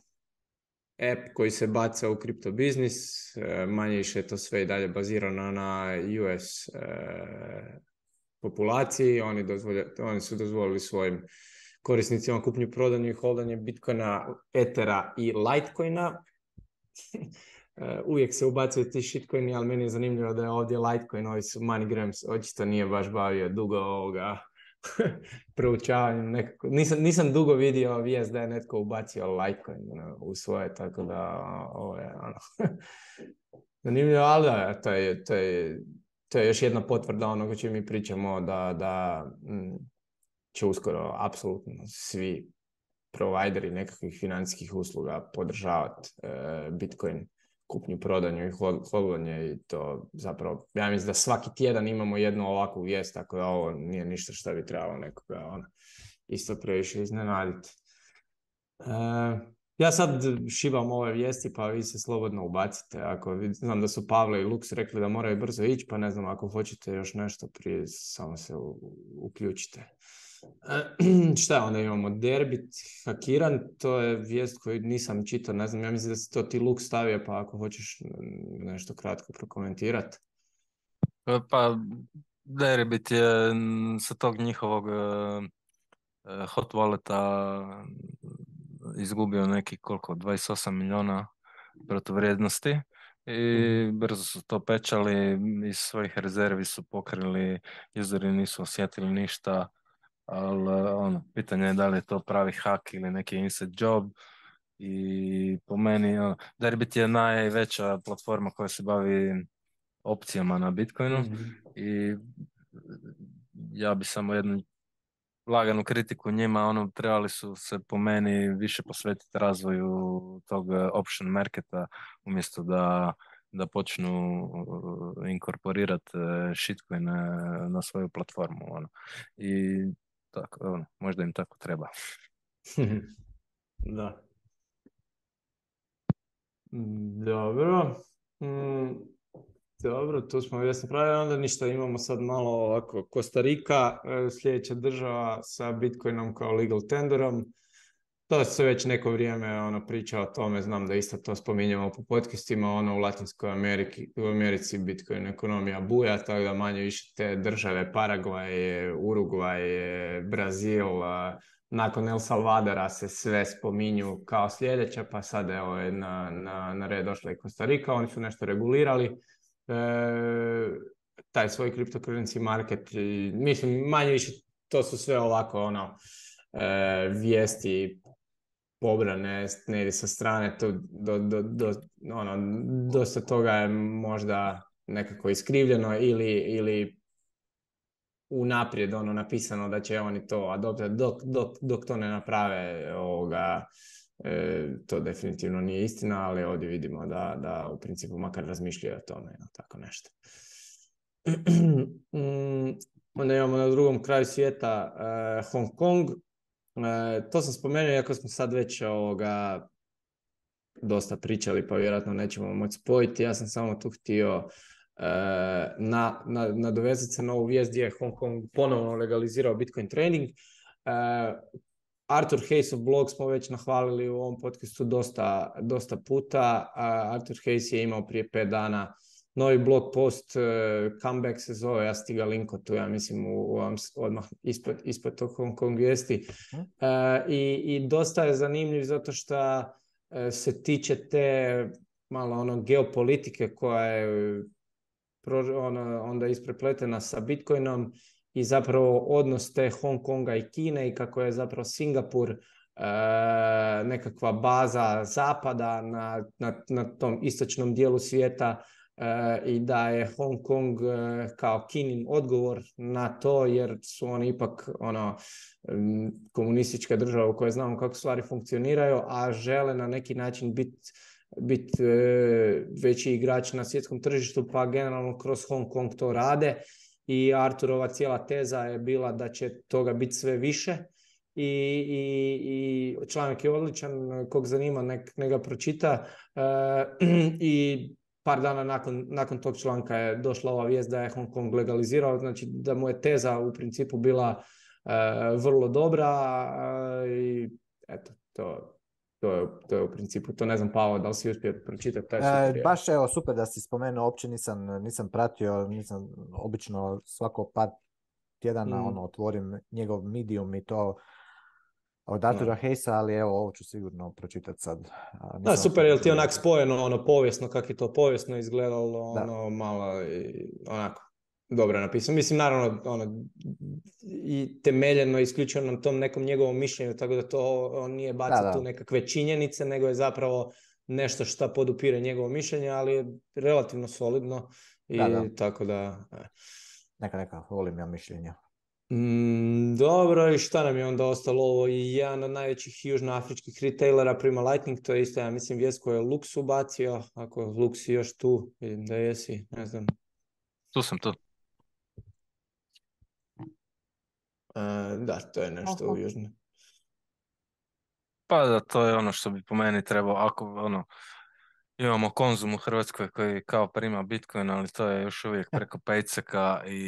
app koji se baca u kripto biznis, eh, manje više to sve i dalje bazirano na US eh, populaciji, oni, oni su dozvolili svojim korisnicima kupnju, prodanju i holdanje Bitcoina, Ethera i Litecoina. Eh, uvijek se ubacuju ti shitcoini, ali meni je zanimljivo da je ovdje Litecoin, ovi su MoneyGrams, očito nije baš bavio dugo ovoga proučavanjem Nisam, nisam dugo vidio vijest da je netko ubacio Litecoin ono, u svoje, tako da ovo je ono... Zanimljivo, ali da, to je, još jedna potvrda onoga čemu mi pričamo da, da mm, će uskoro apsolutno svi provajderi nekakvih financijskih usluga podržavati e, Bitcoin kupnju, prodanju i hodovanje i to zapravo, ja mislim da svaki tjedan imamo jednu ovakvu vijest, tako da ovo nije ništa što bi trebalo nekoga ono, isto previše iznenaditi. E, ja sad šivam ove vijesti pa vi se slobodno ubacite. Ako, znam da su Pavle i Lux rekli da moraju brzo ići, pa ne znam ako hoćete još nešto prije, samo se uključite. šta onda imamo? Derbit hakiran, to je vijest koju nisam čitao, ne znam, ja mislim da si to ti luk stavio, pa ako hoćeš nešto kratko prokomentirati. Pa, pa Derbit je sa tog njihovog uh, hot izgubio neki koliko, 28 milijuna protuvrijednosti i mhm. brzo su to pečali, iz svojih rezervi su pokrili, jezori nisu osjetili ništa, ali e, ono, pitanje je da li je to pravi hak ili neki inside job i po meni ono, Derbit je najveća platforma koja se bavi opcijama na Bitcoinu mhm. i ja bi samo jednu laganu kritiku njima, ono, trebali su se po meni više posvetiti razvoju tog option marketa umjesto da, da počnu e, inkorporirati e, shitcoin na, na svoju platformu. Ono. I tako, ono, možda im tako treba. da. Dobro. Mm, dobro, tu smo već pravili. Onda ništa, imamo sad malo ovako. Kostarika, e, sljedeća država sa Bitcoinom kao legal tenderom to se već neko vrijeme ono, priča o tome, znam da isto to spominjamo po podcastima, ono u Latinskoj Ameriki, u Americi Bitcoin ekonomija buja, tako da manje više te države, Paragvaj, Uruguay, Brazil, nakon El Salvadora se sve spominju kao sljedeća, pa sad evo je na, na, na red došla i Kostarika, oni su nešto regulirali. E, taj svoj cryptocurrency market, mislim manje više to su sve ovako ono, e, vijesti obrane ide sa strane, do, do, do, ono, dosta toga je možda nekako iskrivljeno ili, ili unaprijed ono napisano da će oni to adoptirati, dok, to ne naprave ovoga, e, to definitivno nije istina, ali ovdje vidimo da, da u principu makar razmišljaju o tome, tako nešto. Mm, onda imamo na drugom kraju svijeta e, Hong Kong, E, to sam spomenuo, iako smo sad već ovoga dosta pričali, pa vjerojatno nećemo moći spojiti. Ja sam samo tu htio e, na, na, nadovezati se na ovu vijest gdje je Hong Kong ponovno legalizirao Bitcoin trading. E, Arthur Hayes blog smo već nahvalili u ovom podcastu dosta, dosta puta. Arthur Hayes je imao prije pet dana novi blog post, e, comeback se zove, ja stiga linko tu, ja mislim, u, u odmah ispod, ispod tog Hong Kong vijesti. Mhm. E, I, I dosta je zanimljiv zato što e, se tiče te malo ono geopolitike koja je ono, onda isprepletena sa Bitcoinom i zapravo odnos te Hong Konga i Kine i kako je zapravo Singapur nekakva baza zapada na, na, na tom istočnom dijelu svijeta E, i da je Hong Kong e, kao Kinin odgovor na to jer su oni ipak ono komunistička država u kojoj znamo kako stvari funkcioniraju, a žele na neki način biti bit e, veći igrač na svjetskom tržištu, pa generalno kroz Hong Kong to rade i Arturova cijela teza je bila da će toga biti sve više i, i, i članak je odličan, kog zanima nek, ga pročita i par dana nakon, nakon tog članka je došla ova vijest da je Hong Kong legalizirao, znači da mu je teza u principu bila e, vrlo dobra i eto, to, to, je, to je u principu, to ne znam Pao, da li si uspio pročitati taj e, baš evo, super da si spomenuo, uopće nisam, nisam pratio, nisam obično svako par tjedana mm. ono, otvorim njegov medium i to od Artura hesa, ali evo ovo ću sigurno pročitati sad. da, super, jel ti onak spojeno ono povijesno, kak je to povijesno izgledalo, ono malo onako dobro napisano. Mislim, naravno, ono, i temeljeno isključeno na tom nekom njegovom mišljenju, tako da to on nije bacio tu nekakve činjenice, nego je zapravo nešto šta podupire njegovo mišljenje, ali je relativno solidno i tako da... E. Neka, neka, volim ja mišljenja. Mm, dobro, i šta nam je onda ostalo ovo? I jedan od najvećih južnoafričkih retailera prima Lightning, to je isto, ja mislim, vijest koju je Lux ubacio. Ako je Lux još tu, vidim da jesi, ne znam. Tu sam tu. E, da, to je nešto u južnoj. Pa da, to je ono što bi po meni trebao, ako ono, Imamo konzum u Hrvatskoj koji kao prima Bitcoin, ali to je još uvijek preko pejceka i,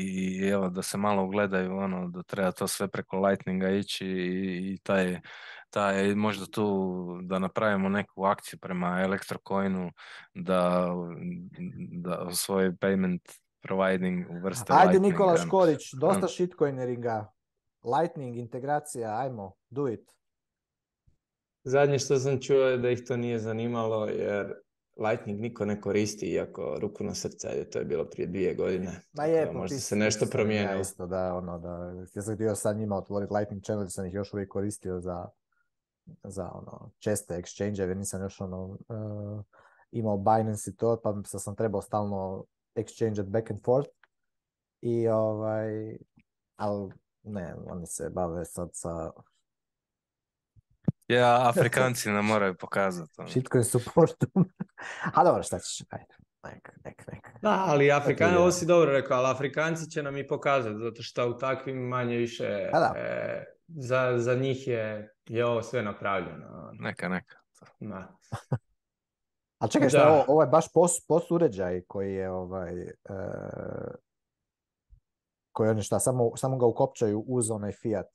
i, evo da se malo ugledaju ono da treba to sve preko Lightninga ići i, taj, taj, možda tu da napravimo neku akciju prema Electrocoinu da, da svoj payment providing uvrste Ajde Nikola Škorić, dosta shitcoineringa. Lightning, integracija, ajmo, do it. Zadnje što sam čuo je da ih to nije zanimalo jer Lightning niko ne koristi, iako ruku na srce, je to je bilo prije dvije godine. Ma je, Tako, možda se nešto promijenilo. isto, da, ono, da, ja sam htio njima otvoriti Lightning channel, sam ih još uvijek koristio za, za ono, česte exchange jer nisam još ono, eh, imao Binance i to, pa sam trebao stalno exchange back and forth. I ovaj, ali ne, oni se bave sad sa ja, Afrikanci nam moraju pokazati. Ono. Šitko je suportom. A dobro, šta ćeš? Nek, Da, ali Afrikanci, ovo si dobro rekao, ali Afrikanci će nam i pokazati, zato što u takvim manje više pa e, za, njih je, ovo sve napravljeno. Ono. Neka, neka. Da. A čekaj, šta, ovo, ovo je baš pos, uređaj koji je ovaj... E, koji oni šta, samo, samo ga ukopčaju uz onaj Fiat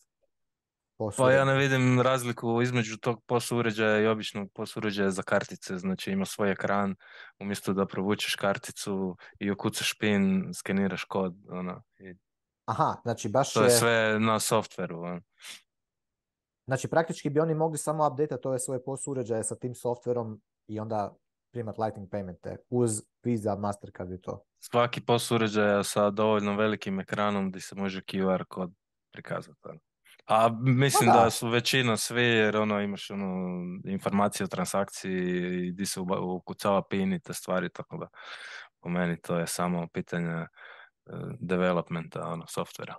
pa ja ne vidim razliku između tog POS uređaja i običnog POS uređaja za kartice. Znači ima svoj ekran, umjesto da provučeš karticu i ukucaš pin, skeniraš kod. Ono, Aha, znači baš to je... sve na softveru. Znači praktički bi oni mogli samo update ove svoje POS uređaje sa tim softverom i onda primat lightning paymente uz Visa, Mastercard i to. Svaki POS uređaja sa dovoljno velikim ekranom gdje se može QR kod prikazati. A mislim pa da. su većina svi, jer ono, imaš ono, informacije o transakciji, i gdje se ukucava PIN i te stvari, tako da po meni to je samo pitanje e, developmenta, ono, softvera.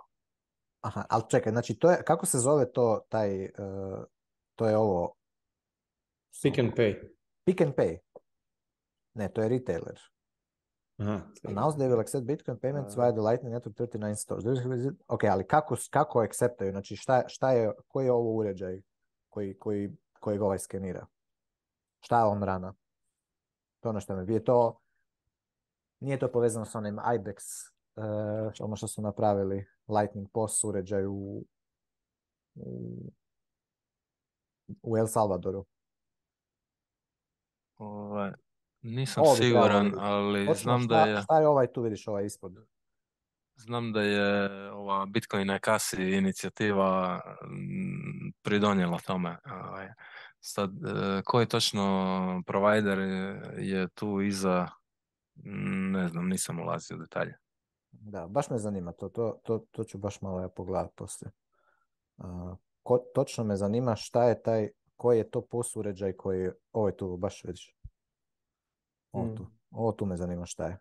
Aha, ali čekaj, znači to je, kako se zove to, taj, e, to je ovo? Pick and pay. Pick and pay. Ne, to je retailer. Aha, Announce they will accept Bitcoin payments via the Lightning Network 39 stores. Ok, ali kako, kako acceptaju? Znači, šta, šta je, koji je ovo uređaj koji, koji, koji ovaj skenira? Šta je on rana? To ono što me je to... Nije to povezano s onim IBEX, uh, ono što su napravili Lightning POS uređaj u, u, u El Salvadoru. Ovaj, nisam Ovi, siguran, ali znam da je... Šta je ovaj tu vidiš ovaj ispod? Znam da je ova Bitcoin na kasi inicijativa mm, pridonijela tome. Ovaj. Sad, e, koji točno provider je tu iza, mm, ne znam, nisam ulazio u detalje. Da, baš me zanima to, to, to, to ću baš malo ja pogledati poslije. točno me zanima šta je taj, koji je to POS uređaj koji, ovo ovaj je tu baš vidiš, ovo mm. tu, ovo tu me zanima šta je.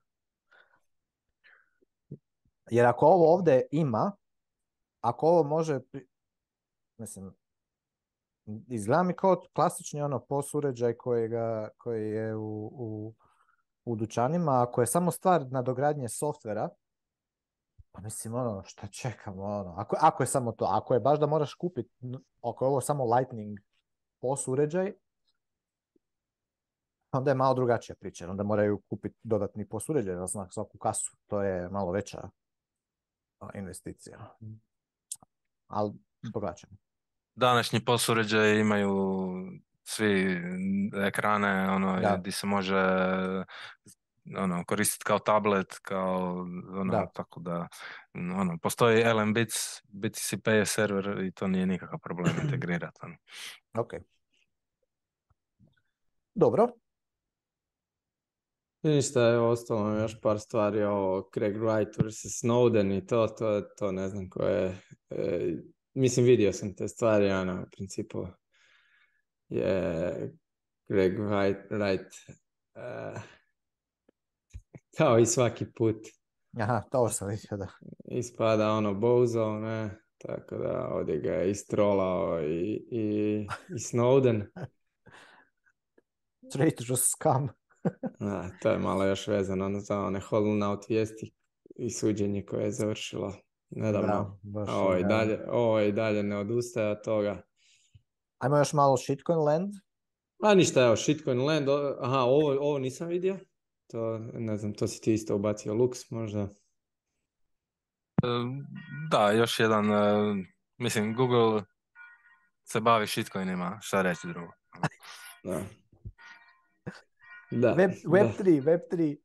Jer ako ovo ovdje ima, ako ovo može, mislim, izgleda mi kao klasični ono POS uređaj koji je u, u, u dućanima, ako je samo stvar nadogradnje softvera, pa mislim ono, što čekamo ono, ako, ako je samo to, ako je baš da moraš kupiti, ako je ovo samo lightning POS uređaj, onda je malo drugačija priča. Onda moraju kupiti dodatni posuređaj znak svaku kasu. To je malo veća investicija. Ali drugačije. Današnji posuređaj imaju svi ekrane ono, gdje se može ono, koristiti kao tablet, kao ono, tako da ono, postoji LM Bits, BTC je server i to nije nikakav problem integrirati. Ono. Ok. Dobro, Ništa, evo, ostalo nam još par stvari o Craig Wright vs. Snowden i to, to, to ne znam koje... E, mislim, vidio sam te stvari, ono, u principu je Craig Wright, Wright e, kao i svaki put. Aha, to sam vidio, da. Ispada ono Bozo, ne, tako da ovdje ga je istrolao i, i, i Snowden. Straight da, to je malo još vezano ono, za one Hollow vijesti i suđenje koje je završilo nedavno. Da, ovo, i dalje, dalje ne odustaje od toga. Ajmo još malo Shitcoin Land. A pa ništa, evo, Shitcoin Land, aha, ovo, ovo nisam vidio. To, ne znam, to si ti isto ubacio Lux možda. E, da, još jedan, e, mislim, Google se bavi shitcoinima, šta reći drugo. da. Da, web, web 3, Web 3.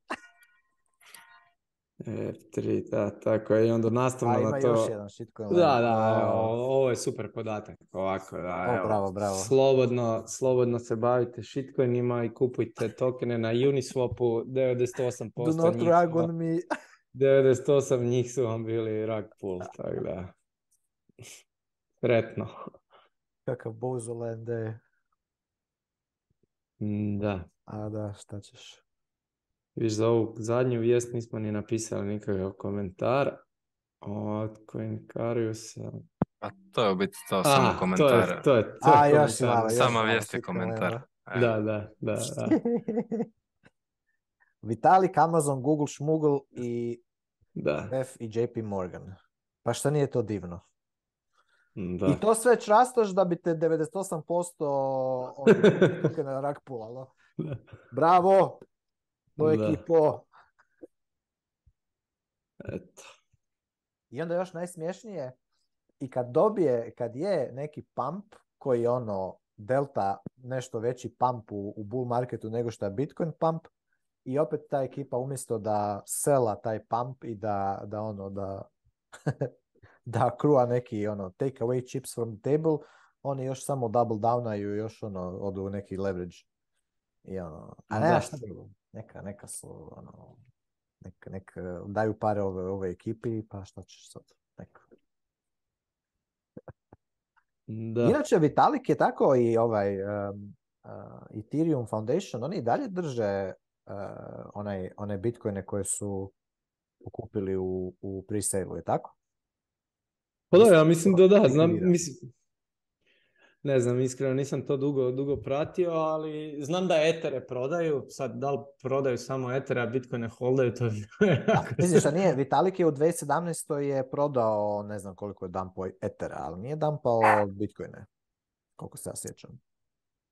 Web 3 da, tako je. I onda nastavno A, ima na to... još jedan shitcoin. Da, da, evo, ovo je super podatak. Ovako, da, evo. O, bravo, bravo. Slobodno, slobodno se bavite shitcoinima i kupujte tokene na Uniswapu. 98% Do not mi me. 98 njih su vam bili rag pull, tako da. Sretno. Kakav bozo lende. Mm, da. A da, šta ćeš? Viš, za ovu zadnju vijest nismo ni napisali nikakav komentar. O, karius A to je u biti to samo komentar. To je, to je, to A, komentar. Još malo, još Sama vijest je komentar. Da, da, da. Vitalik, Amazon, Google, Šmugl i da. F i JP Morgan. Pa šta nije to divno? I to sve častoš da bi te 98% od ono, na rak pulalo. Bravo! To ekipo. Eto. I onda još najsmješnije, i kad dobije, kad je neki pump koji je ono delta nešto veći pump u, u bull marketu nego što je Bitcoin pump, i opet ta ekipa umjesto da sela taj pump i da, da ono da da krua neki ono take away chips from the table, oni još samo double downaju još ono odu u neki leverage. I ono, a ne, šta neka, neka su ono, nek, nek e, daju pare ove, ove ekipi, pa šta ćeš sad, neka. Da. Inače, Vitalik je tako i ovaj um, Ethereum Foundation, oni i dalje drže uh, onaj, one bitcoine koje su kupili u, u pre je tako? Pa da, ja mislim da da, znam, mislim, ne znam, iskreno nisam to dugo, dugo pratio, ali znam da etere prodaju, sad da li prodaju samo etere, a ne holdaju, to je... Misliš da nije, Vitalik je u 2017. je prodao, ne znam koliko je dampao etera, ali nije dampao bitcoine, koliko se ja sjećam.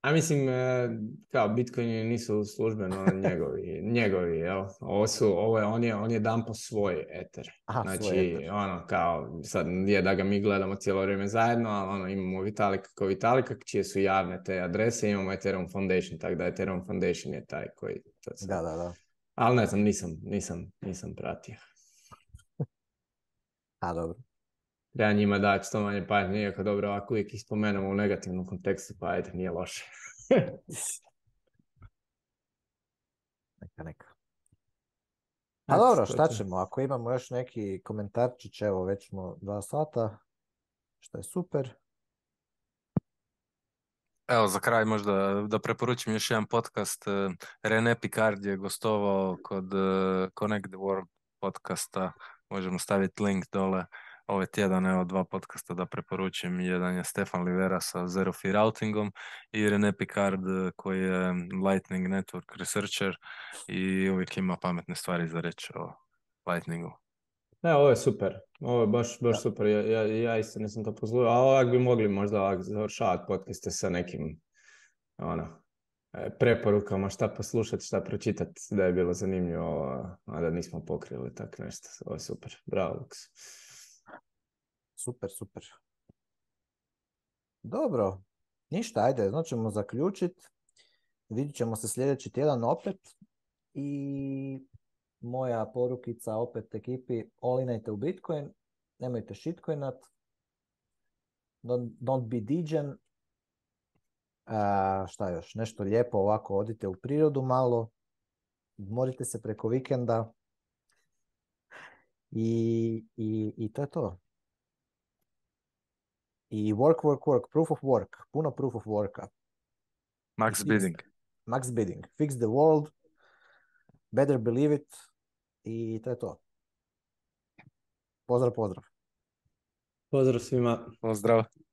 A mislim, e, kao Bitcoini nisu službeno njegovi, njegovi, jel? Ovo su, ovo je, on je, on je dan po svoj Ether, znači, ono, kao, sad je da ga mi gledamo cijelo vrijeme zajedno, ali ono, imamo Vitalik kao Vitalika, čije su javne te adrese, imamo Ethereum Foundation, tako da Ethereum Foundation je taj koji... Da, da, da. Ali ne znam, nisam, nisam, nisam pratio. A, dobro ja njima da što manje pažnje, iako dobro, ako uvijek ih spomenemo u negativnom kontekstu, pa ajde, nije loše. neka, neka. A pa dobro, šta ćemo, ako imamo još neki komentarčić, evo već smo dva sata, što je super. Evo, za kraj možda da preporučim još jedan podcast. E, René Picard je gostovao kod e, Connect the World podcasta, možemo staviti link dole ove ovaj tjedan evo dva podcasta da preporučim. Jedan je Stefan Livera sa Zero Fear Outingom i René Picard e, koji je Lightning Network Researcher i uvijek ima pametne stvari za reći o Lightningu. Ne, ovo je super. Ovo je baš, baš super. Ja, ja, ja isto nisam to pozluvio, A ovak bi mogli možda ovak završavati podcaste sa nekim ono, e, preporukama šta poslušati, šta pročitati, da je bilo zanimljivo, a da nismo pokrili tak nešto. Ovo je super. Bravo, super, super. Dobro, ništa, ajde, znači ćemo zaključiti. Vidit ćemo se sljedeći tjedan opet i moja porukica opet ekipi, olinajte u Bitcoin, nemojte shitcoinat, don't, be digen. šta još, nešto lijepo ovako, odite u prirodu malo, morite se preko vikenda i, i to je to. I work, work, work, proof of work, puno proof of worka. Max bidding. Max bidding. Fix the world, better believe it i to je to. Pozdrav, pozdrav. Pozdrav svima. Pozdrav.